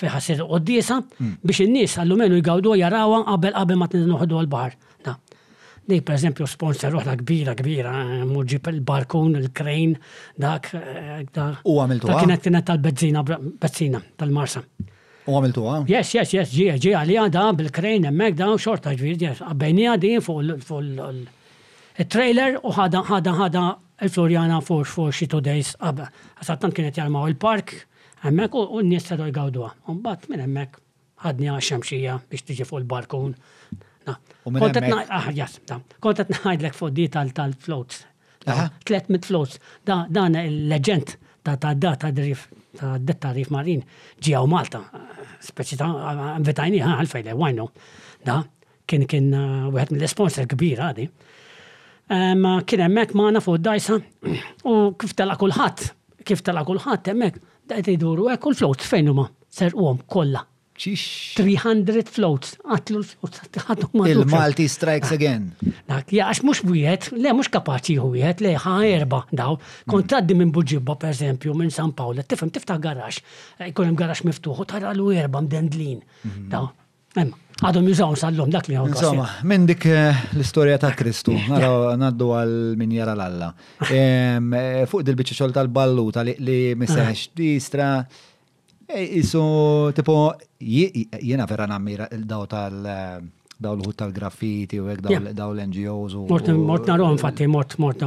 fejn ħassir qoddisa biex in-nies għallumenu jgawdu jarawha qabel qabel ma noħdu għall-baħar. Dik per eżempju sponsor oħra kbira kbira, eh, muġib il-barkun, il-krejn, dak. Eh, u għamiltu għam. Kienet kienet tal-bezzina, bezzina tal-marsa. U għamiltu għam? Yes, yes, yes, ġi, ġi għalija da bil-krejn emmek da xorta ġvir, yes. Għabbejnija di fuq il-trailer u ħada ħada ħada il-Floriana for, for she two days. Għasattan kienet jarmaw il-park, Hemmhekk u n-nies setgħu jgawduha. U mbagħad minn hemmhekk ħadni għax-xemxija biex tiġi fuq il-balkun. Kont qed Kont qed ngħidlek fuq di tal-floats. 300 floats. Dan il-leġent ta' da ta' drif ta' detta rif marin ġiew Malta. Speċi ta' invitajni għalfejn le wajnu. Da. Kien kien wieħed mill-sponsor kbir għadi. Kien hemmhekk magħna fuq dajsa u kif tela' kulħadd, kif tela' kulħadd hemmhekk, qed iduru hekk u l-floats fejn huma serquhom kollha. 300 floats, għatlu l-floats, għatlu ma. Il-Malti strikes again. Dak, għax mux wieħed, le mux kapaċi hu wieħed, le ħa erba daw. Kont mm. taddi minn Buġibba, per eżempju, minn San Paolo, tifhem tiftaħ garax, jkun hemm garax miftuħ u taralu erba mdendlin. Mm-hmm. Daw, Għadhom jużaw sal-lum dak li għawdu. Insomma, minn dik eh, l-istorja ta' Kristu, għaraw naddu għal min jara l-Alla. Eh, fuq dil-bicċi xol tal-balluta li misseħx distra, eh, jisu tipo, jena vera nammira il-daw tal- daw l-ħut tal-graffiti u daw l-NGOs u. Mort, mort narom fatti, mort, mort,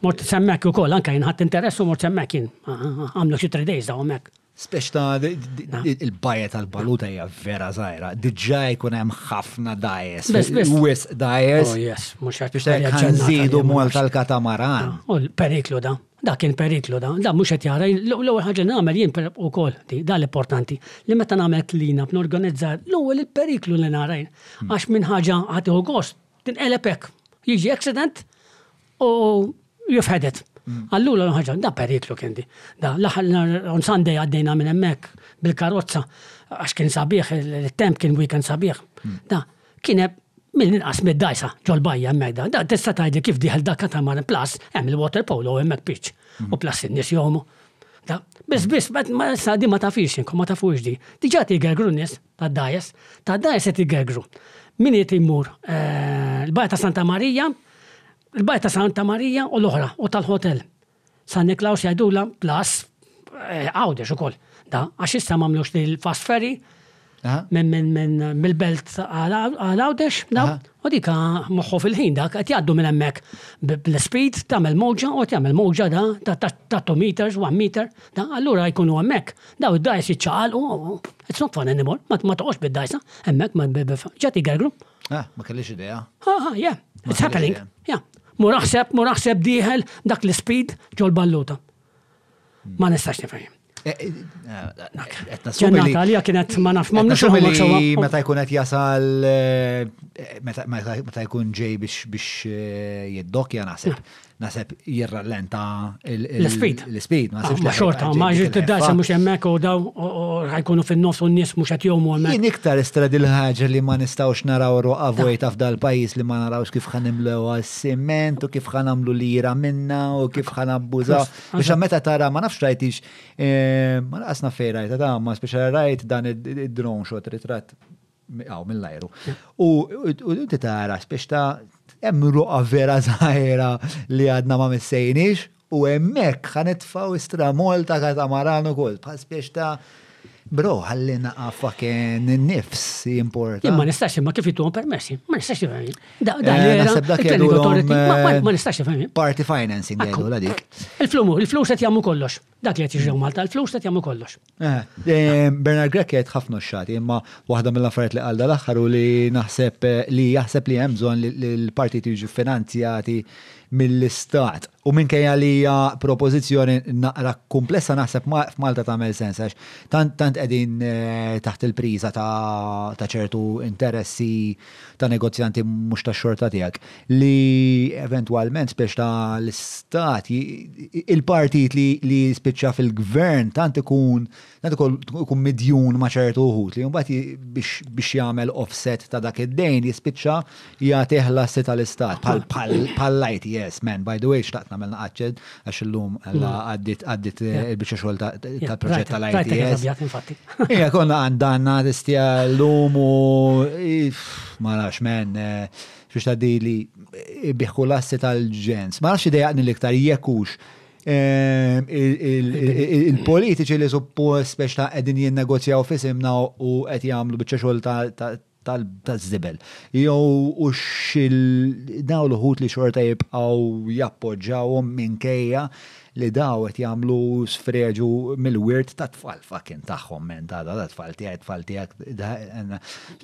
mort semmek u koll, anka jenħat interessu mort semmek jien, għamlu xie 3 days daw mek. Speċta il-bajja tal-baluta hija vera żgħira. Diġà jkun hemm ħafna dajes. Wis dajes. Oh, yes, mhux qed biex nżidu mol tal-katamaran. U l-periklu da. Da kien periklu da. Da mhux qed jara. L-ewwel ħaġa li nagħmel jien ukoll da l-importanti li meta nagħmel klina b'norganizza l-ewwel il-periklu li narajn. Hmm. Għax minn ħaġa ħatiħu gost tinqeleb hekk. Jiġi accident U jufħedet. Allura l-ħagġa, da periklu kien di. Da, l-ħal on Sunday għaddejna minn emmek bil-karozza, għax kien sabiħ, il-temp kien weekend sabiħ. Da, kien minn inqas mid-dajsa ġol-bajja emmek da. Da, tista tajdi kif diħel da katamaran plus, hemm il-water polo emmek pitch. U plus in-nis jomu. Da, bis bis, ma s-sadi ma tafix jinkom, ma tafux di. Diġa ti għagru nis. tad-dgħajjes, tad-dgħajjes qed jgergru. Min irid jmur l-Bajja ta' Santa Marija, l-Bajja ta' Santa Marija u l-oħra u tal-Ħotel San Niklaws jgħidulha plus Għawdex ukoll. Da, għax issa m'għamlux l-fast ferry mill-belt għal Għawdex, u dika moħħu fil-ħin dak qed jgħaddu minn hemmhekk bl-speed tagħmel mowġa u tagħmel mowġa da ta' 2 meters, 1 meter, da allura jkunu hemmhekk. Daw id-dajs jiċċaqalqu, it's not fun anymore, ma toqgħodx bid-dajsa, hemmhekk ma ġati gergru. Ah, ma kellix idea. Ah, ah yeah, it's happening. Yeah. Mur aħseb, mur aħseb diħel dak l-speed ġol balluta. Ma nistax nifhem. Eh, eh, eh, Ġennata għalija kienet ma nafx ma nafx Meta jkun qed jasal meta jkun ġej biex jiddokja naħseb. naseb jirrallenta l-speed. L-speed, ma sibx. Ah, ma xorta, ma ġiet id-dasa mux emmek u daw ħajkunu fin-nofs u n-nis mux għat jomu emmek. Jien iktar istra dil-ħagġa li ma nistawx naraw roqa vojta f'dal pajis li ma narawx kif ħanimlew għas-siment u kif ħanamlu lira minna u kif ħanabbuża. Biex meta tara, ma nafx rajtix, eh, ma naqasna fej rajta ta' ma speċa rajt dan id-drone shot ritratt Aw, mill-ajru. U inti tara spiex ta' hemm ruqa vera zaħira li għadna ma missejnix u hemmhekk ħanitfaw istramol ta' katamaran ukoll. Pa' spiex ta' Bro, ħalli naqa fucking nifs jimporta. Ma nistax imma kif jittuhom permessi, ma nistax jifhem. Eh, naħseb dak jgħidu eh, ma nistax jifhem. Party financing jgħidu la dik. Il-flumu, il-flus qed jagħmlu kollox. Dak li qed jiġri Malta l-flus qed jagħmlu kollox. Eh, eh, Bernard Grech qed ħafna xati, imma waħda mill-affarijiet li qalda l-aħħar u li naħseb eh, li jaħseb li hemm bżonn li l-partit jiġu finanzjati mill-istat. U minkejja li hija propożizzjoni naqra kumplessa naħseb f'Malta tagħmel sens għax tant qegħdin taħt il-priża ta' ċertu interessi ta' negozjanti mhux tax-xorta tiegħek li eventwalment spiex ta' l-istat il-partit li jispiċċa fil-gvern tant ikun tant ikun midjun ma' ċertu uħud li mbagħad biex jagħmel offset ta' dak id-dejn jispiċċa jagħtih l-assi tal-istat bħal-ITS man by the way xtaqt nagħmel naqaċċed għax illum għalla mm. għaddit għaddit eh, il-bicċa xogħol tal-proġett tal-ITS. Ija, konna għandanna tistja l-lum u ma nafx men, eh, xux ta' dili eh, biħku l-assi tal-ġens. Ma nafx idejaqni l-iktar jekkux ehm, il-politiċi li suppost biex ta' edin jinnegozjaw fisimna u qed jagħmlu biċċa xogħol tal-żibel. Jew u xil daw l-ħut li xorta jibqaw jappoġġawhom minkejja li daw qed jagħmlu sfreġu mill-wirt tat-tfal fucking tagħhom men tara tat-tfal tiegħi t-tfal tiegħek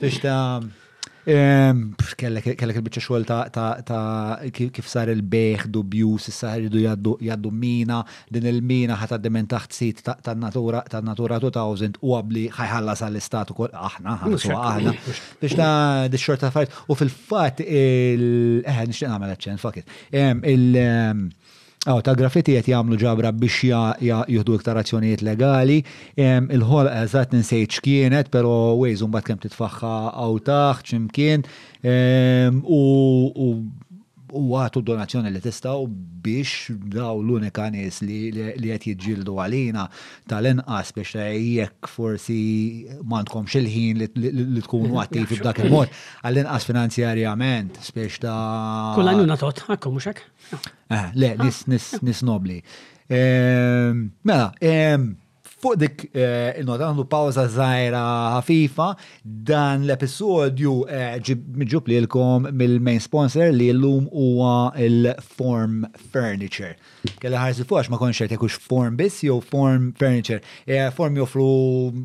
biex ta' kellek il-biċċa xogħol ta' kif sar il-bejħ dubjuż issa jridu jgħaddu mina Din il-mina ħa tgħaddi minn taħt sit tan-Natura tan-Natura 2000 u għabli ħa jħallasha l-Istat ukoll aħna ħa nisuha aħna. Biex ta' dix-xorta affarijiet u fil-fatt il- eħe nixtieq nagħmel aċċen, fuck it. Em, il- em, Aw, ta' graffiti qed jagħmlu ġabra biex ja- ja- jieħdu iktar azzjonijiet legali. Em, Il-ħolqa eżatt ninsejt x'kienet, però Waze mbagħad kemm titfaħħa hawn taħt x'imkien. Em, U u u agħtu d-donazzjoni li tistgħu biex dawn l-unika nies li qed jiġġieldu għalina tal-inqas biex jekk forsi m'għandkomx il-ħin li tkunu attivi b'dak il-mod, għall-inqas finanzjarjament biex ta' Kull għajnuna tot, akku mhux hekk? Le, nies nobbli. Mela, Fuq dik eh, il-nota għandu pawza zaħira ħafifa, dan l-episodju eh, ġib li l-kom mill-main sponsor li l-lum huwa il-Form Furniture. Kella ħarsi fuq ma konxet jekux Form biss jew Form Furniture. Eh, form joffru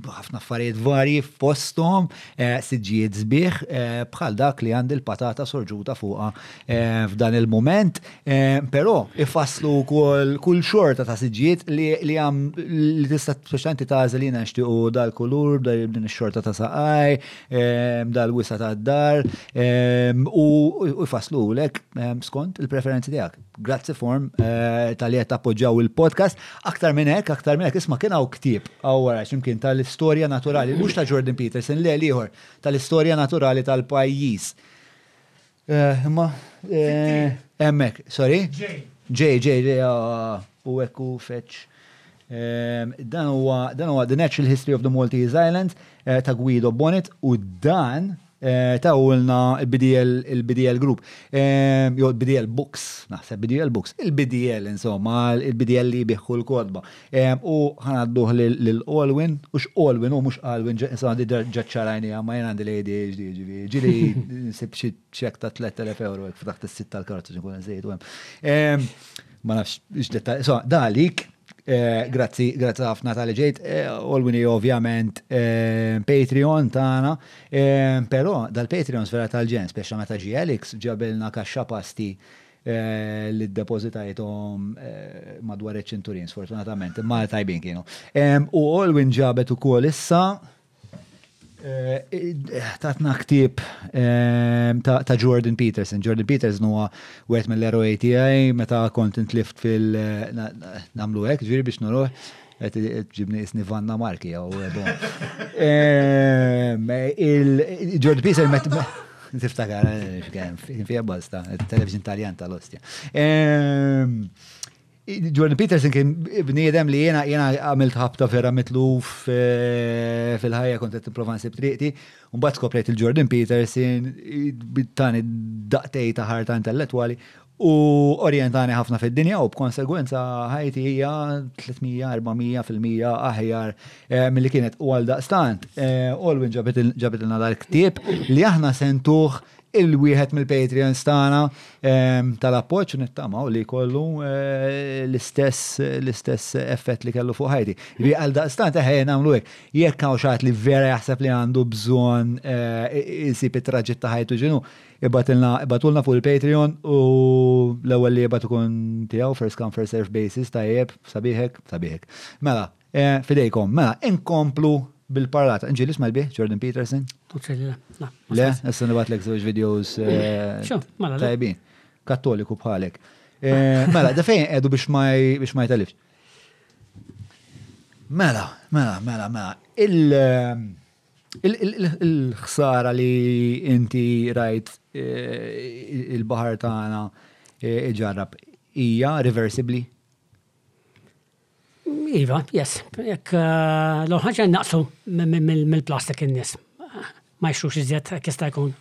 ħafna affarijiet varji fostom, siġijiet zbieħ bħal dak li għand il-patata sorġuta fuqa Eh, f'dan il-moment, eh, però ifasslu wkoll kull xorta ta' siġijiet li għam li tista' speċjalment tażel jiena nixtiequ dal-kulur, din ix-xorta ta' saqaj, eh, dal-wisa ta' dar u jfasslu lek skont il-preferenzi tiegħek. Grazzi form tal-li qed tappoġġaw il-podcast. Aktar minn hekk, aktar minn hekk, isma' kien hawn ktieb għawara x'imkien tal-istorja naturali, mhux ta' Jordan Peterson, le l-ieħor tal-istorja naturali tal-pajjiż. Eh, imma. Eh, emmek, sorry? Ġej. Ġej, ġej, ġej, ah, u ekku feċ. Eh, dan huwa dan huwa The Natural History of the Maltese Islands eh, ta' Guido Bonnet u dan ta' ulna il-BDL il-BDL Group. Jo, il-BDL Books, naħseb BDL Books, il-BDL insomma, il-BDL li biħu l-kodba. U ħa ngħadduh lil Alwyn, u x'Alwyn hu mhux Alwyn, insomma għandi ġa ċċarajni ma jien għandi l-ADHD ġifi. Ġili nsib xi ċek ta' 3000 euro hekk f'dak is-sit tal-kartu ġinkun insejtu hemm. Ma nafx x'detta, so dalik, eh, grazzi, grazzi ħafna tal-li ġejt, eh, Alwyn hi ovvjament eh, Patreon tagħna, però dal-Patreons vera tal-ġen, speċa meta ġi Alex ġabilna kaxxa pasti li ddepożitajthom madwar iċ-ċinturin, sfortunatament, imma tajbin kienu. U Olwyn ġabet ukoll issa tatna ktieb ta' Jordan Peterson. Jordan Peterson huwa wieħed mill-eroji tiegħi meta kont intlift fil-nagħmlu hekk, ġifieri biex nuru Għet ġibni isni vanna marki għaw. Il-George Pisa il-met. Tiftakar, xkem, fija basta, television taljan tal-ostja. Jordan Peterson kien bniedem li jena jena għamilt ħabta vera mitluf eh, fil-ħajja kont qed nipprova nsib triqti. Mbagħad skoprejt il-Jordan Peterson tani daqtej ta' ħarta intellettwali U orjentani ħafna fid-dinja u b'konsegwenza ħajti hija 300-400% aħjar eh, milli kienet u għal daqstant. Eh, Olwin ġabitilna dal-ktieb li aħna sentuħ il-wieħed mill-Patreons tagħna eh, tal-appoġġ nittamaw li kollu l-istess l-istess effett li kellu fuq ħajti. Ri għal daqstant eħe nagħmlu hekk. Jekk hawn xaħat li vera jaħseb li għandu bżonn isib it-traġitt ta' ħajtu ġinu, Ibgħatilna, ibgħatulna fuq il-Patreon u l-ewwel li jibgħat ikun tiegħu first come first serve basis tajjeb, sabiħek, sabiħek. Mela, eh, fidejkom, mela, inkomplu bil-parlata. Nġi li smajt bih, Jordan Peterson? Tuċċelli, le. La, ma Le, smax. issa nibatlek żewġ videos eh, Xo, mela, le. tajbin. Kattoliku bħalek. Eh, Mela, da fejn qegħdu biex ma j- biex ma jtalifx. Mela, mela, mela, mela. Il eh, Il-ħsara li inti rajt eh, il-bahar tagħna eh, iġarrab hija reversibli? Iva, yes. Jekk eh, l ħaġa naqsu mill-plastik in-nies. Ma jxux iżjed kista jkun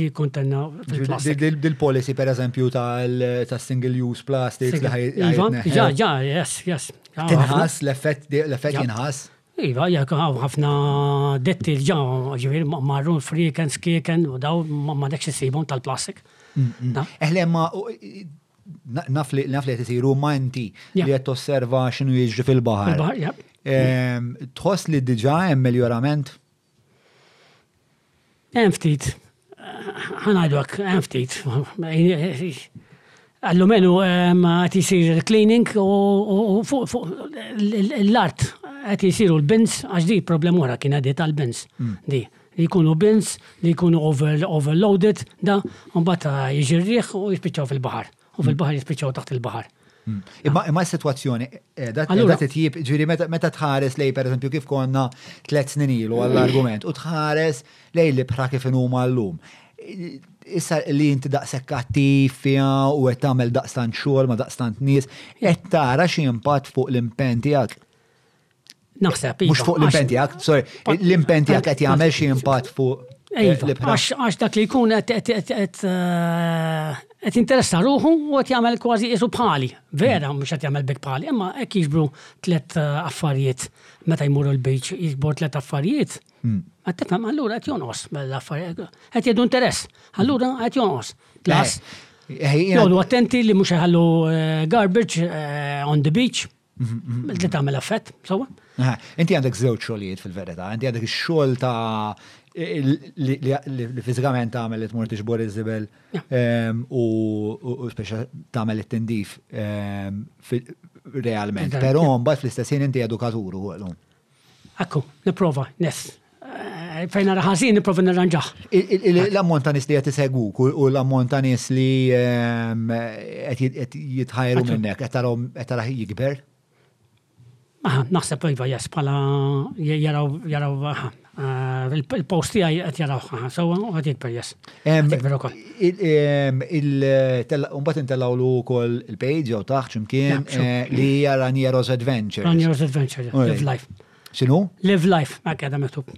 li kontenna fil-plastik. Dil-policy per eżempju tal-single use plastics li ħajt. Iva, ġa, ġa, yes, yes. Tinħas l-effett, l-effett jinħas. Iva, jekk hawn ħafna detti ġa, ġifieri marrun, frieken, skieken, u daw m'għandekx issibhom tal-plastik. Eħle ma naf li naf li qed isiru ma inti li qed tosserva x'inhu jiġri fil-baħar. Ehm, tħoss li diġà hemm miljorament? Hemm ftit, ħa ngħidu hekk, hemm ftit. Almenu qed isir il-cleaning u fuq l-art qed isiru l-bins, għax di problema oħra kienet di tal-bins. Di, li jkunu bins, li jkunu overloaded, da, u mbagħad jiġi r-riħ u jispiċċaw fil-baħar. u mm. fil-baħar jispiċċaw taħt il-baħar. Mm. Imma imma s-sitwazzjoni qiegħda eh, titjib, ġifieri meta tħares lej pereżempju kif konna tliet snin ilu għall-argument u tħares lej li bħra kif inhuma llum issa li inti daqshekk attiv fiha u qed tagħmel daqstant xogħol ma daqstant nies, qed tara xi impatt fuq l-impenn tiegħek. Naħseb, iva. Mux fuq l-impen tijak, sorry, l-impen tijak għet jgħamil xie impatt fuq. Eh, iva, għax dak li jkun għet għet eh, interessa ruħu u għet jgħamil kważi jisu bħali. Vera, mux għet jgħamil bik bħali, imma għek jiġbru tlet eh, affarijiet meta jmuru l-beach, jiġbru tlet affarijiet. Hmm. Għet tifem, għallura għet jonos, l-affarijiet, għet jgħedu interess, għallura għet jonos. Plus, jodu attenti li mux għallu garbage on the beach. Li tagħmel affett, sewwa. Inti għandek żewġ xogħlijiet fil-verità, inti għandek ix-xogħol ta' li fiżikament tagħmel li tmur tixbor iż-żibel ehm, u speċa tagħmel it-tindif ehm, realment. Però mbagħad fl-istess ħin inti edukatur ukoll. Ekku, nipprova, ness. Eh, fejn ara ħażin nipprova nirranġah. L-ammont ta' nies li qed isegwuk u l-ammont ta' nies li ehm, qed jitħajru minnek qed tarahom qed tarah jikber? Naħseb iva jes bħala jaraw jaraw eh, il-post tiegħi qed jaraw sewwa u qed jikber jes. Umbat intelawlu kol il-page jew taħt ximkien eh, li hija Ranieros Adventure. Ranieros Adventure, Live Life. Xinu? Live Life, ma keda metub.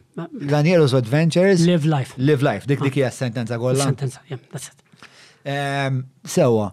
Ranieros Adventures. Live Life. Live Life, dik dik hija sentenza kollha. Sentenza, yeah, that's it. Sewa.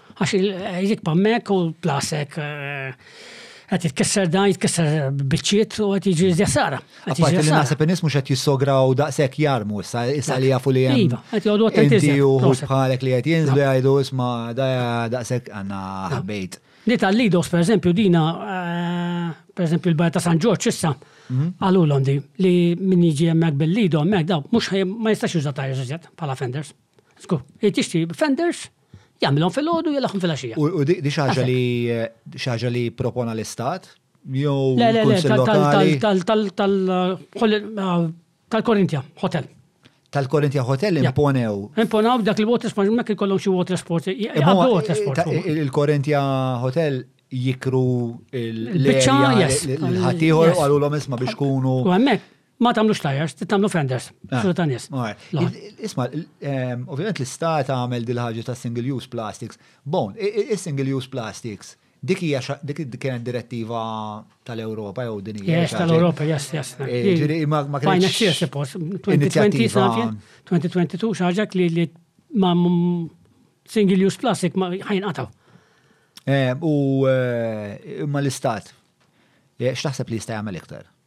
Għax jikba hemmhekk u blasek qed jitkisser dan, jitkisser biċċiet u qed jiġi ħsara. Apparti li naħseb in-nies mhux qed jissograw daqshekk jarmu issa issa li jafu li hemm. Iva, qed jgħodu attenti. Inti u bħalek li qed jinżlu jgħidu isma' daqshekk għandna ħbejt. Di tal-Lidos, per eżempju, dina, eh, per eżempju, l-Baja ta' San Ġorġ issa, mhm. għalulhom di, li min jiġi hemmhekk bil-Lido hemmhekk daw, mhux ma jistax juża tajr iżjed bħala fenders. Skur, hi tixtri fenders, jagħmilhom fil-ħodu jelaħħom fil-għaxija. U di xaġa li xaġa li propona l-istat? Jew le le le tal-Korintja Hotel. Tal-Korintja Hotel imponew. Imponew dak il-water sport, mek ikollhom xi water sport. Il-Korintja Hotel jikru l-ħatiħor u għalulhom isma biex kunu. U hemmhekk Ma tamlux tajers, tamlu fenders, ah, xru ta' nis. Isma, ehm, ovvijament l-istat għamel dil-ħagġa ta' single-use plastics. Bon, il-single-use plastics, dik hija dik kienet direttiva tal-Europa jew din hija. Yes, tal-Europa, yes, yes. Eh, ġiri, ma kienx. Fajna se post, 2020 2022 xaġak li ma single-use plastic ma ħajn qataw. Eh, u eh, ma l-istat, x'taħseb li jista' jagħmel iktar?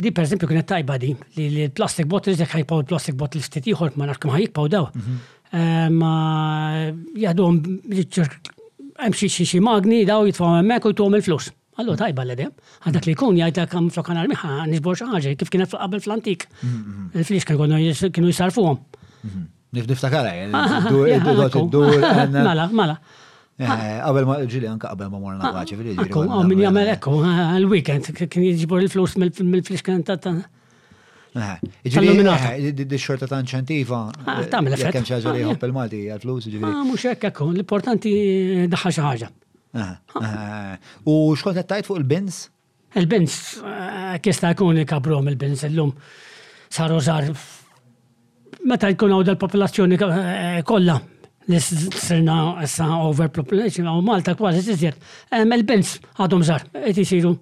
Di per eżempju kienet tajba di, li l-plastic bottles jekk ħajpaw il-plastic bottles ftit ieħor ma nafx kemm ħajpaw daw. Mhm. Eh, ma jaħduhom hemm xi xi magni daw jitfgħu hemmhekk u jtuhom il-flus. Allura tajba l-edem, għandak li jkun jgħidlek kam flok għanar miħa nixbor xi ħaġa kif kienet qabel fl-antik. Mhm, mhm. Il-flix kienu jisarfuhom. Nif niftakarha, dur, dur, Mela, mela. Qabel ma ġili anka qabel ma morna għaċi fil Ekku, għaw min jagħmel ekku, għal-weekend kien jiġbor il-flus mill-flixkan ta' ta' Ġili, di xorta ta' inċentiva. Ta' mela fekk. Kemm xaġa li jħobb il-Malti għal-flus, ġili. Ah, mux ekk, ekku, l-importanti daħħa xaħġa. U xkont għattajt fuq il-bins? Il-bins hekk jista' jkun ikabbruhom il-bins illum saru żgħar meta jkun hawn dal-popolazzjoni kollha li sirna issa overpopulation hawn Malta kważi iżjed hemm il-bins għadhom żgħar qed isiru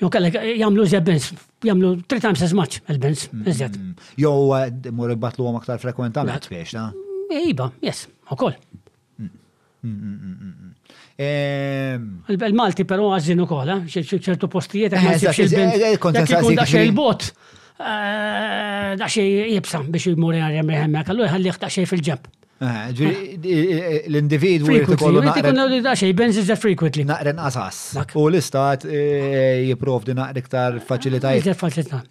jew kellek jagħmlu iżjed bins jagħmlu three times as much il-bins iżjed. Jew imur ibattluhom aktar frekwentament fiex ta'? Iva, yes, ukoll. Il-Malti però għażin ukoll, eh? xi ċertu postijiet hemm eh, xi bint. Eh, jekk ikun daqsxejn il-bot, daqsxejn jibsa biex jmur jarjem hemmhekk, allura jħallih daqsxejn fil-ġemp. L-individwu jrid ikollu daqsxejn benżiż frequently. Naqren qasas. U l-istat jipprovdi naqri iktar faċilitajiet.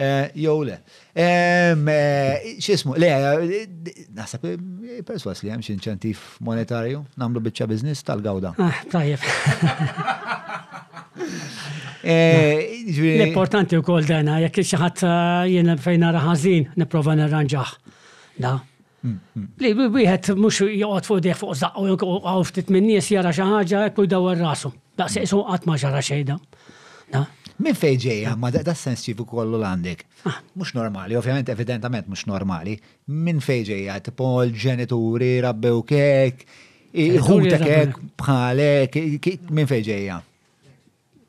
Eh, jew le. Eh, xismu, le, naħseb eh, perswas li hemm xi inċentiv monetarju nagħmlu biċċa biznis tal-gawda. Ah, tajjeb. L-importanti wkoll dana, jekk xi ħadd jiena fejn nara ħażin nipprova nirranġah. Da. Li wieħed mhux joqgħod fuq idejh fuq żaqqu jew ftit minn nies jara xi ħaġa hekk u jdawwar rasu. Daqs isu qatt ma ġara xejn da. Min fejn ġejja, ma da sens ċiviku kollu l-għandek. Ah. Mhux normali, ovvjament evidentament mhux normali. Min fejn ġejja, tipo l-ġenituri rabbew kek, ħutek kek, bħalek, min fejn ġejja.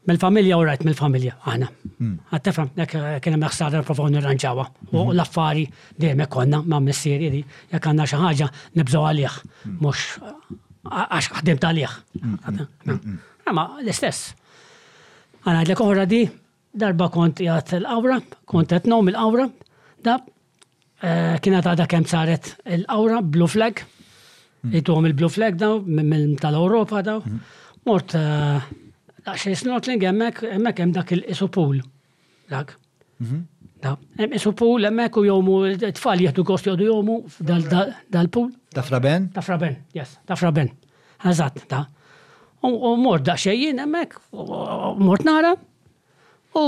Mill-familja u rajt mill-familja aħna. Hmm. Għad tefhem, kien hemm ħsara nipprovaw nirranġawha. U hmm. l-affari dejjem konna ma' missieri li jekk għandna xi ħaġa nibżgħu għalih, hmm. mhux għax ħdim talih. Imma l-istess. Għana għadlek oħra di, darba kont jgħat l-awra, kont qed nom il-awra, da Kienet għadha kemm saret il-qawra Blue Flag, jituhom il-Blue Flag daw, minn tal-Ewropa daw. Mort daqsxejn snortling hemmhekk, hemmhekk hemm dak il-isu pool. Dak. Mhm. Hemm isu pool hemmhekk u jomu t-tfal jieħdu gost jodu jomu dal-pool. Ta' fraben? Ta' fraben, yes, ta' fraben. Eżatt, ta' U mort daqsxejn hemmhekk, mort nara, U,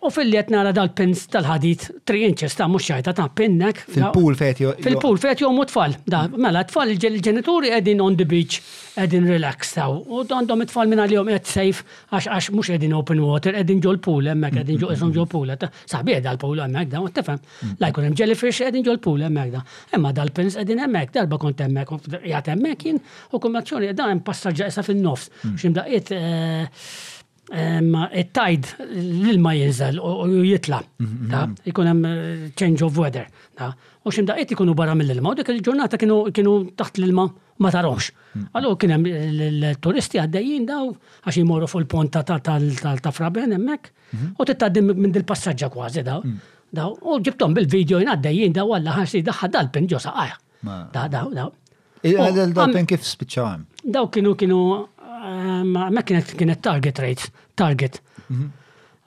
u filli qed nara dal-pins tal-ħadid three inches ta' mhux xajta ta' pin hekk. Fil-pool fejn qed jo. Fil-pool fejn qed jgħumu t-tfal. Da, mela t-tfal il-ġenituri qegħdin on the beach qegħdin relax taw. U għandhom it-tfal minn għalihom qed safe għax għax mhux qegħdin open water qegħdin ġol-pool hemmhekk qegħdin ġo ishom ġol-pool qed sabiħ dal-pool hemmhekk da, tifhem. La jkun hemm jellyfish qegħdin ġol-pool hemmhekk da. Imma dal-pins qegħdin hemmhekk darba kont hemmhekk u qiegħed hemmhekk jien u kumbazzjoni da hemm passaġġ issa fin-nofs. Xi mdaqqiet It-tajd l-ilma jinżel u jitla, jkun hemm eh, change of weather. U ximdaqiet ikunu barra mill-ilma u dik il-ġurnata kienu taħt l-ilma ma taromx. Allora kien hemm l-turisti għaddejjin daw għax jmorru fuq il-pont ta' Fraben hemmhekk u titgħaddim minn dil-passaġġa kważi daw. Daw u ġibtom bil-video jnaddejjin daw għalla ħarsi daħħa dal-pin ġo saqajh. Daw daw. Għadel oh, dal kif spiċċaw hemm? Daw kienu kienu ehm, ma kienet kienet target rate, target mhm.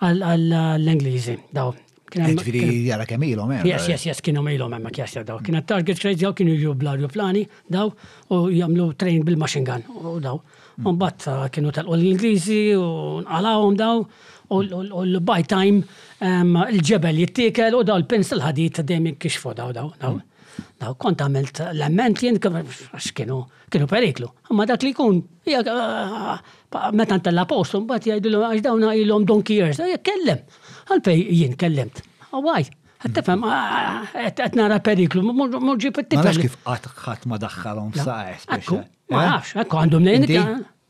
għall-Ingliżi daw. Ġviri jara kemm ilhom hemm. Yes, yes, yes, kienu ilhom hemm kjas daw. Kienet target rate daw kienu jiġu bl-arjoplani daw u jagħmlu train bil-machine gun u daw. Mm. Mbagħad ah, kienu telqu l-Ingliżi u nqalawhom daw u l-by time ehm, il-ġebel jittiekel u daw l-pins il-ħadid dejjem kixfu daw daw. Mm. Daw kont għamilt l-emment jien għax kienu kienu periklu. Imma dak li jkun meta ntella post mbagħad jgħidlu għax dawn ilhom don years. Kellem. Għalfej jien kellimt. Għawaj. Tifhem, qed nara periklu, mhux ġib it-tifel. Għax kif qatt ħadd ma daħħalhom f'saqajh. Ma nafx, għandu mnejn.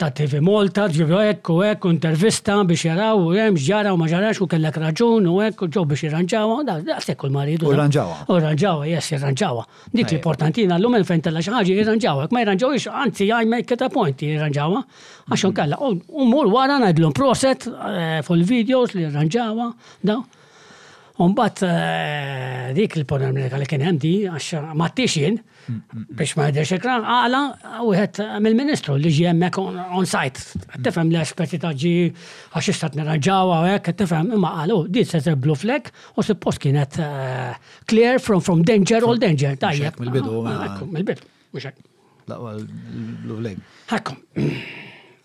ta' TV Malta, ġifieri u hekk u hekk, u intervista biex jaraw u hemm x'ġara u ma ġarax u kellek raġun u hekk, u ġew biex jirranġawha, u da- daqshekk kull ma rridu. U rranġawha. U rranġawha, yes, irranġawha. Dik li importanti jiena llum hemm fejn tella' xi ħaġa jirranġawha, jekk ma jirranġawhiex, anzi I make it a point li jirranġawha, għax inkella, u u mmur wara ngħidilhom proset fuq il-videos li rranġawha, daw. U mbagħad dik il-panoramica li kien hemm di, għax ma għadtix jien, biex ma jidhirx ikran, għala wieħed mill-Ministru li ġie hemmhekk on site. Tifhem li aspetti ta' ġi għax istat nirraġġaw hawnhekk, tifhem imma qalu oh, di se blue flag u suppost kienet eh, clear from from danger all danger. Tajjeb. Mill-bidu. Ah, mela. Ekku, mill-bidu. Mhux hekk. Laqwa l-blue flag. Ekku.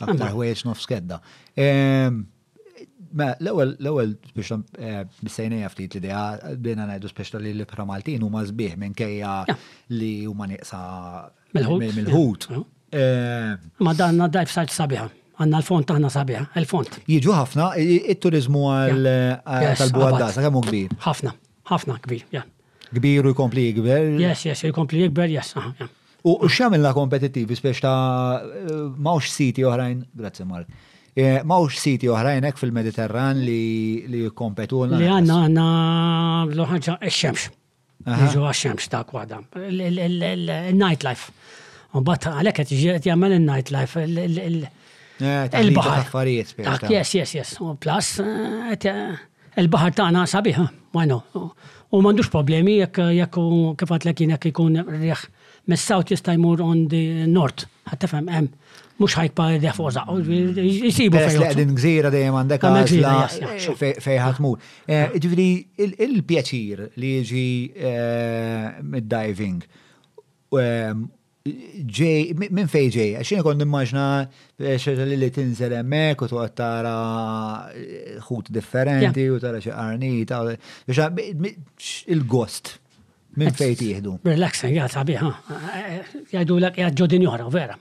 Aktar ħwejjeġ nofs kedda. Ehm, Ma, l-ewel, l-ewel, biex eh, bissejnija ftit l-idea, bdejna najdu speċta li l-ibħra Maltin huma sbieħ minn kejja li huma nieqsa mill-ħut. Eh, ma dan dajf sajt sabiħa. Għanna l-font taħna sabiħa, l-font. Jiġu ħafna, il-turizmu għal-buħadda, sa' kemmu kbir. ħafna, ħafna kbir, ja. Kbir u jkompli jikber. Yes, yes, jkompli jikber, yes. U xamilna kompetittivi, spiex ta' mawx siti oħrajn, grazzi Mark, e, mawx siti oħrajn ek fil-Mediterran li jikkompetu Li għanna għanna l-ħagġa xemx. Iġu għax-xemx ta' kwada. Il-nightlife. Mbatt għalek għet ġiet jgħamil il-nightlife. Eh, Il-bahar. Affarijiet, spiex. Yes, yes, yes. Plus, eh, Il-baħar tagħna sabiħ, why not? U m'għandux problemi jekk jekk u kif għadtlek jien jekk ikun riħ mis-south jista' jmur on the north. Ħadd tifhem hemm. Mhux ħajkpa riħ fuq żaqqu, jsibu Peress li fejn. qegħdin gżira dejjem għandek Għandek għażla gżira, yes, yeah, sure. fej- fejn ħadd tmur. Eh, Ġifieri il- il-pjaċir li jiġi eh, mid-diving eh, ġej, minn fej ġej, għax jien kont nimmaġna xaġa li li tinżel hemmhekk u toqgħod tara eh, ħut differenti u tara xi qarnita. Il-gost minn fej tieħdu. Relaxing, ja sabiħa. Jgħidu l jgħad ġodin joħra, vera.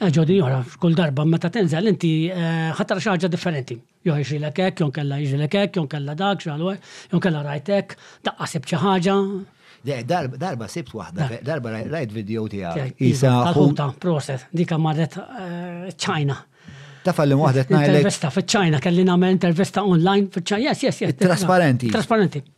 Jgħad ġodin joħra, kull darba meta tinżel inti eh, ħatar xi ħaġa differenti. Jew ħeġġilek hekk, jew inkella jiġrilek hekk, jew inkella dak, xi ħaġa, jew inkella rajt hekk, daqqa sibt xi ħaġa. Le, darba sibt waħda, darba rajt video tiegħek. Isa. Tal-ħuta, proset, dika marret ċ-Ċina. Taf għallim waħda tnajlek. Intervista fiċ-Ċina, kelli nagħmel intervista online fiċ-Ċina. Yes, yes, yes. Trasparenti. Trasparenti.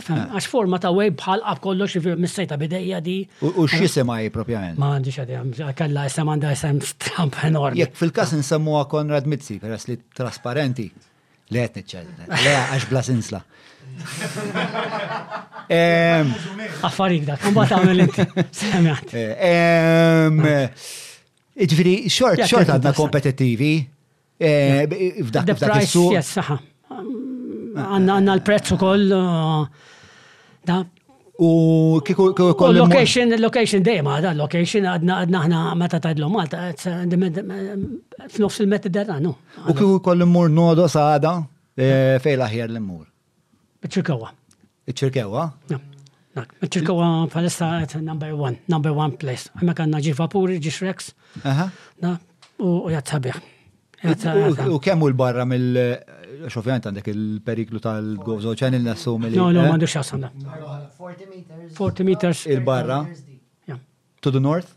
Għax forma ta' web bħal qab kollox missejta bidejja di. U x'isem hi propjament? Ma għandix għadem, kalla isem għandha isem stramp enormi. Jekk fil-każ insemmuha Konrad Mizzi peress li trasparenti. Le qed niċċellem. Le għax bla sinsla. Affarik dak, mbagħad tagħmel inti. Semgħat. Iġifieri xort xort għandna kompetittivi. Eh, f'dak The price, yes, saħħa. Għanna l-prezz ukoll uh, da. U kiku koll. Location, location dejjem għadha, location għadna għadna ħna meta tajdlu Malta, f'nofs il-Mediterranu. U kiku koll immur nodos għada eh, fej l-aħjar l-immur. Iċ-Ċirkewa. Iċ-Ċirkewa? Iċ-Ċirkewa palissa qed number one, number one place. Hemmhekk għandna ġi vapuri, ġi Shrex. U jgħat sabiħ. U kemm u l-barra mill xofjant għandek il-periklu tal-gozo ċan il-nassum li. No, no, eh? għandu xasana. 40 meters. 40 meters. Il-barra. To the north?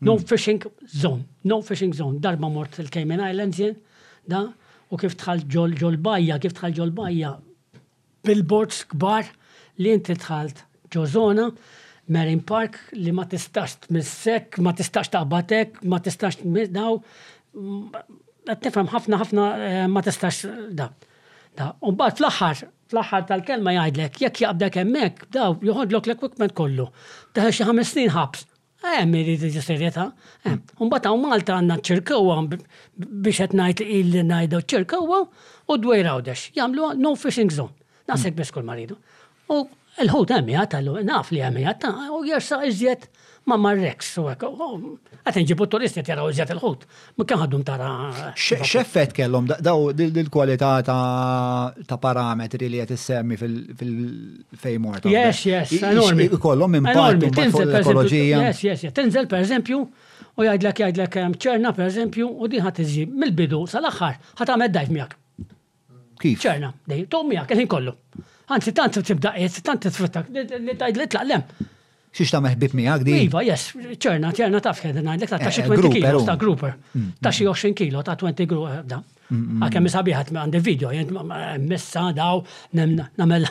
No hmm. fishing zone, no fishing zone. Darba mort il-Cayman Islands jien, da, u kif tħal ġol ġol bajja, kif tħal ġol bajja, billboards kbar li inti tħalt ġo zona, Marine Park li ma tistax tmissek, ma tistax taqbatek, ma tistax daw, tifhem ħafna ħafna eh, ma tistax da. Da, un bat fl-aħħar, fl-aħħar tal-kelma jgħidlek, jekk jaqbdek hemmhekk, daw joħodlok l-equipment kollu. Daħal xi ħames snin ħabs. Hemm irid iġi serjetà. Mbagħad hawn Malta għandna ċ-ċirkewwa biex qed ngħid illi ngħidu ċ-ċirkewwa u d-dwejr Għawdex jagħmluha no fishing zone. Naħseb biss kull ma rridu. U l-ħut hemm jgħad għallu, naf li hemm jgħad, u jersaq iżjed ma' mar-reks u hekk. Qed inġibu t-turisti qed jaraw iżjed il-ħut. Ma kemm għaddum tara. X'effett kellhom daw il-kwalità ta' parametri li qed issemmi fil-fej morta? Yes, yes, enormi. Kollhom impatt fuq l-ekoloġija. Yes, yes, yes. Tinżel pereżempju u jgħidlek jgħidlek ċerna pereżempju u din ħadd iżi mill-bidu sal-aħħar ħadd għamel dajf miegħek. Kif? ċerna, dej, tu miegħek il-ħin kollu. Anzi, tant se tibda qed, tant tisfrutta li tgħid li tlaq lem. Xiex ta' meħbib miegħek di? Iva, yes, ċerna, ċerna taf xejn ngħidlek ta' xi 20 kilo ta' grouper. Mm, ta' xi 20 mm. kilo ta' 20 grouper da. Mm, Għakemm isabiħat għandi video, jent messa daw nagħmel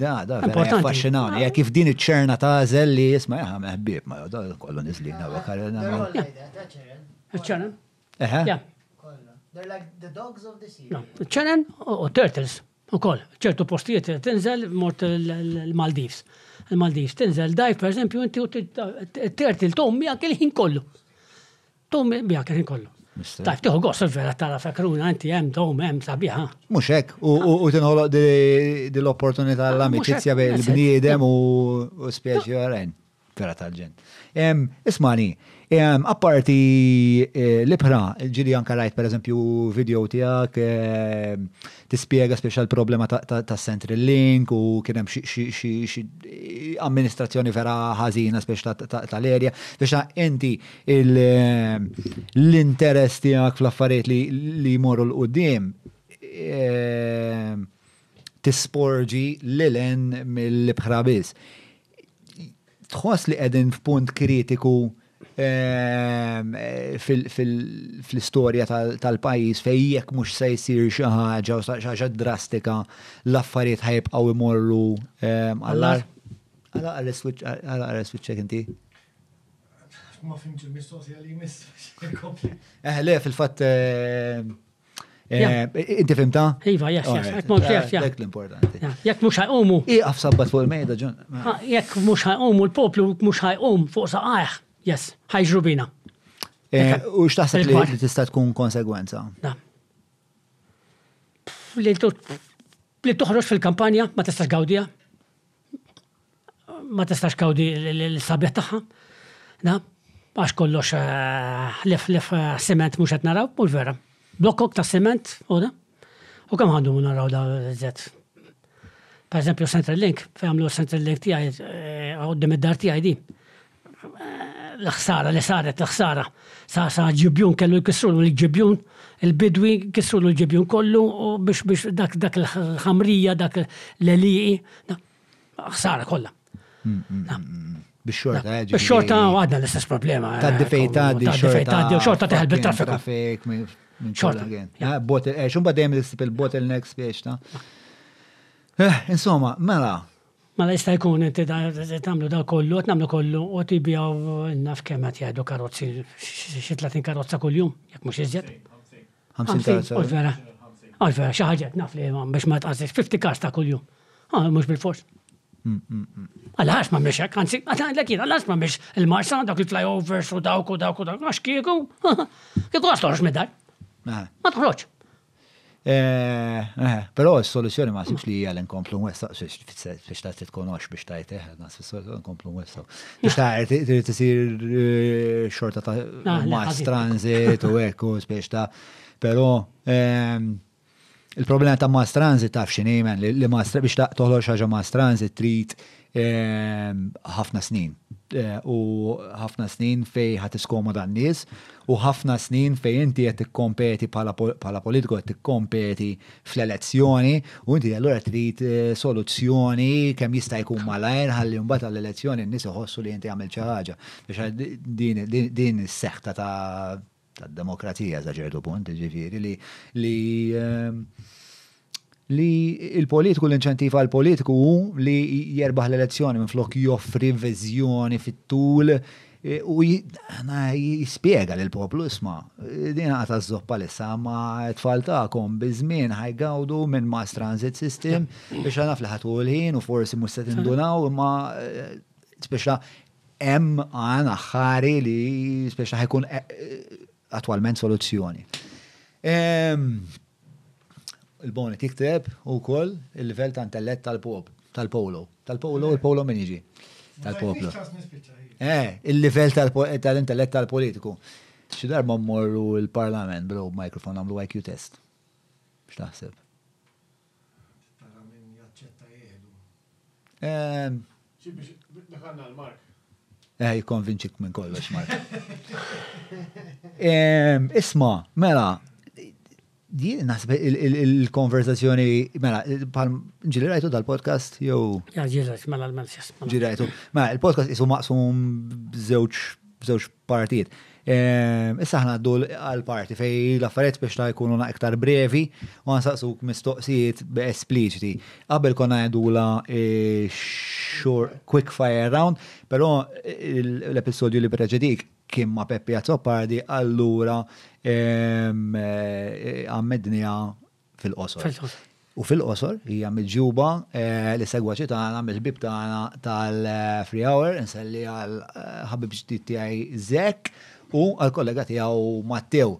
Da, da, affaxxinani, jek kif din iċ-ċerna ta' zel li jisma jaha meħbib, ma da kollu nizlina u għakarina. ċerna? Eħe? They're like the dogs of the sea. ċerna u turtles u koll, ċertu postijiet tinżel mort l-Maldives. Il-Maldives tinżel dajf, per eżempju, inti u t-turtle tom miegħek il-ħin kollu. Tom biha kien kollu. Tajf, tiħu gos il-vera tara fekruna, inti hemm dom hemm sabiħa. Mhux hekk, u tinħoloq dil-opportunità ah, l-amicizja bejn il-bniedem u spieċi oħrajn. Vera tal-ġen. Ismani, apparti eh, l-ibħra, ġili anka rajt per eżempju video tijak, eh, tispiega speċa l-problema ta' Central Link u kienem xie amministrazzjoni vera ħazina speċa tal-erja, speċa inti l-interess tiegħek fl-affarijiet li jmorru l qudiem ehm, tisporġi l-len mill-ibħra biss. Tħoss li qegħdin f'punt kritiku Ehm, fil-istorja tal-pajis fej jekk mhux se jsir xi ħaġa u xi ħaġa drastika l-affarijiet ħajbqgħu imorru ehm, għallar. Għala għal switch inti? Ma fimx il-mistoqsija li jmiss. Eh, le, fil-fatt. Eh, eh, inti fimta? Iva, jax, jax, għet mort jaf, jax. Dak l-importanti. Jek mux ħajqumu. Iqaf sabbat fuq il-mejda, ġun. Jek mux ħajqumu, l-poplu mux ħajqum fuq saqajħ, jes, ħajġru bina. Eh, u xtaħseb li tista' tkun konsegwenza? Li toħroġ fil-kampanja ma tistax gawdija. ma tistax kawdi l-sabiħ tagħha. Na, għax kollox eh, lef lef eh, siment mhux qed naraw, mhux vera. Blokkok ta' siment u da. U kemm għandu naraw da zet. Per eżempju Central Link, fejn għamlu Central Link tiegħi eh, għoddim id-dar tiegħi di. l-ħsara li saret l-ħsara sa sa ġibjun kellu jkissrulu l-ġibjun il-bidwi kissrulu l-ġibjun kollu u biex biex dak dak l-ħamrija dak l-eliqi ħsara kollha. Mm, mm, mm, biex xorta eh, Biex xorta għadna l-istess problema. Ta' eh, difej ta' di xorta. Ta' xorta teħel bil-traffiku. Xorta. Ah, bottle, eh, xumba dejjem l-istip il-bottlenecks biex ta' Insomma, mela, Mela jista' jkun inti tagħmlu da kollu, qed nagħmlu kollu u tibjaw naf kemm qed jgħidu karozzi, xi 30 karozza kuljum, jekk mhux iżjed. 50 karozza. U vera. U vera, xi ħaġa naf li biex ma tqażix 50 kars ta' kuljum. Ah, mhux bil-fors. Għalax ma mhix hekk, anzi, għatlek jien, għalax ma mhix il-marsa, dak il-flyovers u dawk u dawk u dawk, għax kieku, kieku għax toħroġ mid-dar. Ma toħroġ. Però s-soluzzjoni ma sibx li hija li nkomplu nwessaq biex ta' titkonox biex ta' jteħ, nkomplu nwessaq. Biex ta' trid tisir eh, xorta ta' ah, mass transit u ekku, biex ta' però ehm, il-problema ta' mass transit taf x'inhi li mass biex ta' toħloġ ħaġa mass transit trid Ħafna snin. U ħafna snin fej ħat iskomoda n-nies u ħafna snin fej inti qed tikkompeti bħala politiku qed tikkompeti fl-elezzjoni u inti allura trid eh, soluzzjoni kemm jista' jkun malajr ħalli mbagħad għall-elezzjoni n-nies iħossu li inti għamil xi ħaġa. Biex din is-seħta ta' tad-demokrazija sa ċertu punt, jiġifieri li li li il-politiku l-inċentiv għal politiku hu li jerbaħ l-elezzjoni minn flok joffri viżjoni fit-tul e, u jispjega lil poplu isma' din għata żoppa lissa ma tfal tagħkom biż-żmien ħajgawdu minn mass transit system biex naf li ħatul ħin u forsi mhux se tindunaw imma e, speċa hemm għan aħħari li speċa ħajkun attwalment soluzzjoni. Il-Boni tikteb u koll il-level ta' intellet tal-pop, tal-polo. Tal-polo, il-polo min iġi. Tal-poplu. Eh, il-level tal-intellet tal-politiku. Xi darba mmorru l-parlament, bro, mikrofon għamlu IQ test. X'taħseb? Eh, jikonvinċik minn kollox, Mark. Isma, mela, naħseb il-konverzazzjoni, mela, ġili rajtu dal-podcast, jow. Ja, ġili rajtu, mela, l-mela, Ġili rajtu. Mela, il-podcast jisu maqsum zewċ, zewċ partijiet. Ehm, issa ħna għaddu għal-parti fej l-affarijiet biex ta' jkunu na' iktar brevi u għansaqsuk mistoqsijiet espliċiti. Qabel konna għeddu la e, xur quick fire round, pero l-episodju li preġedik kien ma' Peppi Azzopardi, allura ehm, e, għammednija fil-qosor. U fil-qosor hija miġjuba eh, li segwaċi tagħna mill-ħbib tagħna tal-Free Hour, inselli għal eh, ħabib ġdid tiegħi Zek u għal kollega tiegħu Mattew.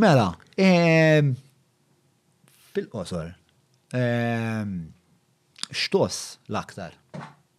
Mela, ehm, fil-qosor, ehm, xtos l-aktar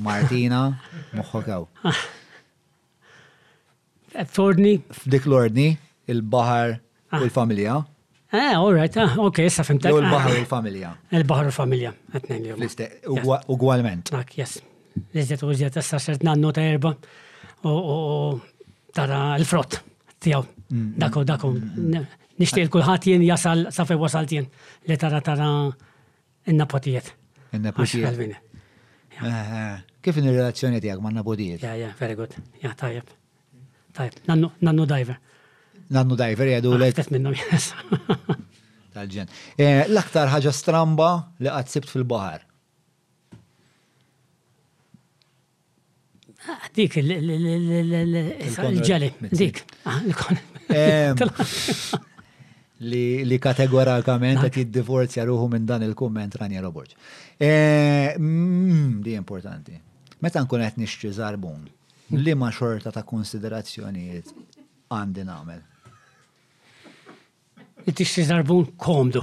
Martina, moħħok hawn. F'ordni? F'dik l-ordni, il-baħar u l-familja. Eh, all right, ah, ok, issa fimtek. U l-baħar u l-familja. Il-baħar u l-familja, għatnen li jom. Ugwalment. Dak, yes. Iżjed u iżjed, issa sert nannu ta' erba u tara l-frott tijaw. Daku, daku. Nishtiq il-kulħat jien jasal, safi wasalt jien li tara tara In-napotijiet. In-napotijiet. Eh, eh. Kif in relazzjoni tiegħek ma' napotijiet? Ja, ja, very good. Ja, tajjeb. Tajjeb. Nannu, nannu diver. Nannu diver jgħidu ah, l Test minnhom jessa. Tal-ġen. Eh, l-aktar ħaġa stramba li qatt sibt fil-baħar. Ah, dik il-ġeli, dik. Ah, li kategorikament qed jiddivorzja ruħu minn dan il-kumment Ranja Roborġ. Eh, mm, di importanti. Meta nkun qed nixtri żarbun, li ma xorta ta' konsiderazzjonijiet għandi nagħmel. Li tixtri żarbun komdu.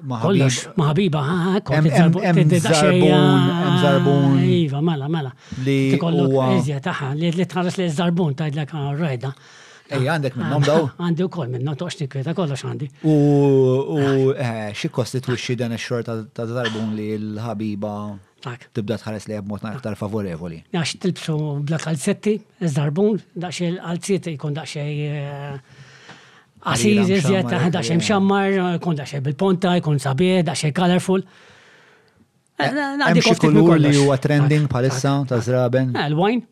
Kollox, ma ħabiba, hemm zarbun. Iva, mela, mela. Li huwa. Iżja taħħa, li tħares li zarbun tgħidlek rajda. Ej, għandek minnhom daw? Għandi wkoll minnhom toqx nikkweta kollox għandi. U eh, xi kostitwixxi dan ix-xorta ta' zarbun li l-ħabiba tibda tħares li b'mod aktar favorevoli. Għax tilbsu bla kalzetti, zarbun, daqsxejn għalziet ikun daqsxejn eh, Qasir iżjed ta' ħdax imxammar, jkun daqsxejn bil-ponta, jkun sabiħ, daqsxejn colorful. Eh, hemm xi kulur li huwa trending bħalissa ta' żraben? Eh, il-wine.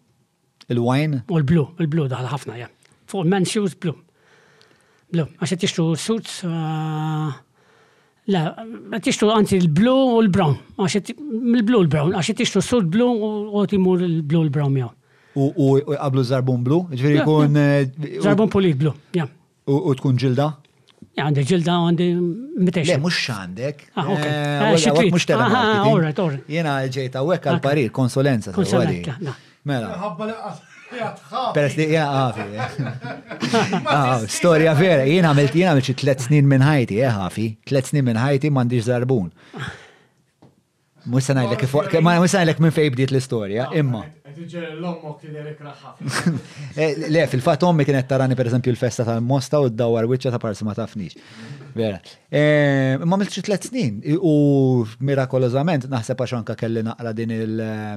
Il-wine? U l-blu, il-blu daħal ħafna, ja. Fuq men shoes blu. Blu, għax qed tixtru suits eh, Le, qed jixtru anzi l-blu u l-brown. Mill-blu l-brown, għax qed jixtru sud blu u qed imur l-blu l-brown miegħu. U jqablu żarbun blu? Ġifieri jkun. Żarbun pulit blu, ja. U tkun ġilda? Għandi ġilda għandi mitej. Le, mux għandek. Ah, ok. Mux eh, eh, tera. Ah, ah, Jena ġejta u għek għal-parir, konsulenza. Konsulenza. Mela. Ħabba li qiegħed ħafi. Peress li qiegħed ħafi. Ah, storja vera, jien għamilt jien għamilt xi tliet snin minn ħajti, eh ħafi. Tliet snin minn ħajti m'għandix żarbun. Mhux se ngħidlek kif ma mhux se ngħidlek minn fejn bdiet l-istorja, ah, imma. Eh, le, fil-fatt ommi kienet tarani pereżempju l-festa tal-Mosta u d-dawar wiċċa ta' parsi ma tafnix. Vera. Eh, ma miltx tliet snin u mirakolożament naħseb għax anka kelli naqra din il- eh,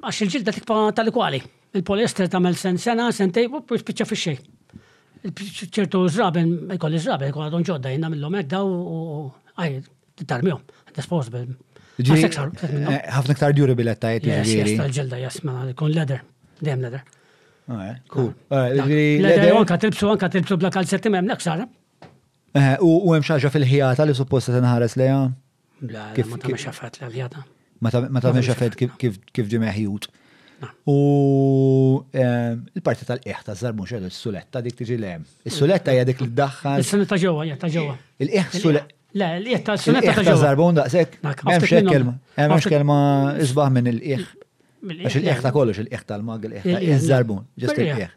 Għax il-ġilda tikpa tali kwali. Il-poliester tagħmel sen sena, sentej, u spiċċa fix-xejn. ċertu żraben, jkolli żraben, jkolli għadhom ġodda, jenna mill-lum edda u għaj, tarmihom, disposable. Għafna eh, ktar djuri bilet ta' jeti ġiri. Jesta ġilda jasma, kun leather, dem leather. Ah, eh, cool. Ah. Eh, leather, anka tilbsu, anka tilbsu bla kalzetti, ma jemnek sara. U hemm xaġa fil-ħijata li supposta tinħares leja? Bla, ma ta' meċa fat la vjata. Ma ta' meċa fat kif ġi meħjut. U ehm, il-parti tal-qieħ ta' zarmux għadu s-suletta dik tiġi lem. Is-suletta hija dik li daħħal. Is-suletta ta' ġewwa, hija ta' ġewwa. Il-qieħ suletta. Le, il-qieħ ta' suletta ta' ġewwa. Zarbun daqshekk. Hemm xi kelma. Hemm kelma isbaħ minn il-qieħ. Għax il-qieħ ta' kollox, il-qieħ tal-mag, il-qieħ ta' iż-żarbun. Ġest il-qieħ.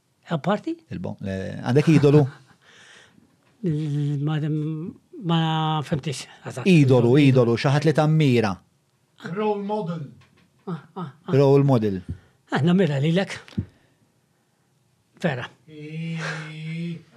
Apparti? Il-bong. Għandek idolu? Ma fimtix. Idolu, idolu, xaħat li tammira. Role model. Ah, ah, ah. Role model. Aħna mira li l-ek. Vera.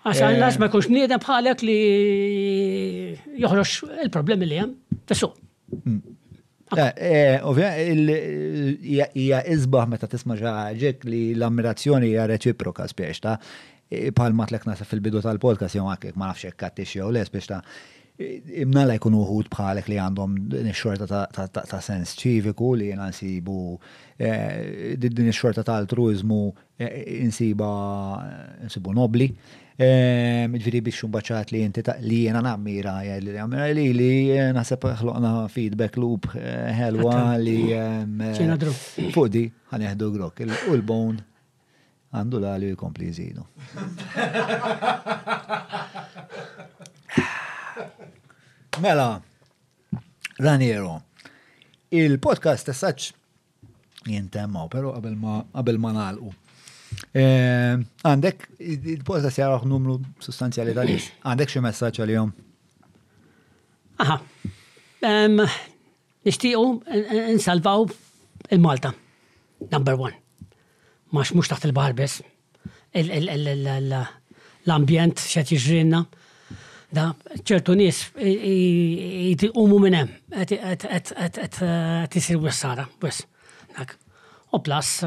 Għax għallax ma jkunx bniedem bħalek li joħroġ il-problemi li hemm fissu. Hmm. Eh, eh, Ovvja, hija izbaħ meta tisma ġaġek li l-ammirazzjoni hija reċiproka spiex ta' eh, bħal matlek nasa fil-bidu tal-podcast jew għakek ma nafx hekk jew le spiex ta' imnala jkun uħud bħalek li għandhom din xorta ta' sens ċiviku li jena nsibu eh, din xorta ta' altruizmu Insibha, insibu nobbli. Ġifieri biex imbagħad xi ħadd li inti li jiena nammira jgħidli li jammira lili, naħseb ħloqna feedback loop ħelwa li fuq di ħanieħdu grok. U l-bone għandu l-għali jkompli jżidu. Mela, Raniero, il-podcast tessaċ jintemmaw, pero qabel ma qabel ma nagħlqu. Eh, għandek, il-posta se jaraw numru sostanzjali ta' nies. Għandek xi messaġġ għalihom? Aha. Nixtiequ nsalvaw il-Malta. Number one. Max mhux taħt il-baħar biss, l-ambjent x'qed jiġrilna. Da ċertu nies jrid iqumu minn hemm, qed isir wisq sara, wisq. Dak. U plus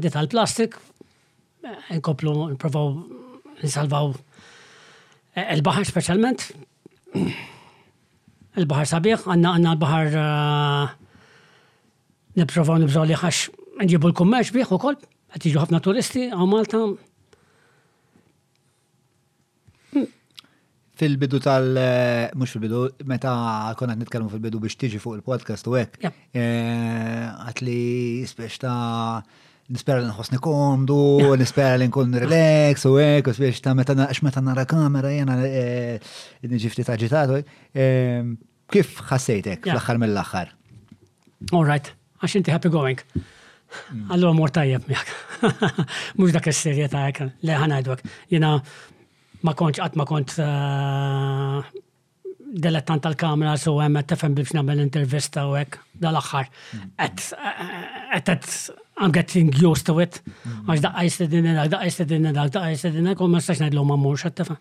di tal-plastik inkomplu nipprovaw insalvaw il-baħar speċjalment. Il-baħar sabiħ, għandna l-baħar Nipprovaw nibżgħu li għax nġibu l-kummerċ bih ukoll, qed jiġu ħafna turisti għaw Malta. Fil-bidu tal- mhux fil-bidu, meta konna nitkellmu fil-bidu biex tiġi fuq il-podcast u hekk. Eh, għat li spiex ta' nispera li nħossni komdu, nispera li nkun relax u hekk, u spiex ta' meta meta nara kamera jena eh, ġifti ta' ġitatu. Eh, Kif ħassejtek fl-aħħar mill-aħħar? All right, għax inti happy going. Allora mor tajjeb miegħek. Mhux dak is-serjetà hekk li ħanajdwek. Jiena ma kontx qatt ma kont eh, delettant tal-kamera so hemm qed tefhem biex nagħmel intervista u hekk dal-aħħar. Qed qed I'm getting used to it. Għax daqqa jistedinna, daqqa jistedinna, daqqa jistedinna, kol ma stax ngħidlu ma mmurx qed tefhem.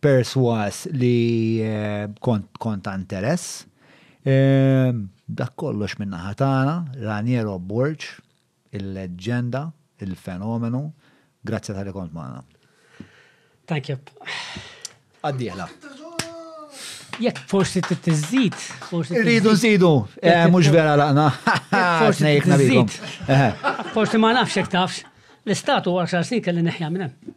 persważ li kont kont ta' interess. Dak kollox min-naħa tagħna, Raniero Borg, il-leġġenda, il-fenomenu, grazzi talli kont magħna. Thank you. Għad-dieħla. Jekk forsi trid tiżżid, forsi. Irridu nżidu, mhux vera laqna. Forsi ngħid nżid. Forsi ma nafx jekk tafx. L-istatu għal xar snin kelli neħja minn hemm.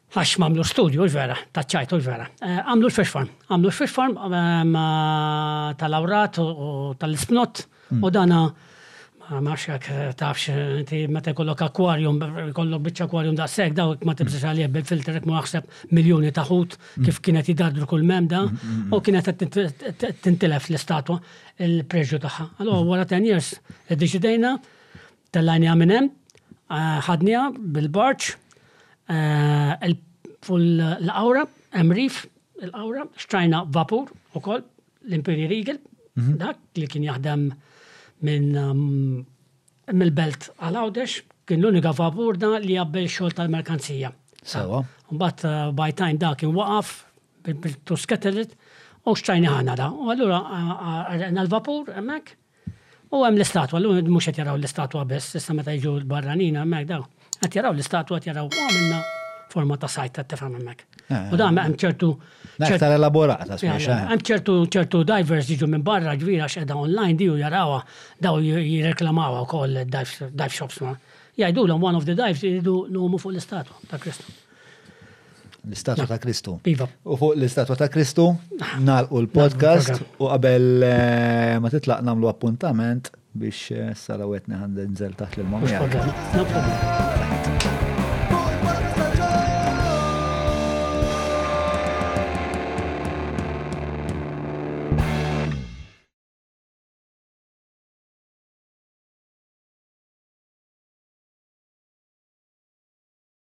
Għax m'għamlu studju, hux vera, taċ-ċajt, hux vera. Għamlu l-fish farm. Għamlu l-fish farm tal-awrat u tal-ispnott u dana ma xak tafx, inti meta jkollok akwarium, jkollok biċċa akwarium da' sek, daw ma tibżax għalih bil-filter, ma naħseb miljoni ta' ħut kif kienet jidadru kull memda, u kienet tintilef l-istatwa il-preġu tagħha. Allora wara 10 years iddeċidejna Tellajniha minn hemm, ħadniha bil-barġ fuq l-Qawra, hemm rif il-Qawra, xtrajna vapur ukoll, l-Imperial Regal, dak li kien jaħdem minn mill-belt għal Għawdex, kien l-unika vapur da li jaqbel xogħol tal-merkanzija. Sewwa. Mbagħad by time da kien waqaf bil-Tuscatellet u xtrajnieh aħna da. U allura għarreqna l-vapur hemmhekk. U hemm l-istatwa, llum mhux qed jaraw l-istatwa biss, issa meta jiġu l-barranin hemmhekk dawn, qed jaraw l-istatwa qed jaraw għamilna forma ta' sajd qed tifhem hemmhekk. U dan hemm ċertu. Aktar elaborata smiex. Hemm ċertu ċertu divers jiġu minn barra ġviri għax qiegħda online di u jarawha daw jirreklamawha wkoll dive shops ma. Jgħidulhom one of the dives iridu nagħumu fuq l-istatwa ta' Kristu. L-istatwa ta' Kristu. Iva. U fuq l-istatwa ta' Kristu nalqu l-podcast u qabel eh, ma titlaq namlu appuntament biex eh, s-sala wetni għand nżel taħt l-mamija.